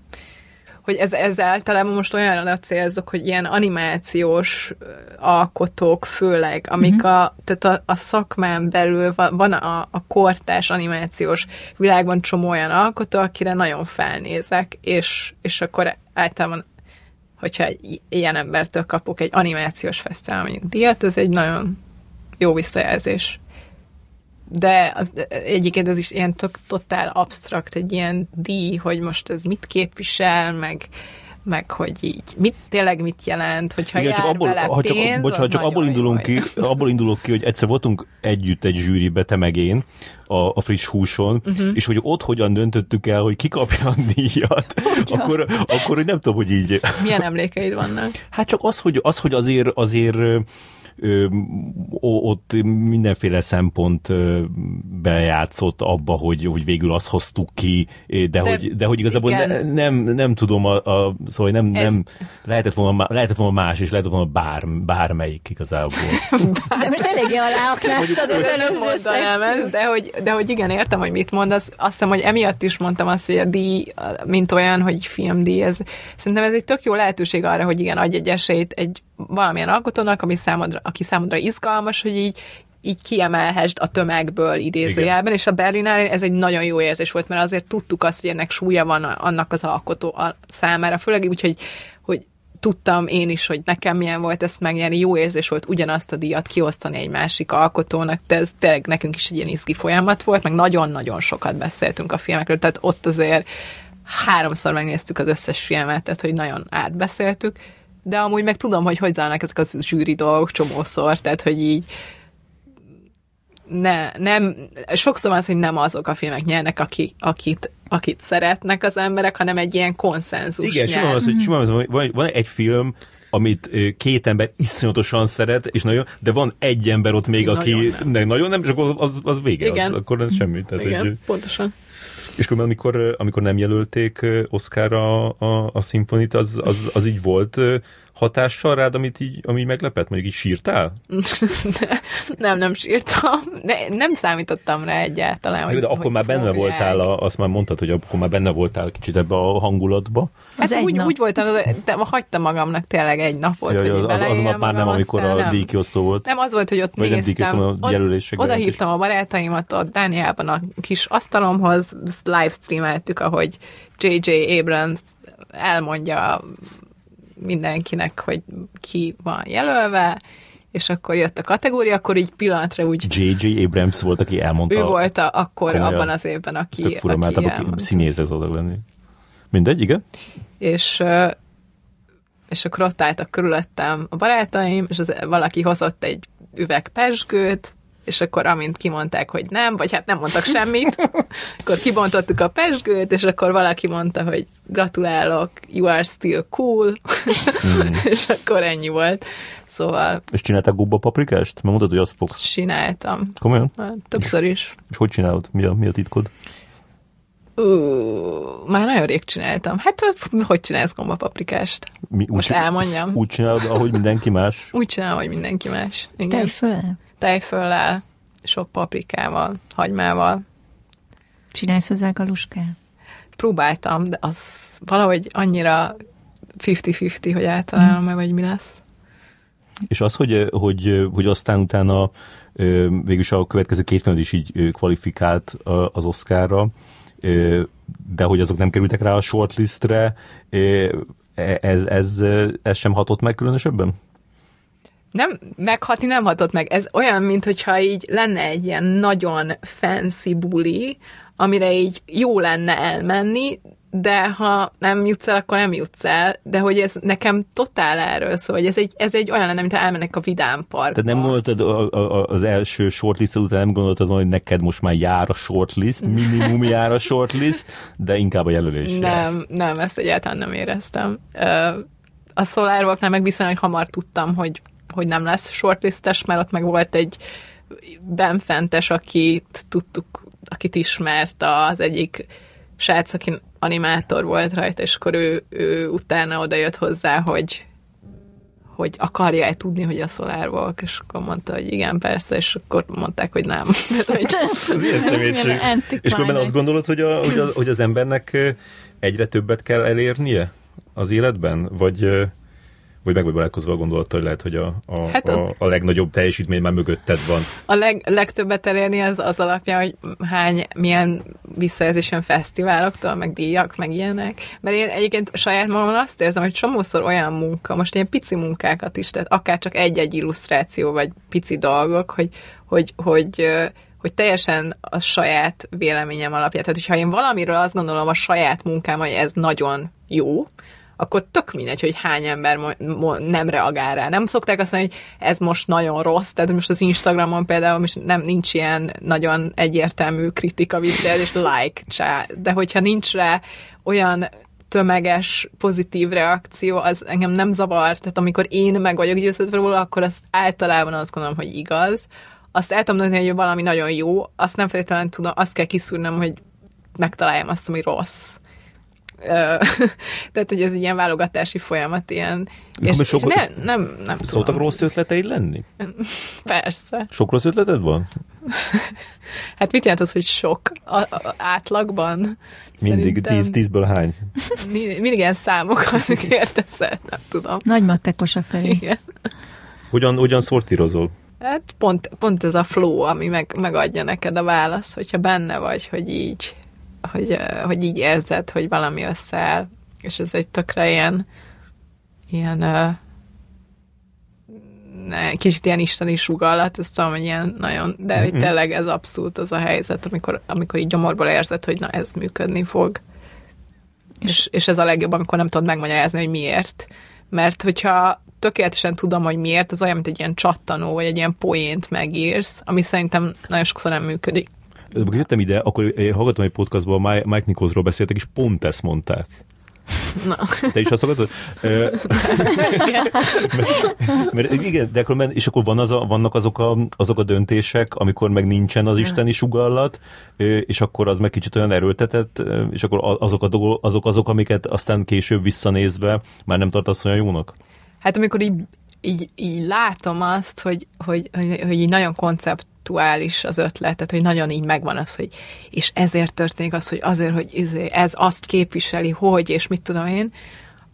Hogy ez, ez általában most olyanra célzok, hogy ilyen animációs alkotók főleg, amik a, tehát a, a szakmán belül van, van a, a kortás animációs világban csomó olyan alkotó, akire nagyon felnézek, és, és akkor általában hogyha egy ilyen embertől kapok egy animációs fesztivál mondjuk díjat, ez egy nagyon jó visszajelzés. De az, egyiket ez is ilyen tök, totál absztrakt, egy ilyen díj, hogy most ez mit képvisel, meg, meg hogy így mit, tényleg mit jelent, hogyha Igen, jár csak abból, vele ha csak, pénz, bocsánat, csak abból indulunk, ki, abból indulok ki, hogy egyszer voltunk együtt egy zsűribe, te meg én, a, a friss húson, uh-huh. és hogy ott hogyan döntöttük el, hogy ki kapja a díjat, akkor, akkor hogy nem tudom, hogy így... Milyen emlékeid vannak? Hát csak az, hogy, az, hogy azért, azért ö, ott mindenféle szempont ö, bejátszott abba, hogy, hogy végül azt hoztuk ki, de, de, hogy, de hogy igazából igen. ne, nem, nem tudom, a, a, szóval nem, Ez- nem lehetett, volna, lehetett volna más, és lehetett volna bár, bármelyik igazából. De most eléggé aláaknáztad az előző mondanám de hogy, de hogy igen, értem, hogy mit mondasz. Azt hiszem, hogy emiatt is mondtam azt, hogy a díj, mint olyan, hogy filmdíj, ez, szerintem ez egy tök jó lehetőség arra, hogy igen, adj egy esélyt egy valamilyen alkotónak, ami számodra, aki számodra izgalmas, hogy így így kiemelhessd a tömegből idézőjelben, és a Berlinál ez egy nagyon jó érzés volt, mert azért tudtuk azt, hogy ennek súlya van annak az alkotó számára, főleg úgy, hogy, hogy tudtam én is, hogy nekem milyen volt ezt megnyerni, jó érzés volt ugyanazt a díjat kiosztani egy másik alkotónak, de ez tényleg nekünk is egy ilyen izgi folyamat volt, meg nagyon-nagyon sokat beszéltünk a filmekről, tehát ott azért háromszor megnéztük az összes filmet, tehát hogy nagyon átbeszéltük, de amúgy meg tudom, hogy hogy zajlanak ezek az zsűri dolgok csomószor, tehát hogy így ne, nem, sokszor az, hogy nem azok a filmek nyernek, aki, akit, akit szeretnek az emberek, hanem egy ilyen konszenzus Igen, simán az, hogy, simán az, hogy van, van egy film, amit két ember iszonyatosan szeret, és nagyon, de van egy ember ott még, aki nagyon nem, nagyon nem és akkor az, az vége, Igen. Az, akkor nem semmi. Tehát Igen, egy, pontosan. És akkor amikor, amikor nem jelölték Oscarra a, a, a szimfonit, az, az, az így volt hatással rád, amit így, ami meglepett? Mondjuk így sírtál? nem, nem sírtam. Ne, nem számítottam rá egyáltalán. Hogy, de akkor hogy már benne fogják. voltál, a, azt már mondtad, hogy akkor már benne voltál kicsit ebbe a hangulatba. Hát úgy, úgy voltam, de hagytam magamnak tényleg egy napot, ja, hogy az, az, az nap már nem, amikor a díjkiosztó volt. Nem, az volt, hogy ott Vagy néztem. Nem a Oda hívtam a barátaimat ott Dániában a kis asztalomhoz, live streameltük, ahogy J.J. Abrams elmondja mindenkinek, hogy ki van jelölve, és akkor jött a kategória, akkor így pillanatra úgy... J.J. Abrams volt, aki elmondta. Ő volt a, akkor komolyan. abban az évben, aki, Ez fura, aki színész ez oda lenni. Mindegy, igen. És, és akkor ott álltak körülöttem a barátaim, és az, valaki hozott egy üveg pesgőt, és akkor amint kimondták, hogy nem, vagy hát nem mondtak semmit, akkor kibontottuk a pesgőt, és akkor valaki mondta, hogy gratulálok, you are still cool, mm. és akkor ennyi volt. Szóval... És csinálták gubba paprikást? Mert mondtad, hogy azt fogsz. Csináltam. Komolyan? Hát, többször is. És hogy csinálod? Mi a, mi a titkod? Uh, már nagyon rég csináltam. Hát, hogy csinálsz gombapaprikást? Mi, Most úgy, elmondjam. Úgy csinálod, ahogy mindenki más? Úgy csinálom, hogy mindenki más. Igen. Tejföl? Tejföllel, sok paprikával, hagymával. Csinálsz hozzá galuskát? Próbáltam, de az valahogy annyira 50-50, hogy általában hmm. meg, vagy mi lesz. És az, hogy, hogy, hogy aztán utána végülis a következő két film is így kvalifikált az Oscarra, de hogy azok nem kerültek rá a shortlistre, ez, ez, ez sem hatott meg különösebben? Nem meghatni nem hatott meg. Ez olyan, mintha így lenne egy ilyen nagyon fancy buli, amire így jó lenne elmenni, de ha nem jutsz el, akkor nem jutsz el, de hogy ez nekem totál erről szól, hogy ez egy, ez egy olyan lenne, mint elmennek a Vidám Parkba. Tehát nem gondoltad a, a, az első shortlist után, nem gondoltad volna, hogy neked most már jár a shortlist, minimum jár a shortlist, de inkább a jelölés Nem, nem, ezt egyáltalán nem éreztem. A Solarwalknál meg viszonylag hamar tudtam, hogy hogy nem lesz shortlistes, mert ott meg volt egy benfentes, akit tudtuk, akit ismert az egyik srác, aki animátor volt rajta, és akkor ő, ő utána oda jött hozzá, hogy hogy akarja-e tudni, hogy a Solar Walk, és akkor mondta, hogy igen, persze, és akkor mondták, hogy nem. Ez ilyen szemétség. És akkor azt gondolod, hogy, a, hogy, a, hogy az embernek egyre többet kell elérnie az életben? Vagy vagy meg vagy barátkozva a gondolattal, hogy lehet, hogy a, a, hát a, a legnagyobb teljesítmény már mögötted van. A leg, legtöbbet elérni az az alapja, hogy hány, milyen visszajelzés jön fesztiváloktól, meg díjak, meg ilyenek. Mert én egyébként saját magam azt érzem, hogy csomószor olyan munka, most ilyen pici munkákat is, tehát akár csak egy-egy illusztráció, vagy pici dolgok, hogy, hogy, hogy hogy teljesen a saját véleményem alapján. Tehát, hogyha én valamiről azt gondolom a saját munkám, hogy ez nagyon jó, akkor tök mindegy, hogy hány ember mo- mo- nem reagál rá. Nem szokták azt mondani, hogy ez most nagyon rossz, tehát most az Instagramon például most nem nincs ilyen nagyon egyértelmű kritika és like csá, de hogyha nincs rá olyan tömeges, pozitív reakció, az engem nem zavar. Tehát amikor én meg vagyok győződve róla, akkor azt általában azt gondolom, hogy igaz. Azt el tudom mondani, hogy valami nagyon jó, azt nem feltétlenül tudom, azt kell kiszúrnom, hogy megtaláljam azt, ami rossz. tehát, hogy ez egy ilyen válogatási folyamat, ilyen. És, és, sok, ne, nem, nem Szoktak tudom. rossz ötleteid lenni? Persze. Sok rossz ötleted van? hát mit jelent az, hogy sok? A, a, átlagban? Mindig tíz, tízből hány? Mindig ilyen számokat kérdezel, nem tudom. Nagy matekos a felé. Igen. Hogyan, hogyan szortírozol? Hát pont, pont ez a flow, ami meg, megadja neked a választ, hogyha benne vagy, hogy így, hogy, hogy így érzed, hogy valami összeáll. És ez egy tökre ilyen, ilyen ne, kicsit ilyen isteni sugallat, ezt tudom, hogy ilyen nagyon, de hogy Mhm. tényleg ez abszolút az a helyzet, amikor, amikor így gyomorból érzed, hogy na ez működni fog. És, és ez a legjobb, amikor nem tudod megmagyarázni, hogy miért. Mert hogyha tökéletesen tudom, hogy miért, az olyan, mint egy ilyen csattanó, vagy egy ilyen poént megírsz, ami szerintem nagyon sokszor nem működik. Amikor jöttem ide, akkor én hallgattam egy podcastban, Mike Nicholsról beszéltek, és pont ezt mondták. Na. Te is azt hallgatod? Ö, mert, mert igen, de akkor, és akkor van az a, vannak azok a, azok a döntések, amikor meg nincsen az isteni sugallat, ö, és akkor az meg kicsit olyan erőltetett, és akkor azok, a dolgok, azok azok, amiket aztán később visszanézve már nem tartasz olyan jónak? Hát amikor így, így, így látom azt, hogy, hogy, hogy, hogy így nagyon konceptuális az ötlet, tehát hogy nagyon így megvan az, hogy és ezért történik az, hogy azért, hogy izé, ez azt képviseli, hogy, és mit tudom én,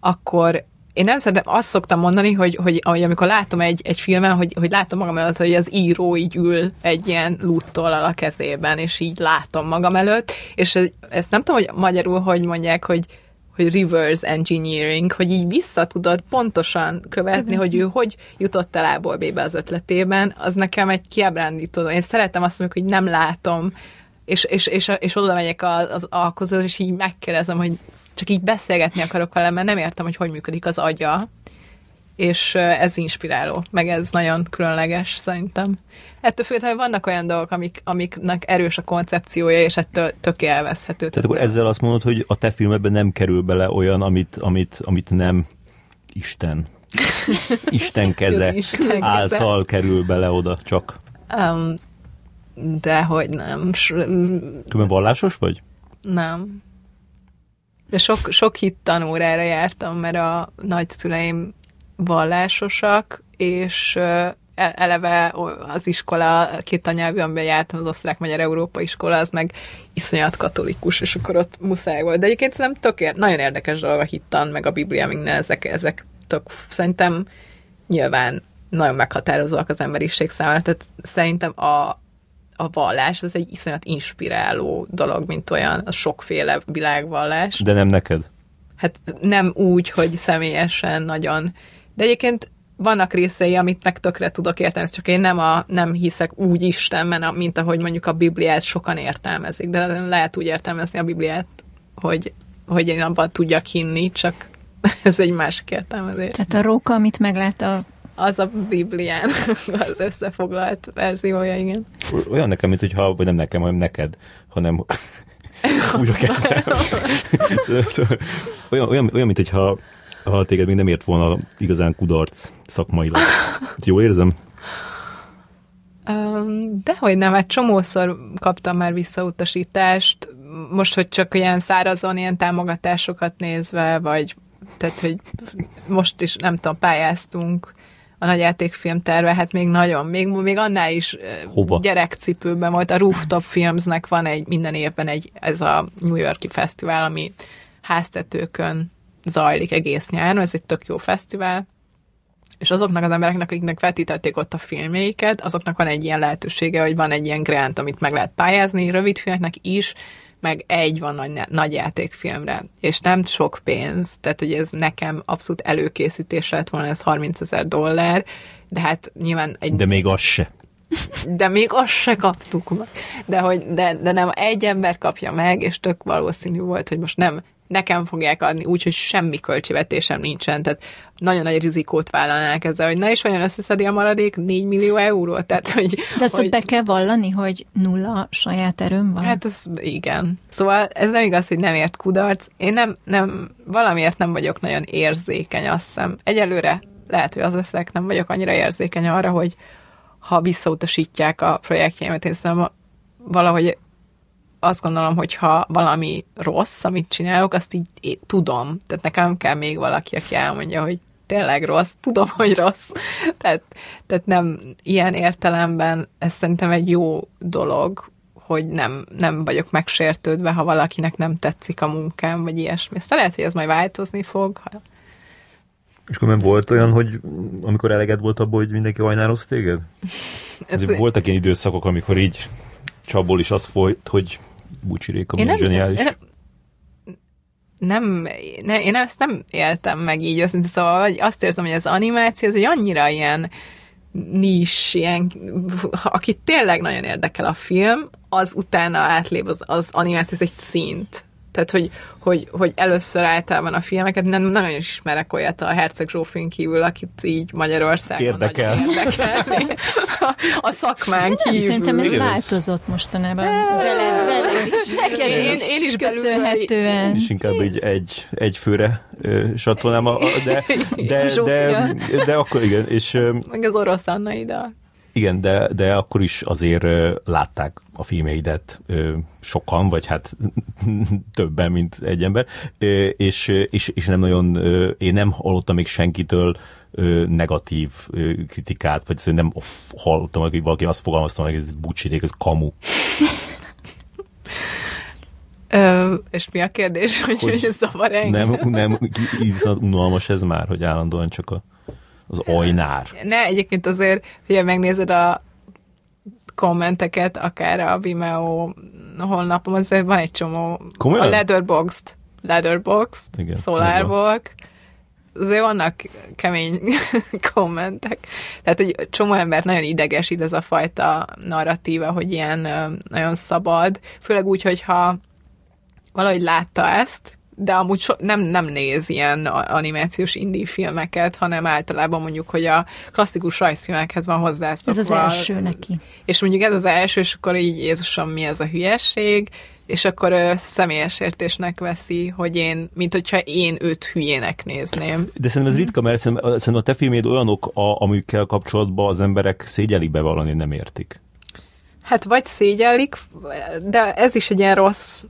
akkor én nem szeretem, azt szoktam mondani, hogy, hogy, hogy amikor látom egy, egy filmen, hogy, hogy látom magam előtt, hogy az író így ül egy ilyen lúttollal a kezében, és így látom magam előtt, és ez- ezt nem tudom, hogy magyarul hogy mondják, hogy hogy reverse engineering, hogy így vissza tudod pontosan követni, hogy ő hogy jutott el A-ból B-be az ötletében, az nekem egy kiábrándító. Én szeretem azt, amikor hogy nem látom, és, és, és, és oda megyek az, az alkozóhoz, és így megkérdezem, hogy csak így beszélgetni akarok vele, mert nem értem, hogy hogy működik az agya, és ez inspiráló, meg ez nagyon különleges szerintem. Ettől függetlenül vannak olyan dolgok, amik, amiknek erős a koncepciója, és ettől tök élvezhető. Tehát akkor ezzel azt mondod, hogy a te filmedben nem kerül bele olyan, amit, amit, amit nem Isten. Isten keze Isten keze. által kerül bele oda csak. Um, de hogy nem. S- Különben vallásos vagy? Nem. De sok, sok hit tanórára jártam, mert a nagyszüleim vallásosak, és e- eleve az iskola, két anyelvű, amiben jártam, az osztrák-magyar Európa iskola, az meg iszonyat katolikus, és akkor ott muszáj volt. De egyébként szerintem tök ér- nagyon érdekes dolog a hittan, meg a Biblia, minden ezek, ezek tök, szerintem nyilván nagyon meghatározóak az emberiség számára, tehát szerintem a, a vallás az egy iszonyat inspiráló dolog, mint olyan, a sokféle világvallás. De nem neked. Hát nem úgy, hogy személyesen nagyon. De egyébként vannak részei, amit meg tökre tudok értelmezni, csak én nem, a, nem hiszek úgy Istenben, mint ahogy mondjuk a Bibliát sokan értelmezik, de lehet úgy értelmezni a Bibliát, hogy, hogy én abban tudjak hinni, csak ez egy másik értelmezés. Tehát a róka, amit meglát a Az a Biblián az összefoglalt verziója, igen. Olyan nekem, mint hogyha, vagy nem nekem, hanem neked, hanem újra kezdtem. Szóval- szóval olyan, olyan, olyan, mint hogyha ha téged még nem ért volna igazán kudarc szakmailag. Ezt jól érzem? Dehogy nem, hát csomószor kaptam már visszautasítást, most, hogy csak ilyen szárazon ilyen támogatásokat nézve, vagy tehát, hogy most is, nem tudom, pályáztunk a nagyjátékfilm terve, hát még nagyon, még, még annál is Hova? gyerekcipőben volt. A Rooftop Filmsnek van egy minden évben egy, ez a New Yorki fesztivál, ami háztetőkön zajlik egész nyáron, ez egy tök jó fesztivál, és azoknak az embereknek, akiknek vetítették ott a filmjeiket, azoknak van egy ilyen lehetősége, hogy van egy ilyen grant, amit meg lehet pályázni, rövid filmeknek is, meg egy van nagy, nagy játékfilmre, és nem sok pénz, tehát hogy ez nekem abszolút előkészítés lett volna, ez 30 ezer dollár, de hát nyilván egy De még az se. de még azt se kaptuk meg. De, hogy, de, de nem egy ember kapja meg, és tök valószínű volt, hogy most nem nekem fogják adni, úgyhogy semmi költségvetésem nincsen, tehát nagyon nagy rizikót vállalnák ezzel, hogy na és vajon összeszedi a maradék 4 millió eurót, tehát hogy... De azt hogy, be kell vallani, hogy nulla saját erőm van? Hát ez igen. Szóval ez nem igaz, hogy nem ért kudarc. Én nem, nem, valamiért nem vagyok nagyon érzékeny, azt hiszem. Egyelőre lehet, hogy az leszek, nem vagyok annyira érzékeny arra, hogy ha visszautasítják a projektjeimet, én szerintem valahogy azt gondolom, hogy ha valami rossz, amit csinálok, azt így én tudom. Tehát nekem kell még valaki, aki elmondja, hogy tényleg rossz, tudom, hogy rossz. Tehát, tehát nem ilyen értelemben ez szerintem egy jó dolog, hogy nem, nem vagyok megsértődve, ha valakinek nem tetszik a munkám, vagy ilyesmi. Aztán lehet, hogy ez majd változni fog. Ha... És akkor nem volt olyan, hogy amikor eleged volt abból, hogy mindenki hajnároz téged? Ez, voltak ilyen időszakok, amikor így csapból is az folyt, hogy Bucsi Réka én milyen nem, zseniális. nem, nem, ne, én ezt nem éltem meg így őszintén, szóval hogy azt érzem, hogy az animáció az egy annyira ilyen nis, ilyen, akit tényleg nagyon érdekel a film, az utána átlép az, az animáció, ez egy szint. Tehát, hogy, hogy, hogy először általában a filmeket, nem nagyon is ismerek olyat a Herceg Zsófin kívül, akit így Magyarországon Érdekel. érdekelni. A, a szakmán kívül. Szerintem ez Igen, változott mostanában. Vele, vele is, Én- is, én is köszönhetően. És inkább egy, egy, egy főre satszolnám, de, de, de, Zsófira. de, akkor igen, és Meg az orosz Anna ide. Igen, de, de akkor is azért látták a filmeidet sokan, vagy hát többen, mint egy ember, és, és, és nem nagyon, én nem hallottam még senkitől negatív kritikát, vagy szerintem nem hallottam, hogy valaki azt fogalmazta hogy ez bucsirék, ez kamu. Ö, és mi a kérdés, hogy, Hogy hogy ez zavar engem? Nem, nem, unalmas ez már, hogy állandóan csak a, az ajnár. Ne, egyébként azért, hogyha megnézed a kommenteket, akár a Vimeo honlapom, azért van egy csomó. Komolyan? A Letterboxd, Letterboxd, Igen, Solarbox, azért vannak kemény kommentek. Tehát, hogy csomó embert nagyon idegesít ez a fajta narratíva, hogy ilyen nagyon szabad, főleg úgy, hogyha valahogy látta ezt, de amúgy so, nem, nem néz ilyen animációs indie filmeket, hanem általában mondjuk, hogy a klasszikus rajzfilmekhez van hozzászokva. Ez az első neki. És mondjuk ez az első, és akkor így Jézusom, mi ez a hülyesség, és akkor ö, személyes értésnek veszi, hogy én, mint hogyha én őt hülyének nézném. De szerintem ez ritka, mert szerintem, szerintem a te filméd olyanok, a, amikkel kapcsolatban az emberek szégyelik bevallani, nem értik. Hát vagy szégyellik, de ez is egy ilyen rossz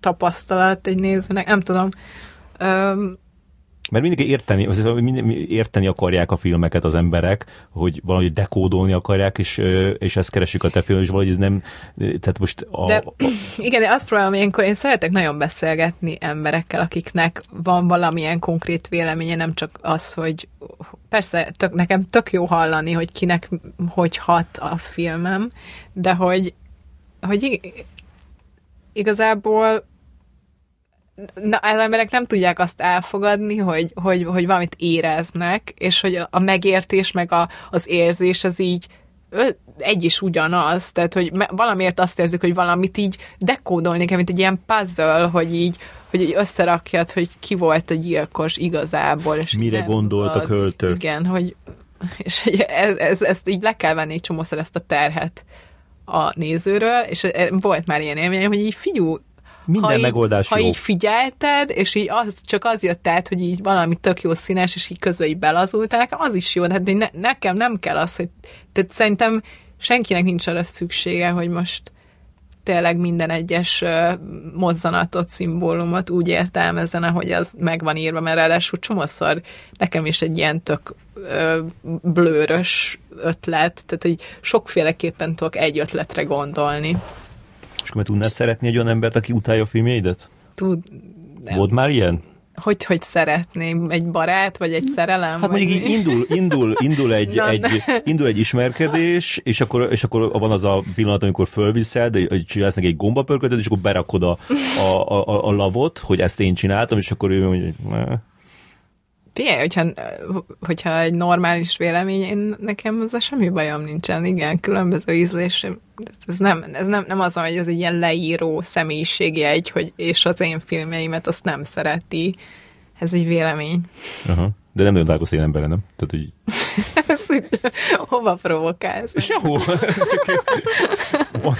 tapasztalat egy nézőnek, nem tudom. Öm, Mert mindig érteni, mindig érteni akarják a filmeket az emberek, hogy valahogy dekódolni akarják, és, és ezt keresik a te film, és valahogy ez nem, tehát most a, De igen, én azt próbálom ilyenkor, én szeretek nagyon beszélgetni emberekkel, akiknek van valamilyen konkrét véleménye, nem csak az, hogy persze tök, nekem tök jó hallani, hogy kinek hogy hat a filmem, de hogy, hogy igazából na, az emberek nem tudják azt elfogadni, hogy, hogy, hogy valamit éreznek, és hogy a, megértés meg a, az érzés az így egy is ugyanaz, tehát hogy valamiért azt érzik, hogy valamit így dekódolni kell, mint egy ilyen puzzle, hogy így, hogy így összerakjad, hogy ki volt a gyilkos igazából. És Mire gondolt a költő. Igen, hogy és ez, ez, ezt így le kell venni egy csomószor ezt a terhet a nézőről, és e, volt már ilyen élményem, hogy így figyú, Minden ha így, megoldás ha jó. így figyelted, és így az, csak az jött át, hogy így valami tök jó színes, és így közben így belazultál, nekem az is jó, de hát ne, nekem nem kell az, hogy tehát szerintem senkinek nincs arra szüksége, hogy most tényleg minden egyes mozzanatot, szimbólumot úgy értelmezzen, ahogy az meg van írva, mert ráadásul csomószor nekem is egy ilyen tök ö, blőrös ötlet, tehát hogy sokféleképpen tudok egy ötletre gondolni. és akkor tudnál szeretni egy olyan embert, aki utálja a filmjeidet? Tud, nem. Volt már ilyen? Hogy, hogy szeretném? Egy barát, vagy egy szerelem? Hát mondjuk így indul, indul, indul, egy, Na, egy, indul egy ismerkedés, és akkor, és akkor van az a pillanat, amikor fölviszed, hogy csinálsz neki egy gombapörkötet, és akkor berakod a, a, a, a lavot, hogy ezt én csináltam, és akkor ő mondja, hogy. Figyelj, hogyha, hogyha egy normális vélemény, én, nekem ezzel semmi bajom nincsen. Igen, különböző ízlés. Ez nem, ez nem, nem az, hogy ez egy ilyen leíró személyiségjegy, hogy és az én filmjeimet azt nem szereti. Ez egy vélemény. Aha. De nem nagyon találkozsz én emberre, nem? Tehát, hogy Ez úgy, hova provokálsz? Sehol. Van,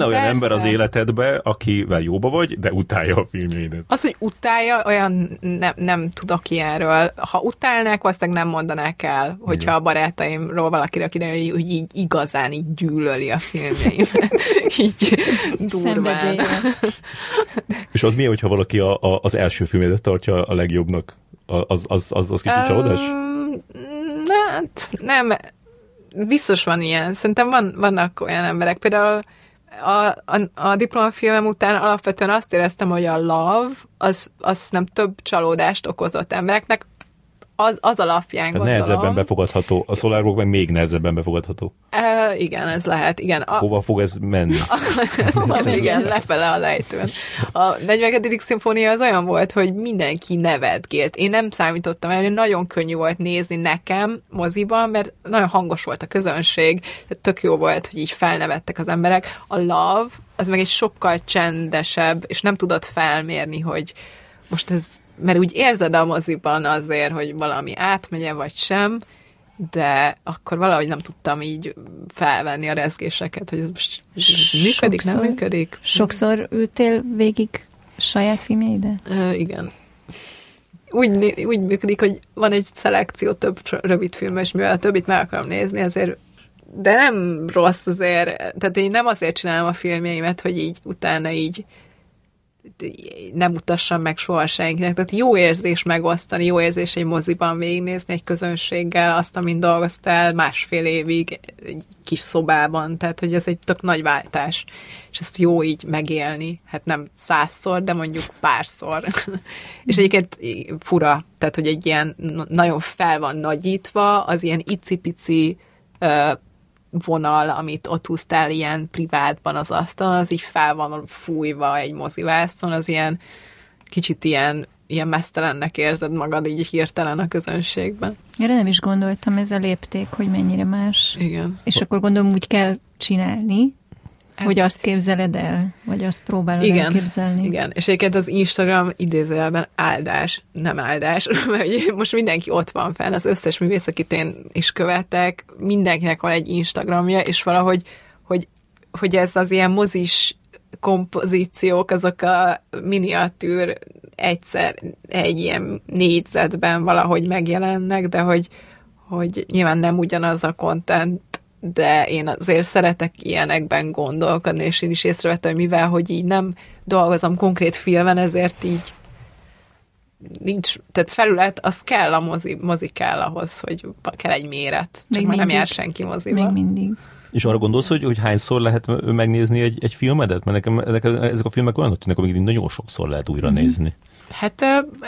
olyan persze. ember az életedben, akivel jóba vagy, de utálja a filmjeidet. Az, hogy utálja, olyan nem, nem tudok ilyenről. Ha utálnák, valószínűleg nem mondanák el, hogyha a barátaimról valakire kiderül, hogy így igazán így gyűlöli a filmjeimet. így durván. És az milyen, hogyha valaki a, a, az első filmedet tartja a legjobbnak? Az, az, az, az kicsit csalódás? Öm, na, hát nem, biztos van ilyen. Szerintem van, vannak olyan emberek, például a, a, a diplomafilmem után alapvetően azt éreztem, hogy a love az, az nem több csalódást okozott embereknek, az, az alapján Tehát gondolom. nehezebben befogadható. A Solar meg még nehezebben befogadható. E, igen, ez lehet, igen. A, Hova fog ez menni? igen, lefele a lejtőn. A 42. szimfónia az olyan volt, hogy mindenki nevetgélt. Én nem számítottam el, nagyon könnyű volt nézni nekem moziban, mert nagyon hangos volt a közönség, tehát tök jó volt, hogy így felnevettek az emberek. A Love, az meg egy sokkal csendesebb, és nem tudott felmérni, hogy most ez, mert úgy érzed a moziban azért, hogy valami átmegye, vagy sem, de akkor valahogy nem tudtam így felvenni a rezgéseket, hogy ez most működik, nem Sokszor. működik. Sokszor ültél végig saját filmjeidet? Ö, igen. Úgy, úgy működik, hogy van egy szelekció több rövid film, és mivel a többit meg akarom nézni, azért de nem rossz azért, tehát én nem azért csinálom a filmjeimet, hogy így utána így nem mutassam meg soha senkinek. Tehát jó érzés megosztani, jó érzés egy moziban végignézni egy közönséggel azt, amin dolgoztál másfél évig egy kis szobában. Tehát, hogy ez egy tök nagy váltás. És ezt jó így megélni. Hát nem százszor, de mondjuk párszor. és egyébként fura, tehát, hogy egy ilyen nagyon fel van nagyítva, az ilyen icipici vonal, amit ott húztál ilyen privátban az asztalon, az így fel van fújva egy mozivászon, az ilyen kicsit ilyen, ilyen mesztelennek érzed magad így hirtelen a közönségben. Erre nem is gondoltam, ez a lépték, hogy mennyire más. Igen. És akkor gondolom úgy kell csinálni, hogy azt képzeled el, vagy azt próbálod Igen, elképzelni. igen. És egyébként az Instagram idézőjelben áldás, nem áldás, mert most mindenki ott van fenn, az összes művész, akit én is követek, mindenkinek van egy Instagramja, és valahogy, hogy, hogy ez az ilyen mozis kompozíciók, azok a miniatűr egyszer egy ilyen négyzetben valahogy megjelennek, de hogy, hogy nyilván nem ugyanaz a content, de én azért szeretek ilyenekben gondolkodni, és én is észrevettem, hogy mivel, hogy így nem dolgozom konkrét filmen, ezért így nincs, tehát felület, az kell a mozi, mozi kell ahhoz, hogy kell egy méret. Csak Még már nem mindig. jár senki moziba. Még mindig. És arra gondolsz, hogy, hogy hányszor lehet megnézni egy, egy filmedet? Mert nekem, nekem ezek a filmek olyanok tűnnek, amik nagyon sokszor lehet újra Mhm. nézni. Hát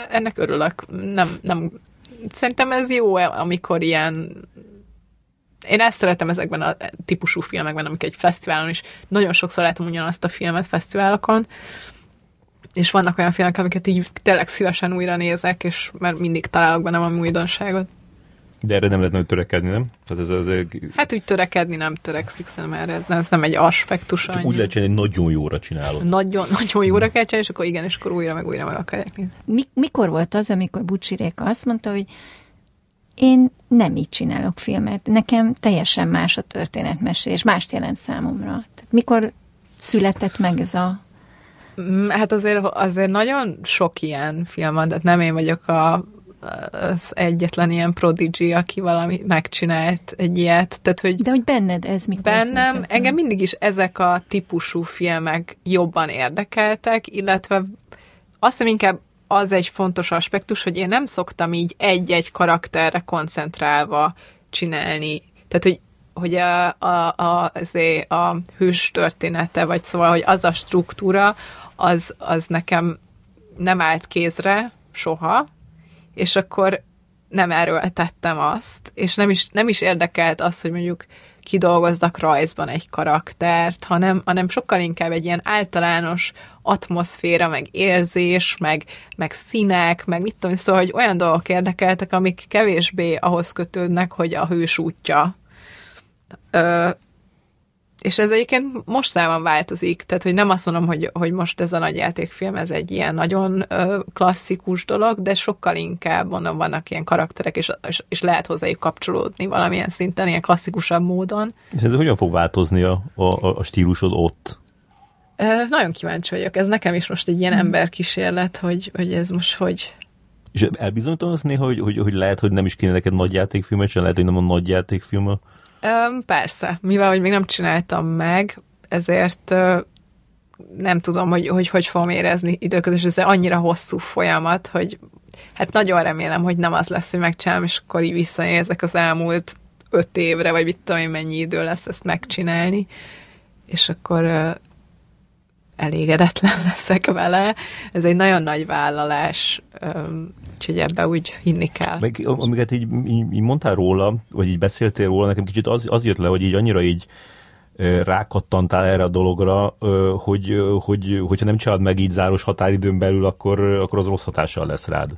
ennek örülök. Nem, nem, szerintem ez jó, amikor ilyen én ezt szeretem ezekben a típusú filmekben, amik egy fesztiválon is nagyon sokszor látom ugyanazt a filmet fesztiválokon, és vannak olyan filmek, amiket így tényleg szívesen újra nézek, és mert mindig találok benne valami újdonságot. De erre nem lehet nagyon törekedni, nem? Tehát ez, ez, ez Hát úgy törekedni nem törekszik szerintem erre, ez nem egy aspektus. csak annyi. úgy lehet csinálni, hogy nagyon jóra csinálod. Nagyon, nagyon jóra kell csinálni, és akkor igen, és akkor újra meg újra meg akarják nézni. Mi, mikor volt az, amikor Bucsi Réka azt mondta, hogy én nem így csinálok filmet, nekem teljesen más a történetmesélés, mást jelent számomra. Tehát mikor született meg ez a... Mm, Hát azért, azért nagyon sok ilyen film van, tehát nem én vagyok a, az egyetlen ilyen prodigy, aki valami megcsinált egy ilyet. Tehát, hogy De hogy benned ez mikor bennem, született engem mindig is ezek a típusú filmek jobban érdekeltek, illetve azt hiszem inkább az egy fontos aspektus, hogy én nem szoktam így egy-egy karakterre koncentrálva csinálni. Tehát, hogy hogy a, a, a, azért a hős története, vagy szóval, hogy az a struktúra, az, az nekem nem állt kézre soha, és akkor nem erőltettem azt, és nem is, nem is érdekelt az, hogy mondjuk kidolgozzak rajzban egy karaktert, hanem, hanem sokkal inkább egy ilyen általános atmoszféra, meg érzés, meg, meg színek, meg mit tudom, szóval, hogy olyan dolgok érdekeltek, amik kevésbé ahhoz kötődnek, hogy a hős útja. Ö, és ez egyébként mostában változik, tehát hogy nem azt mondom, hogy, hogy most ez a nagy játékfilm, ez egy ilyen nagyon ö, klasszikus dolog, de sokkal inkább mondom, vannak ilyen karakterek, és, és, és lehet hozzájuk kapcsolódni valamilyen szinten, ilyen klasszikusabb módon. Szerinted hogyan fog változni a, a, a stílusod ott? Ö, nagyon kíváncsi vagyok, ez nekem is most egy ilyen Hmm. emberkísérlet, hogy, hogy ez most hogy... És elbizonyítanom néha, hogy, hogy, hogy lehet, hogy nem is kéne neked nagy játékfilmet, sem lehet, hogy nem a nagy játékfilm a Persze, mivel hogy még nem csináltam meg, ezért nem tudom, hogy, hogy hogy fogom érezni időközben, és ez annyira hosszú folyamat, hogy hát nagyon remélem, hogy nem az lesz, hogy megcsinálom, és akkor így visszanézek az elmúlt öt évre, vagy mit tudom én, mennyi idő lesz ezt megcsinálni. és akkor elégedetlen leszek vele. Ez egy nagyon nagy vállalás, úgyhogy ebbe úgy hinni kell. Meg amiket így, így, így mondtál róla, vagy így beszéltél róla, nekem kicsit az, az jött le, hogy így annyira így rákattantál erre a dologra, hogy, hogy hogyha nem csinálod meg így záros határidőn belül, akkor, akkor az rossz hatással lesz rád.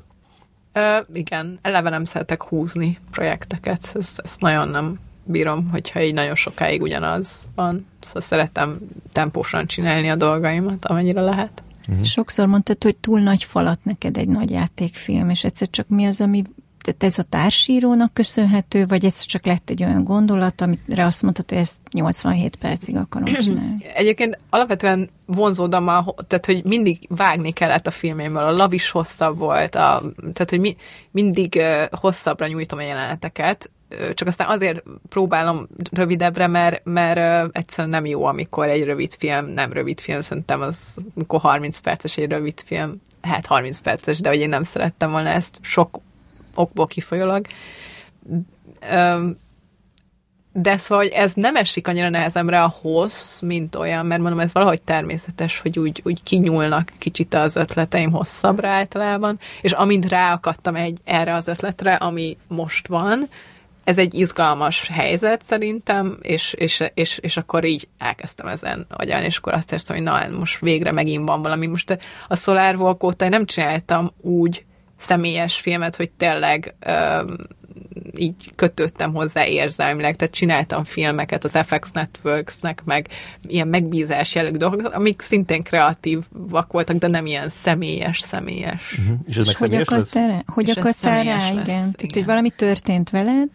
Ö, igen, eleve nem szeretek húzni projekteket, ezt, ezt nagyon nem bírom, hogyha így nagyon sokáig ugyanaz van. Szóval szeretem tempósan csinálni a dolgaimat, amennyire lehet. Uh-huh. Sokszor mondtad, hogy túl nagy falat neked egy nagy játékfilm, és egyszer csak mi az, ami tehát ez a társírónak köszönhető, vagy ez csak lett egy olyan gondolat, amire azt mondtad, hogy ezt 87 percig akarom csinálni? Egyébként alapvetően vonzódom, a, tehát hogy mindig vágni kellett a filmémből, a lav is hosszabb volt, a, tehát hogy mi, mindig uh, hosszabbra nyújtom a jeleneteket, csak aztán azért próbálom rövidebbre, mert, mert egyszerűen nem jó, amikor egy rövid film, nem rövid film, szerintem az, amikor 30 perces egy rövid film, hát 30 perces, de hogy én nem szerettem volna ezt sok okból kifolyólag. De szóval, hogy ez nem esik annyira nehezemre a hossz, mint olyan, mert mondom, ez valahogy természetes, hogy úgy, úgy kinyúlnak kicsit az ötleteim hosszabbra általában, és amint ráakadtam egy erre az ötletre, ami most van, ez egy izgalmas helyzet szerintem, és, és, és, és akkor így elkezdtem ezen agyalni, és akkor azt érztem, hogy na, most végre megint van valami. Most a Solar Walk óta nem csináltam úgy személyes filmet, hogy tényleg um, így kötöttem hozzá érzelmileg, tehát csináltam filmeket az FX Networksnek, meg ilyen megbízás jellegű dolgok, amik szintén kreatívak voltak, de nem ilyen személyes, személyes. Uh-huh. És ez meg hogy akartál rá? Hogy akartál rá, igen. igen. Tehát, hogy valami történt veled,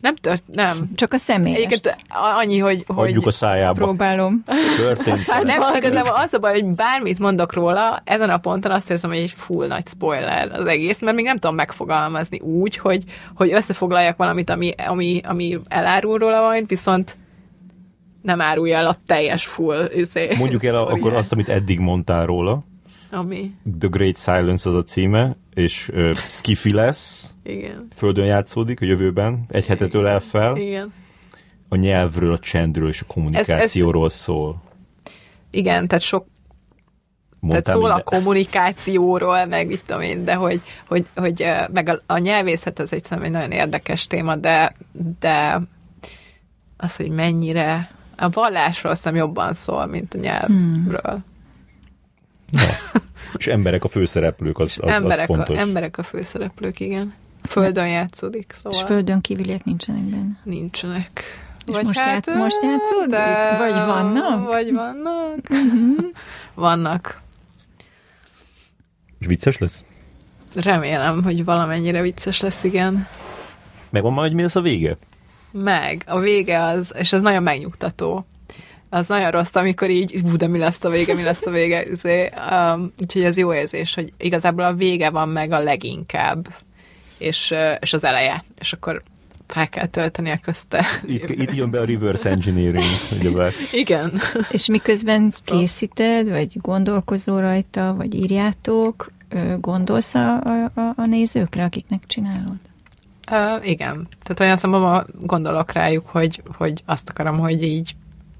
nem tört, nem. Csak a személyes. Egyébként annyi, hogy... Hagyjuk hogy a szájába. Próbálom. Történt. A nem, igazából az a baj, hogy bármit mondok róla, ezen a ponton azt érzem, hogy egy full nagy spoiler az egész, mert még nem tudom megfogalmazni úgy, hogy, hogy összefoglaljak valamit, ami, ami, ami elárul róla majd, viszont nem árulja el a teljes full izé, Mondjuk el a, akkor azt, amit eddig mondtál róla. Ami? The Great Silence az a címe, és uh, Skiffy lesz. Igen. Földön játszódik a jövőben, egy hetet ölel fel. Igen. A nyelvről, a csendről és a kommunikációról ez, ez... szól. Igen, tehát sok Mondtam tehát szól minden. a kommunikációról, meg mit tudom én, de hogy, hogy, hogy meg a, a nyelvészet az egy egy nagyon érdekes téma, de, de az, hogy mennyire a vallásról szem jobban szól, mint a nyelvről. Hmm. Na. És emberek a főszereplők, az, az, emberek az fontos. A, emberek a főszereplők, igen. Földön játszódik, szóval. És földön kívüliek nincsenek benne? Nincsenek. És vagy most, hát, most játszódik? De, vagy vannak? Vagy vannak. Mhm. vannak. És vicces lesz? Remélem, hogy valamennyire vicces lesz, igen. Megvan majd, mi lesz a vége? Meg. A vége az, és ez nagyon megnyugtató az nagyon rossz, amikor így, hú, de mi lesz a vége, mi lesz a vége. Izé, um, úgyhogy ez jó érzés, hogy igazából a vége van meg a leginkább, és, és az eleje, és akkor fel kell tölteni a közte. Itt, itt jön be a reverse engineering. Ugyebár. Igen. És miközben készíted, vagy gondolkozol rajta, vagy írjátok, gondolsz a, a, a nézőkre, akiknek csinálod? Uh, igen. Tehát olyan szemben gondolok rájuk, hogy, hogy azt akarom, hogy így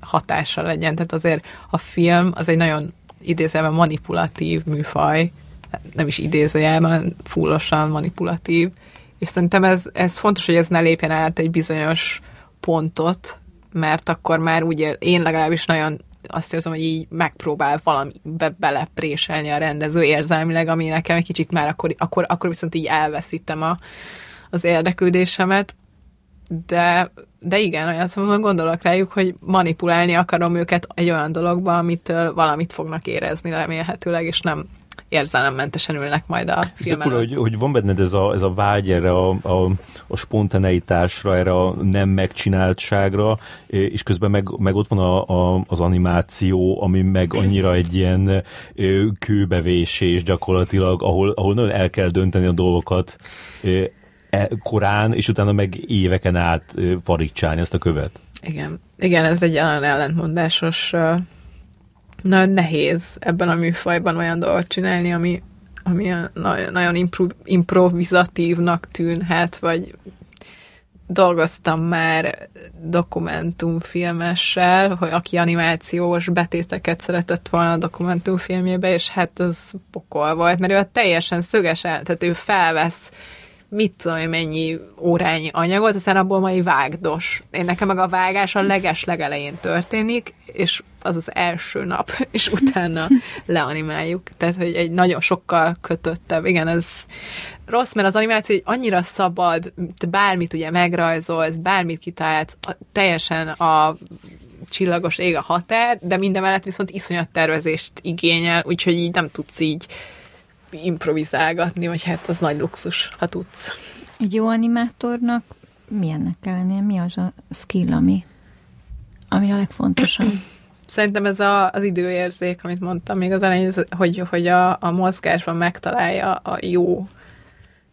hatása legyen. Tehát azért a film az egy nagyon idézőjelben manipulatív műfaj, nem is idézőjelben, fullosan manipulatív, és szerintem ez, ez fontos, hogy ez ne lépjen át egy bizonyos pontot, mert akkor már úgy én legalábbis nagyon azt érzem, hogy így megpróbál valami be, belepréselni a rendező érzelmileg, ami nekem egy kicsit már akkor, akkor, akkor viszont így elveszítem a, az érdeklődésemet. De, de igen, olyan szóval gondolok rájuk, hogy manipulálni akarom őket egy olyan dologba, amitől valamit fognak érezni remélhetőleg, és nem érzelemmentesen ülnek majd a filmen. hogy, hogy van benned ez a, ez a vágy erre a, a, a spontaneitásra, erre a nem megcsináltságra, és közben meg, meg ott van a, a, az animáció, ami meg annyira egy ilyen kőbevésés gyakorlatilag, ahol, ahol nagyon el kell dönteni a dolgokat korán, és utána meg éveken át farigcsálni ezt a követ. Igen. Igen, ez egy olyan ellentmondásos, nagyon nehéz ebben a műfajban olyan dolgot csinálni, ami, ami nagyon impro- improvizatívnak tűnhet, vagy dolgoztam már dokumentumfilmessel, hogy aki animációs betéteket szeretett volna a dokumentumfilmjébe, és hát az pokol volt, mert ő a teljesen szöges el, tehát ő felvesz mit tudom én, mennyi órányi anyagot, aztán abból majd vágdos. Én nekem meg a vágás a leges legelején történik, és az az első nap, és utána leanimáljuk. Tehát, hogy egy nagyon sokkal kötöttebb. Igen, ez rossz, mert az animáció egy annyira szabad, te bármit ugye megrajzolsz, bármit kitálsz, teljesen a csillagos ég a határ, de minden mellett viszont iszonyat tervezést igényel, úgyhogy így nem tudsz így improvizálgatni, vagy hát az nagy luxus, ha tudsz. Egy jó animátornak milyennek kell lennie? Mi az a skill, ami, ami a legfontosabb? Szerintem ez a, az időérzék, amit mondtam még az elején, hogy, hogy a, a mozgásban megtalálja a jó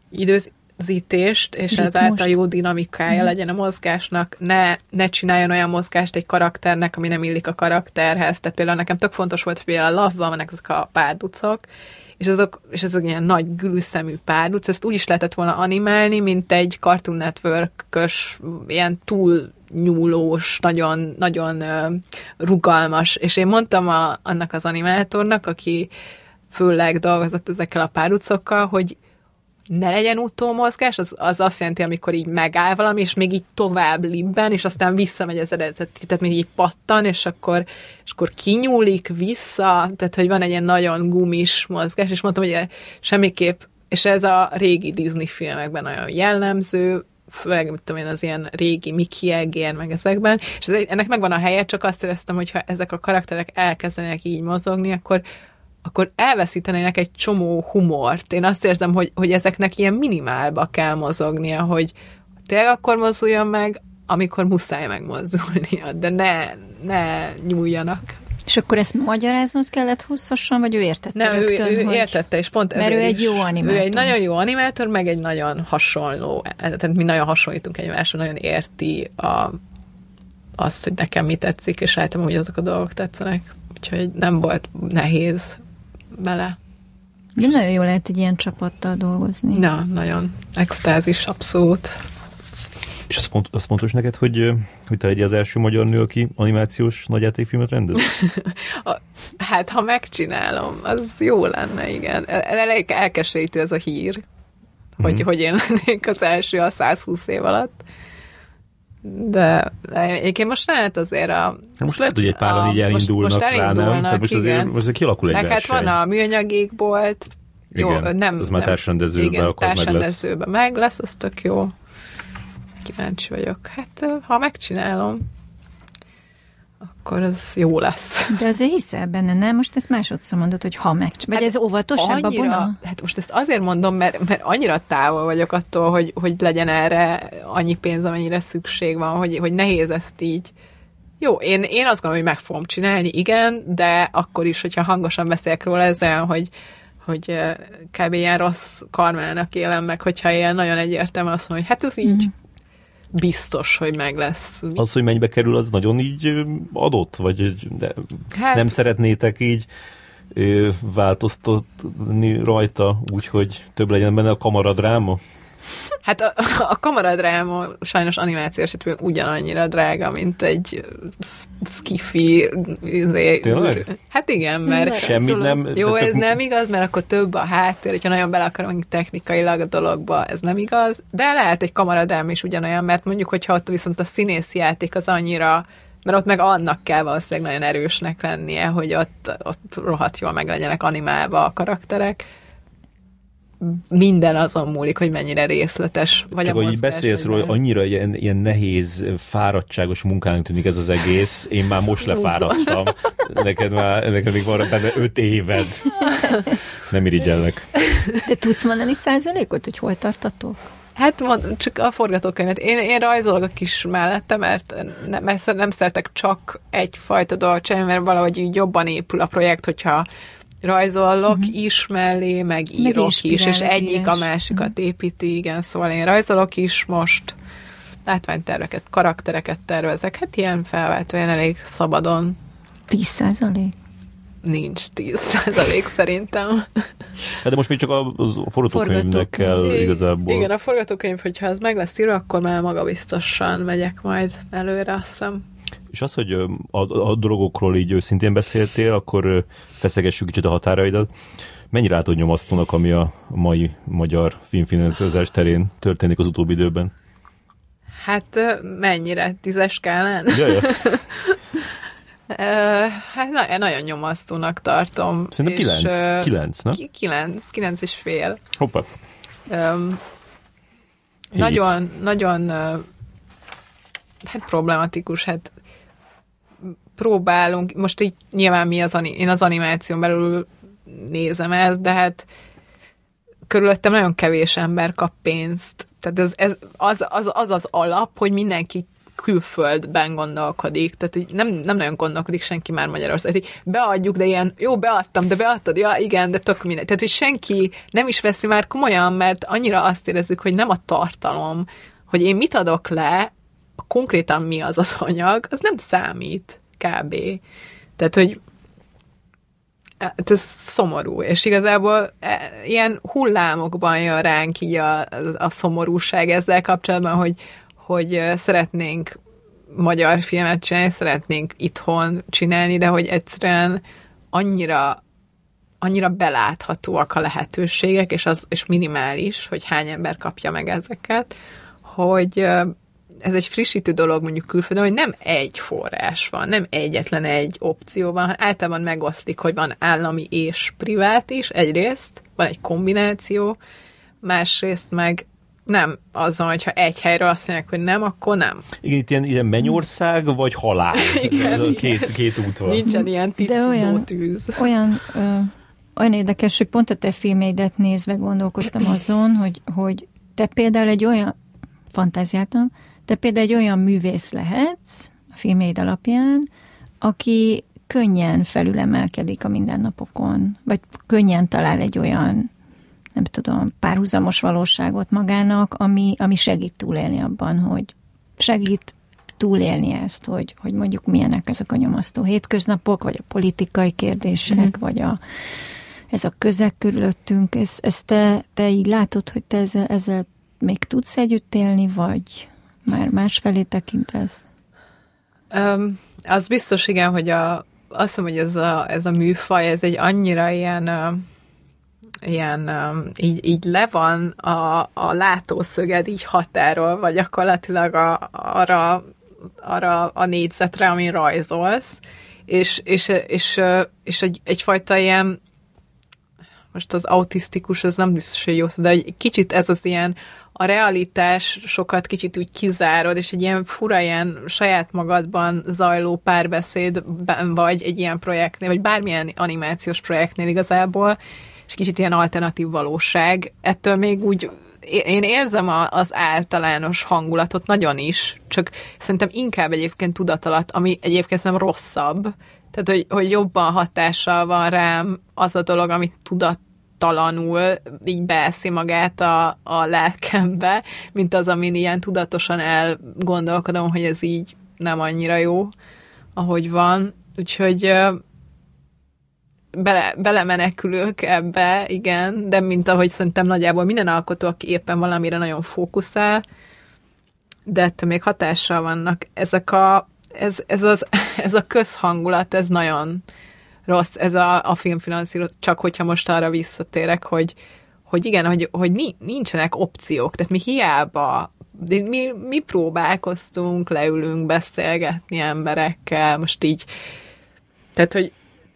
időzítést, és Ritmust. ezáltal jó dinamikája mm. legyen a mozgásnak. Ne, ne csináljon olyan mozgást egy karakternek, ami nem illik a karakterhez. Tehát például nekem tök fontos volt, hogy például a Love-ban vannak ezek a párducok, és azok, és azok ilyen nagy gülszemű párduc, ezt úgy is lehetett volna animálni, mint egy Cartoon network ilyen túl nyúlós, nagyon, nagyon rugalmas, és én mondtam a, annak az animátornak, aki főleg dolgozott ezekkel a párducokkal, hogy ne legyen utómozgás, az, az azt jelenti, amikor így megáll valami, és még így tovább libben, és aztán visszamegy az eredeti, tehát még így pattan, és akkor, és akkor kinyúlik vissza, tehát hogy van egy ilyen nagyon gumis mozgás, és mondtam, hogy semmiképp, és ez a régi Disney filmekben nagyon jellemző, főleg, mit tudom én, az ilyen régi Mickey Egér, meg ezekben, és ez, ennek megvan a helye, csak azt éreztem, hogy ha ezek a karakterek elkezdenek így mozogni, akkor akkor elveszítenének egy csomó humort. Én azt érzem, hogy, hogy ezeknek ilyen minimálba kell mozognia, hogy tényleg akkor mozduljon meg, amikor muszáj megmozdulnia, de ne, ne nyúljanak. És akkor ezt magyaráznod kellett hosszasan, vagy ő értette Nem, rögtön, ő, ő hogy... értette, és pont Mert ő egy jó animátor. Ő egy nagyon jó animátor, meg egy nagyon hasonló, tehát mi nagyon hasonlítunk egymásra, nagyon érti a, azt, hogy nekem mi tetszik, és rájöttem, hogy azok a dolgok tetszenek. Úgyhogy nem volt nehéz bele. De nagyon jó lehet egy ilyen csapattal dolgozni. Na, nagyon. Extázis, abszolút. És az, font, az fontos neked, hogy, hogy te legyél az első magyar nő, aki animációs nagyjátékfilmet rendez? hát, ha megcsinálom, az jó lenne, igen. Elég elkeserítő ez a hír, hogy, mm. hogy én lennék az első a 120 év alatt. De egyébként most lehet azért a... Hát most lehet, hogy egy páran így elindulnak most, most rá, nem? Most azért, most kialakul egy Meg hát van a műanyagékbolt, jó, igen, nem, az már társrendezőben igen, akkor társrendezőben meg lesz. meg lesz, az tök jó. Kíváncsi vagyok. Hát, ha megcsinálom, akkor az jó lesz. De azért hiszel benne, nem? Most ezt másodszor mondod, hogy ha meg... Vagy hát ez óvatosabb annyira, a Hát most ezt azért mondom, mert, mert annyira távol vagyok attól, hogy, hogy legyen erre annyi pénz, amennyire szükség van, hogy, hogy nehéz ezt így jó, én, én azt gondolom, hogy meg fogom csinálni, igen, de akkor is, hogyha hangosan beszélek róla ezzel, hogy, hogy kb. ilyen rossz karmának élem meg, hogyha ilyen nagyon egyértelmű azt mondom, hogy hát ez így, mm biztos, hogy meg lesz. Az, hogy mennyibe kerül, az nagyon így adott? Vagy de hát, nem szeretnétek így változtatni rajta, úgyhogy több legyen benne a kamaradráma? Hát a, a kamaradráma sajnos animációs esetben ugyanannyira drága, mint egy skifi izé, Hát igen, mert... Semmit nem... Jó, ez nem igaz, mert akkor több a háttér, hogyha nagyon bele akarom technikailag a dologba, ez nem igaz, de lehet egy kamaradráma is ugyanolyan, mert mondjuk, hogyha ott viszont a színészi játék az annyira mert ott meg annak kell valószínűleg nagyon erősnek lennie, hogy ott, ott rohadt jól meg legyenek animálva a karakterek minden azon múlik, hogy mennyire részletes. Vagy Csak a hogy beszélsz róla, annyira ilyen, ilyen nehéz, fáradtságos munkának tűnik ez az egész. Én már most lefáradtam. Neked már, neked még van benne öt éved. Nem irigyellek. De tudsz mondani százalékot, hogy hol tartatok? Hát mond, csak a forgatókönyvet. Én, én rajzolok a kis mellette, mert nem, nem szeretek csak egyfajta dolgot csinálni, mert valahogy így jobban épül a projekt, hogyha rajzolok uh-huh. is mellé, meg írok meg is, és egyik írás. a másikat uh-huh. építi, igen, szóval én rajzolok is most, látványterveket, karaktereket tervezek, hát ilyen felváltó, ilyen elég szabadon. 10 százalék? nincs 10 százalék szerintem. Hát de most még csak a, a forgatókönyvnek kell igazából. Igen, a forgatókönyv, hogyha ez meg lesz írva, akkor már magabiztosan megyek majd előre, azt hiszem. És az, hogy a, a dolgokról így őszintén beszéltél, akkor feszegessük kicsit a határaidat. Mennyire látod nyomasztónak, ami a mai magyar filmfinanszírozás terén történik az utóbbi időben? Hát mennyire? Tízes skálán? Jaj, hát na, nagyon nyomasztónak tartom. Szerintem és, kilenc. kilenc, nem? Kilenc, kilenc és fél. Hoppa. Um, nagyon, nagyon hát problematikus, hát próbálunk, most így nyilván mi az, én az animáción belül nézem ezt, de hát körülöttem nagyon kevés ember kap pénzt. Tehát ez, ez az, az, az az alap, hogy mindenki külföldben gondolkodik, tehát hogy nem, nem nagyon gondolkodik senki már Magyarországon. Tehát, beadjuk, de ilyen, jó, beadtam, de beadtad, ja, igen, de tök minden. Tehát, hogy senki nem is veszi már komolyan, mert annyira azt érezzük, hogy nem a tartalom, hogy én mit adok le, konkrétan mi az az anyag, az nem számít kb. Tehát, hogy hát ez szomorú, és igazából e, ilyen hullámokban jön ránk így a, a szomorúság ezzel kapcsolatban, hogy, hogy szeretnénk magyar filmet csinálni, szeretnénk itthon csinálni, de hogy egyszerűen annyira annyira beláthatóak a lehetőségek, és az és minimális, hogy hány ember kapja meg ezeket, hogy ez egy frissítő dolog mondjuk külföldön, hogy nem egy forrás van, nem egyetlen egy opció van, hanem általában megoszlik, hogy van állami és privát is, egyrészt, van egy kombináció, másrészt meg nem az van, hogyha egy helyről azt mondják, hogy nem, akkor nem. Igen, itt ilyen, ilyen mennyország, vagy halál. Igen, két, két út van. Nincsen ilyen De olyan, tűz. Olyan, ö, olyan érdekes, hogy pont a te filmédet nézve gondolkoztam azon, hogy, hogy te például egy olyan, fantáziáltam, te például egy olyan művész lehetsz a filméd alapján, aki könnyen felülemelkedik a mindennapokon, vagy könnyen talál egy olyan, nem tudom, párhuzamos valóságot magának, ami, ami segít túlélni abban, hogy segít túlélni ezt, hogy, hogy mondjuk milyenek ezek a nyomasztó hétköznapok, vagy a politikai kérdések, mm-hmm. vagy a, ez a közeg körülöttünk. Ez, ez te, te így látod, hogy te ezzel, ezzel még tudsz együtt élni, vagy, már másfelé tekintesz? Um, az biztos igen, hogy a, azt hiszem, hogy ez a, ez a műfaj, ez egy annyira ilyen, uh, ilyen um, így, így le van a, a látószöged így határol, vagy gyakorlatilag a, arra, arra a négyzetre, amin rajzolsz, és, és, és, és egy, egyfajta ilyen most az autisztikus, az nem biztos, hogy jó de egy kicsit ez az ilyen a realitás sokat kicsit úgy kizárod, és egy ilyen fura ilyen saját magadban zajló párbeszédben vagy egy ilyen projektnél, vagy bármilyen animációs projektnél igazából, és kicsit ilyen alternatív valóság. Ettől még úgy én érzem a, az általános hangulatot nagyon is, csak szerintem inkább egyébként tudatalat, ami egyébként nem rosszabb. Tehát, hogy, hogy jobban hatással van rám az a dolog, amit tudat talanul így beeszi magát a, a lelkembe, mint az, amin ilyen tudatosan elgondolkodom, hogy ez így nem annyira jó, ahogy van. Úgyhogy bele, belemenekülök ebbe, igen, de mint ahogy szerintem nagyjából minden alkotó, aki éppen valamire nagyon fókuszál, de ettől még hatással vannak. Ezek a, ez, ez, az, ez a közhangulat, ez nagyon, rossz ez a, a filmfinanszírozás, csak hogyha most arra visszatérek, hogy, hogy igen, hogy, hogy nincsenek opciók, tehát mi hiába mi, mi próbálkoztunk, leülünk beszélgetni emberekkel, most így, tehát, hogy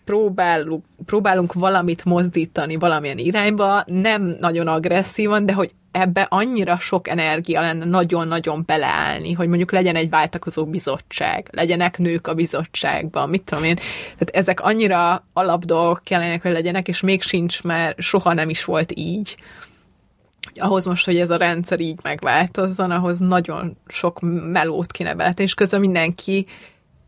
próbálunk, próbálunk valamit mozdítani valamilyen irányba, nem nagyon agresszívan, de hogy ebbe annyira sok energia lenne nagyon-nagyon beleállni, hogy mondjuk legyen egy váltakozó bizottság, legyenek nők a bizottságban, mit tudom én. Tehát ezek annyira alapdolgok kellenek, hogy legyenek, és még sincs, mert soha nem is volt így. Ahhoz most, hogy ez a rendszer így megváltozzon, ahhoz nagyon sok melót kéne beletenni, és közben mindenki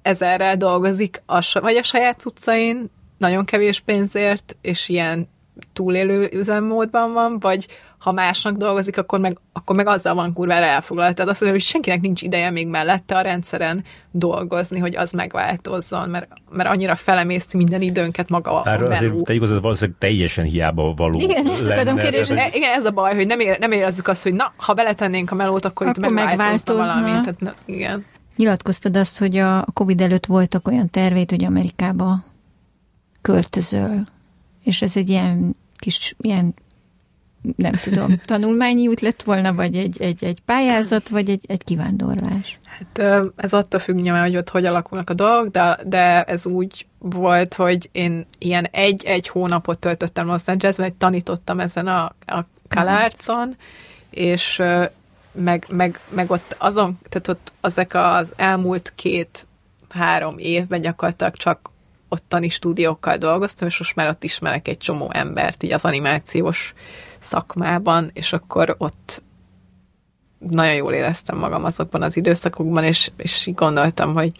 ezerrel dolgozik, a, vagy a saját utcain, nagyon kevés pénzért, és ilyen túlélő üzemmódban van, vagy ha másnak dolgozik, akkor meg, akkor meg azzal van kurvára elfoglalt. Tehát azt mondom, hogy senkinek nincs ideje még mellette a rendszeren dolgozni, hogy az megváltozzon, mert, mert annyira felemészti minden időnket maga Erről a azért te igazad valószínűleg teljesen hiába való Igen, ezt lenne. kérdezni. Tehát, E- Igen, ez a baj, hogy nem, ér, nem érezzük azt, hogy na, ha beletennénk a melót, akkor, Akkor itt megváltozna megváltozna. valami. Tehát, na, igen. Nyilatkoztad azt, hogy a Covid előtt voltak olyan tervét, hogy Amerikába költözöl, és ez egy ilyen kis, ilyen nem tudom, tanulmányi út lett volna, vagy egy, egy, egy pályázat, vagy egy, egy kivándorlás. Hát ez attól függ nyilván, hogy ott hogy alakulnak a dolgok, de, de ez úgy volt, hogy én ilyen egy-egy hónapot töltöttem Los Angelesben, hogy tanítottam ezen a, a Kalárcon, és meg, meg, meg ott azon, tehát ott ezek az elmúlt két-három évben gyakorlatilag csak ottani stúdiókkal dolgoztam, és most már ott ismerek egy csomó embert így az animációs szakmában, és akkor ott nagyon jól éreztem magam azokban az időszakokban, és, és gondoltam, hogy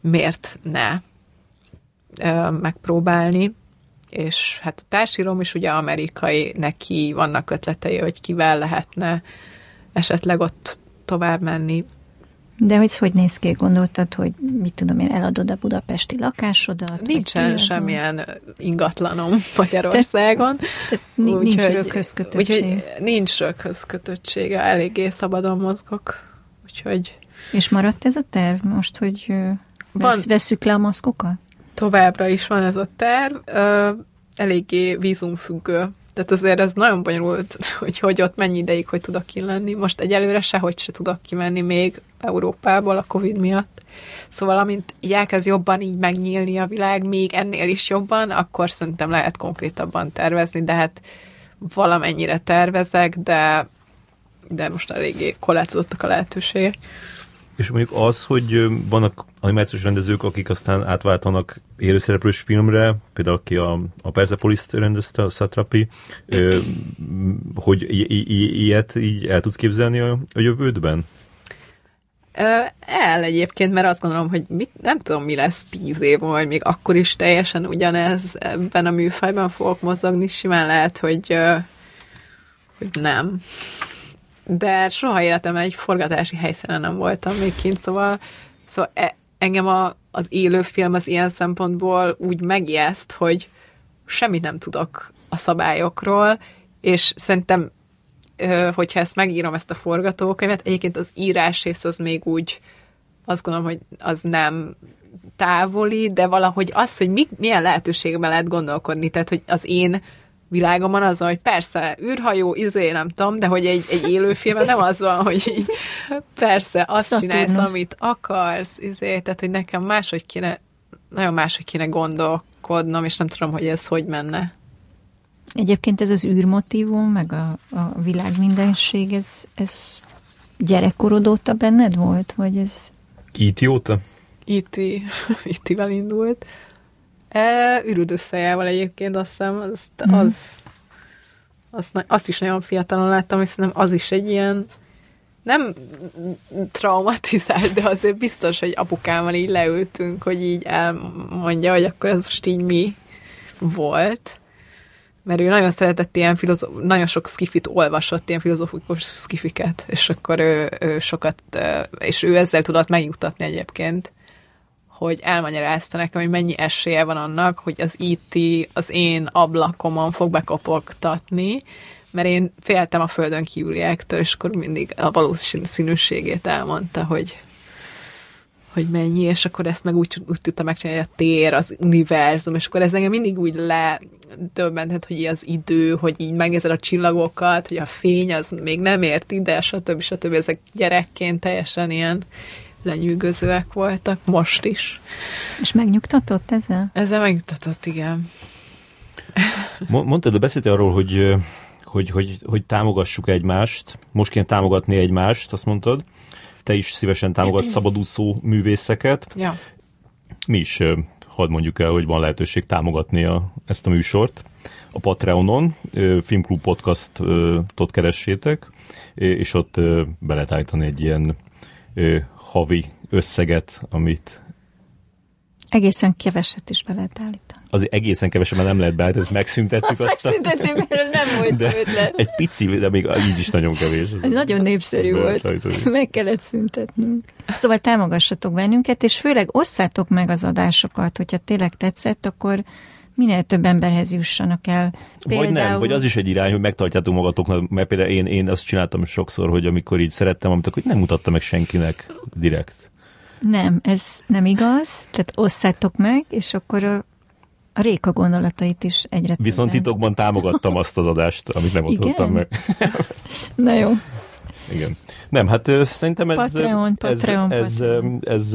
miért ne ö, megpróbálni. És hát a társírom is ugye amerikai, neki vannak ötletei, hogy kivel lehetne esetleg ott tovább menni. De hogy hogy néz ki? Gondoltad, hogy mit tudom én, eladod a budapesti lakásodat? Nincsen semmilyen ingatlanom Magyarországon. Tehát ni- nincs Úgyhogy- röghöz kötöttség. Úgyhogy nincs eléggé szabadon mozgok. Úgyhogy És maradt ez a terv most, hogy Van. vesz, veszük le a maszkokat? továbbra is van ez a terv, ö, eléggé vízumfüggő. Tehát azért ez nagyon bonyolult, hogy, hogy ott mennyi ideig, hogy tudok kilenni. Most egyelőre sehogy se tudok kimenni még Európából a Covid miatt. Szóval amint így elkezd jobban így megnyílni a világ, még ennél is jobban, akkor szerintem lehet konkrétabban tervezni, de hát valamennyire tervezek, de, de most eléggé korlátozottak a lehetőségek. És mondjuk az, hogy vannak animációs rendezők, akik aztán átváltanak élőszereplős filmre, például aki a, a Persepolis-t rendezte, a Satrapi, hogy ilyet így el tudsz képzelni a, a jövődben? El egyébként, mert azt gondolom, hogy mit, nem tudom, mi lesz tíz év, vagy még akkor is teljesen ugyanez ebben a műfajban fogok mozogni, simán lehet, hogy, hogy nem. De soha életemben egy forgatási helyszínen nem voltam még kint, szóval, szóval e, engem a, az élőfilm az ilyen szempontból úgy megijeszt, hogy semmit nem tudok a szabályokról, és szerintem hogyha ezt megírom, ezt a forgatókönyvet, egyébként az írás rész az még úgy, azt gondolom, hogy az nem távoli, de valahogy az, hogy mi, milyen lehetőségben lehet gondolkodni, tehát, hogy az én világomban az hogy persze, űrhajó, izé, nem tudom, de hogy egy, egy élőfilmben nem az van, hogy így, persze, azt Szaturnusz. csinálsz, amit akarsz, izé, tehát, hogy nekem máshogy kéne, nagyon máshogy kéne gondolkodnom, és nem tudom, hogy ez hogy menne. Egyébként ez az űrmotívum, meg a, a világ mindenség, ez, ez gyerekkorod óta benned volt? Vagy ez... Itt óta? IT, IT-vel indult. E, ürüdösszejával egyébként azt hiszem, azt, Mhm. az, azt, azt is nagyon fiatalon láttam, és szerintem az is egy ilyen nem traumatizált, de azért biztos, hogy apukámmal így leültünk, hogy így elmondja, hogy akkor ez most így mi volt. Mert ő nagyon szeretett ilyen filozó- nagyon sok skifit olvasott, ilyen filozófikus skifiket, és akkor ő, ő sokat, és ő ezzel tudott megjutatni egyébként, hogy elmagyarázta nekem, hogy mennyi esélye van annak, hogy az IT az én ablakomon fog bekopogtatni, mert én féltem a földön kívüliektől, és akkor mindig a valószínűségét elmondta, hogy hogy mennyi, és akkor ezt meg úgy, úgy tudta megcsinálni, hogy a tér, az univerzum, és akkor ez engem mindig úgy ledöbbentett, hogy az idő, hogy így megnézed a csillagokat, hogy a fény az még nem ért ide, stb. stb. Ezek gyerekként teljesen ilyen lenyűgözőek voltak, most is. És megnyugtatott ezzel? Ezzel megnyugtatott, igen. Mo- Mondtad, de beszéltél arról, hogy, hogy, hogy, hogy támogassuk egymást. Most kéne támogatni egymást, azt mondtad. Te is szívesen támogatsz szabadúszó művészeket. Ja. Mi is hadd mondjuk el, hogy van lehetőség támogatni a, ezt a műsort. A Patreonon, Filmklub podcastot keressétek, és ott be lehet állítani egy ilyen havi összeget, amit Egészen keveset is be lehet állítani. azért egészen kevesen, mert nem lehet beállítani, ezt megszüntettük. Azt aztán- megszüntettük, mert ez nem volt de ötlet. egy pici, de még így is nagyon kevés. Ez nagyon népszerű De volt. Meg kellett szüntetnünk. Szóval támogassatok bennünket, és főleg osszátok meg az adásokat, hogyha tényleg tetszett, akkor minél több emberhez jussanak el. Vagy nem, vagy az is egy irány, hogy megtartjátok magatoknak, mert például én, én azt csináltam sokszor, hogy amikor így szerettem, amit akkor nem mutatta meg senkinek direkt. Nem, ez nem igaz, tehát osszátok meg, és akkor a, a Réka gondolatait is egyre Viszont többen. titokban támogattam azt az adást, amit nem mutattam meg. Na jó. Igen. Nem, hát szerintem ez... Patreon, Patreon, ez, Patreon. ez, ez, ez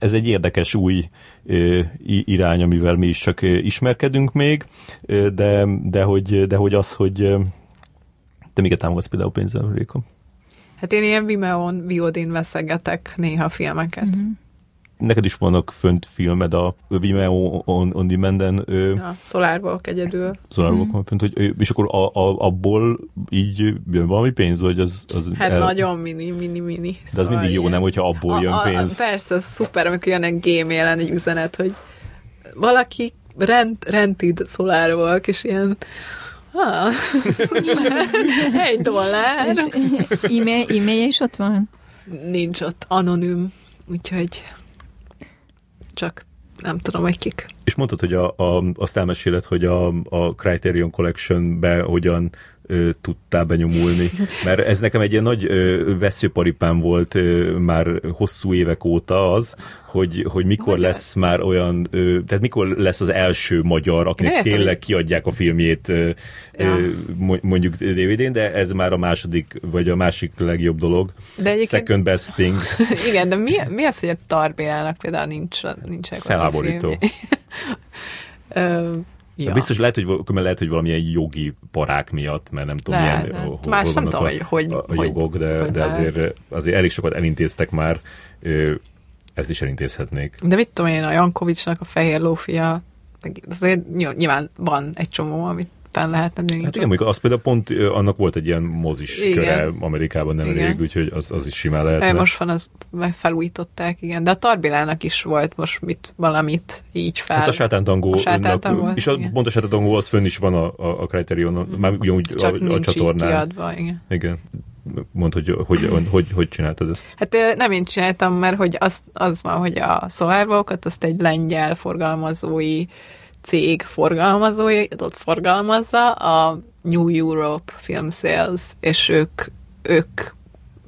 egy érdekes új irány, amivel mi is csak ismerkedünk még, de, de, hogy, de hogy az, hogy te miket támogatsz például pénzzel, Réka? Hát én ilyen Vimeo-n, VOD-n veszegetek néha filmeket. Mhm. Mm-hmm. Neked is vannak fönt filmed a Vimeo on, on Demand-en, ö, Ja, Szolárból egyedül. Zolárból van fönt, hogy, és akkor a, a, abból így jön valami pénz, vagy az... az Hát nagyon mini, mini, mini. De az mindig jó, ilyen- nem, hogyha abból jön a, a, pénz. persze, az szuper, amikor jön egy gmail egy üzenet, hogy valaki rent, rented szolárból, és ilyen ah, szuper, egy dollár. És e-mail, e-mailje is ott van? Nincs ott anonim, úgyhogy csak nem tudom, hogy kik. És mondtad, hogy a, a, azt elmeséled, hogy a, a Criterion Collection-be hogyan ö, tudtál benyomulni. Mert ez nekem egy ilyen nagy ö, veszőparipám volt ö, már hosszú évek óta az, hogy, hogy mikor Magyar? lesz már olyan, ö, tehát mikor lesz az első magyar, akinek Nem tényleg kiadják a filmjét ö, Ja. ö, mondjuk DVD-n, de ez már a második, vagy a másik legjobb dolog. De egyébként, Second best thing. igen, de mi, mi az, hogy a Tarbélának például nincs, nincsenek ott Ja. Biztos lehet hogy, lehet, hogy valamilyen jogi parák miatt, mert nem tudom, Lehet, milyen, hol, Más hol nem tudom, a, hogy- a, jogok, de, hogy de azért, azért elég sokat elintéztek már, ezt is elintézhetnék. De mit tudom én, a Jankovicsnak a fehér lófia, azért ny- nyilván van egy csomó, amit fenn lehetne nézni. Hát igen, mondjuk az például pont annak volt egy ilyen mozis Igen. köre Amerikában nem Igen. rég, úgyhogy az, az is simán lehetne. Most van, az felújították, igen. De a Tarbilának is volt most mit, valamit így fel. Hát a sátántangó, A sátántangó, és a, igen. pont a sátántangó az fönn is van a, a, a Criterionon, már ugyanúgy Csak a, a nincs így csatornán. kiadva, igen. Igen. Mondd, hogy hogy, hogy, hogy hogy csináltad ezt. Hát nem én csináltam, mert hogy az, az van, hogy a SolarWalk-ot azt egy lengyel forgalmazói cég forgalmazói, ott forgalmazza, a New Europe Film Sales, és ők, ők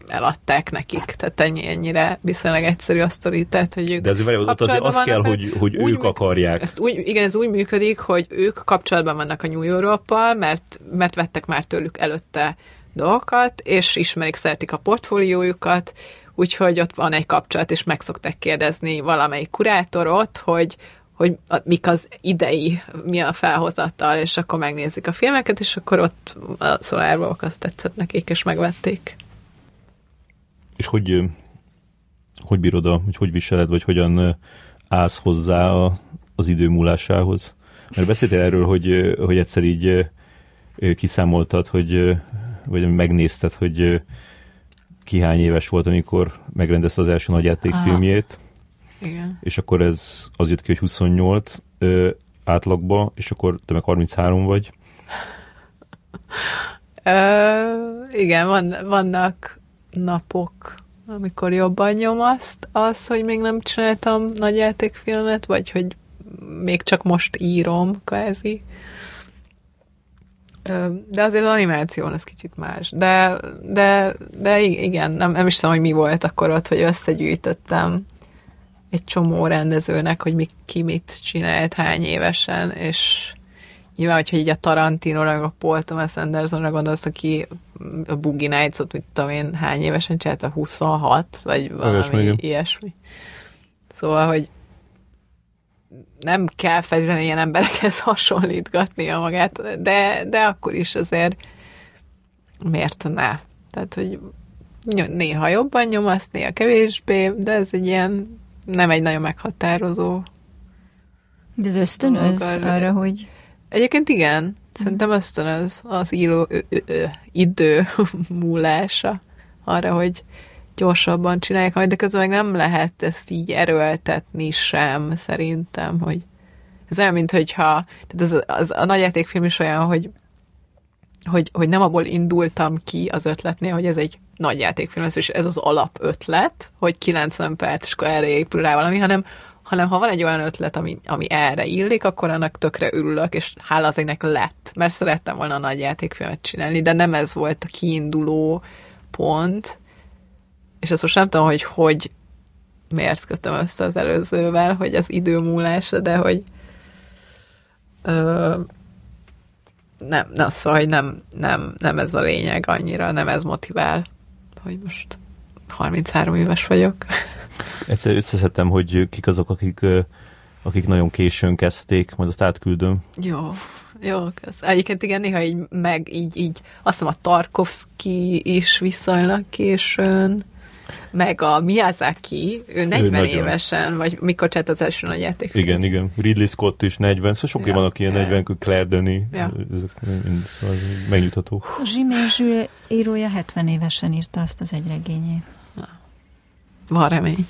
eladták nekik. Tehát ennyi, ennyire viszonylag egyszerű a sztori, tehát, hogy ők De azért, ott azért az kell, vannak hogy, hogy úgy ők akarják. ezt úgy, igen, ez úgy működik, hogy ők kapcsolatban vannak a New Europe-pal, mert, mert vettek már tőlük előtte dolgokat, és ismerik, szeretik a portfóliójukat, úgyhogy ott van egy kapcsolat, és meg szokták kérdezni valamelyik kurátorot, hogy hogy a, mik az idei, mi a felhozatal, és akkor megnézik a filmeket, és akkor ott a Solar azt tetszett nekik, és megvették. És hogy, hogy bírod, a, hogy hogy viseled, vagy hogyan állsz hozzá a, az idő múlásához? Mert beszéltél erről, hogy, hogy egyszer így kiszámoltad, hogy, vagy megnézted, hogy ki hány éves volt, amikor megrendezte az első nagyjátékfilmjét, Igen. és akkor ez az jött ki, hogy 28 ö, átlagba, és akkor te meg 33 vagy. Ö, igen, van, vannak napok, amikor jobban nyom azt, az, hogy még nem csináltam nagy játékfilmet, vagy hogy még csak most írom, kvázi. De azért az animáción az kicsit más. De, de, de igen, nem, nem is tudom, hogy mi volt akkor ott, hogy összegyűjtöttem egy csomó rendezőnek, hogy mi, ki mit csinált, hány évesen, és nyilván, hogyha így a Tarantino-ra, a Paul Thomas Andersonra gondolsz, aki a Boogie Nights-ot, mit tudom én, hány évesen csinálta, 26, vagy valami igen. ilyesmi. Szóval, hogy nem kell feltétlenül ilyen emberekhez hasonlítgatnia magát, de, de akkor is azért miért ne? Tehát, hogy néha jobban nyomasz, néha kevésbé, de ez egy ilyen nem egy nagyon meghatározó. De ez ösztönöz Maga- arra, hogy Egyébként igen, szerintem ösztönöz az író ö, ö, ö, idő múlása arra, hogy gyorsabban csinálják majd, de közben meg nem lehet ezt így erőltetni sem, szerintem, hogy ez olyan, mint hogyha, tehát az, az, a nagyjátékfilm is olyan, hogy, hogy, hogy nem abból indultam ki az ötletnél, hogy ez egy nagy játékfilm, és ez az alap ötlet, hogy 90 perc, és akkor erre épül rá valami, hanem, hanem ha van egy olyan ötlet, ami, ami erre illik, akkor annak tökre örülök, és hála az egynek lett, mert szerettem volna a nagy játékfilmet csinálni, de nem ez volt a kiinduló pont, és azt most nem tudom, hogy hogy miért kötöm össze az előzővel, hogy az idő múlása, de hogy ö, nem, na, szóval, hogy nem, nem, nem ez a lényeg annyira, nem ez motivál, hogy most 33 éves vagyok. Egyszer összeszedtem, hogy kik azok, akik, akik nagyon későn kezdték, majd azt átküldöm. Jó, jó, kösz. Egyébként igen, néha így meg így, így azt hiszem a Tarkovsky is viszonylag későn, meg a Miyazaki, ő 40 ő évesen, vagy mikor csinált az első nagy játék. Igen, igen. Ridley Scott is 40, szóval sok ja, van, aki ilyen ja. 40, Claire Denis, ja. ezek szóval megnyugtató. Zsimé Zsül írója 70 évesen írta azt az egy regényét. Van remény.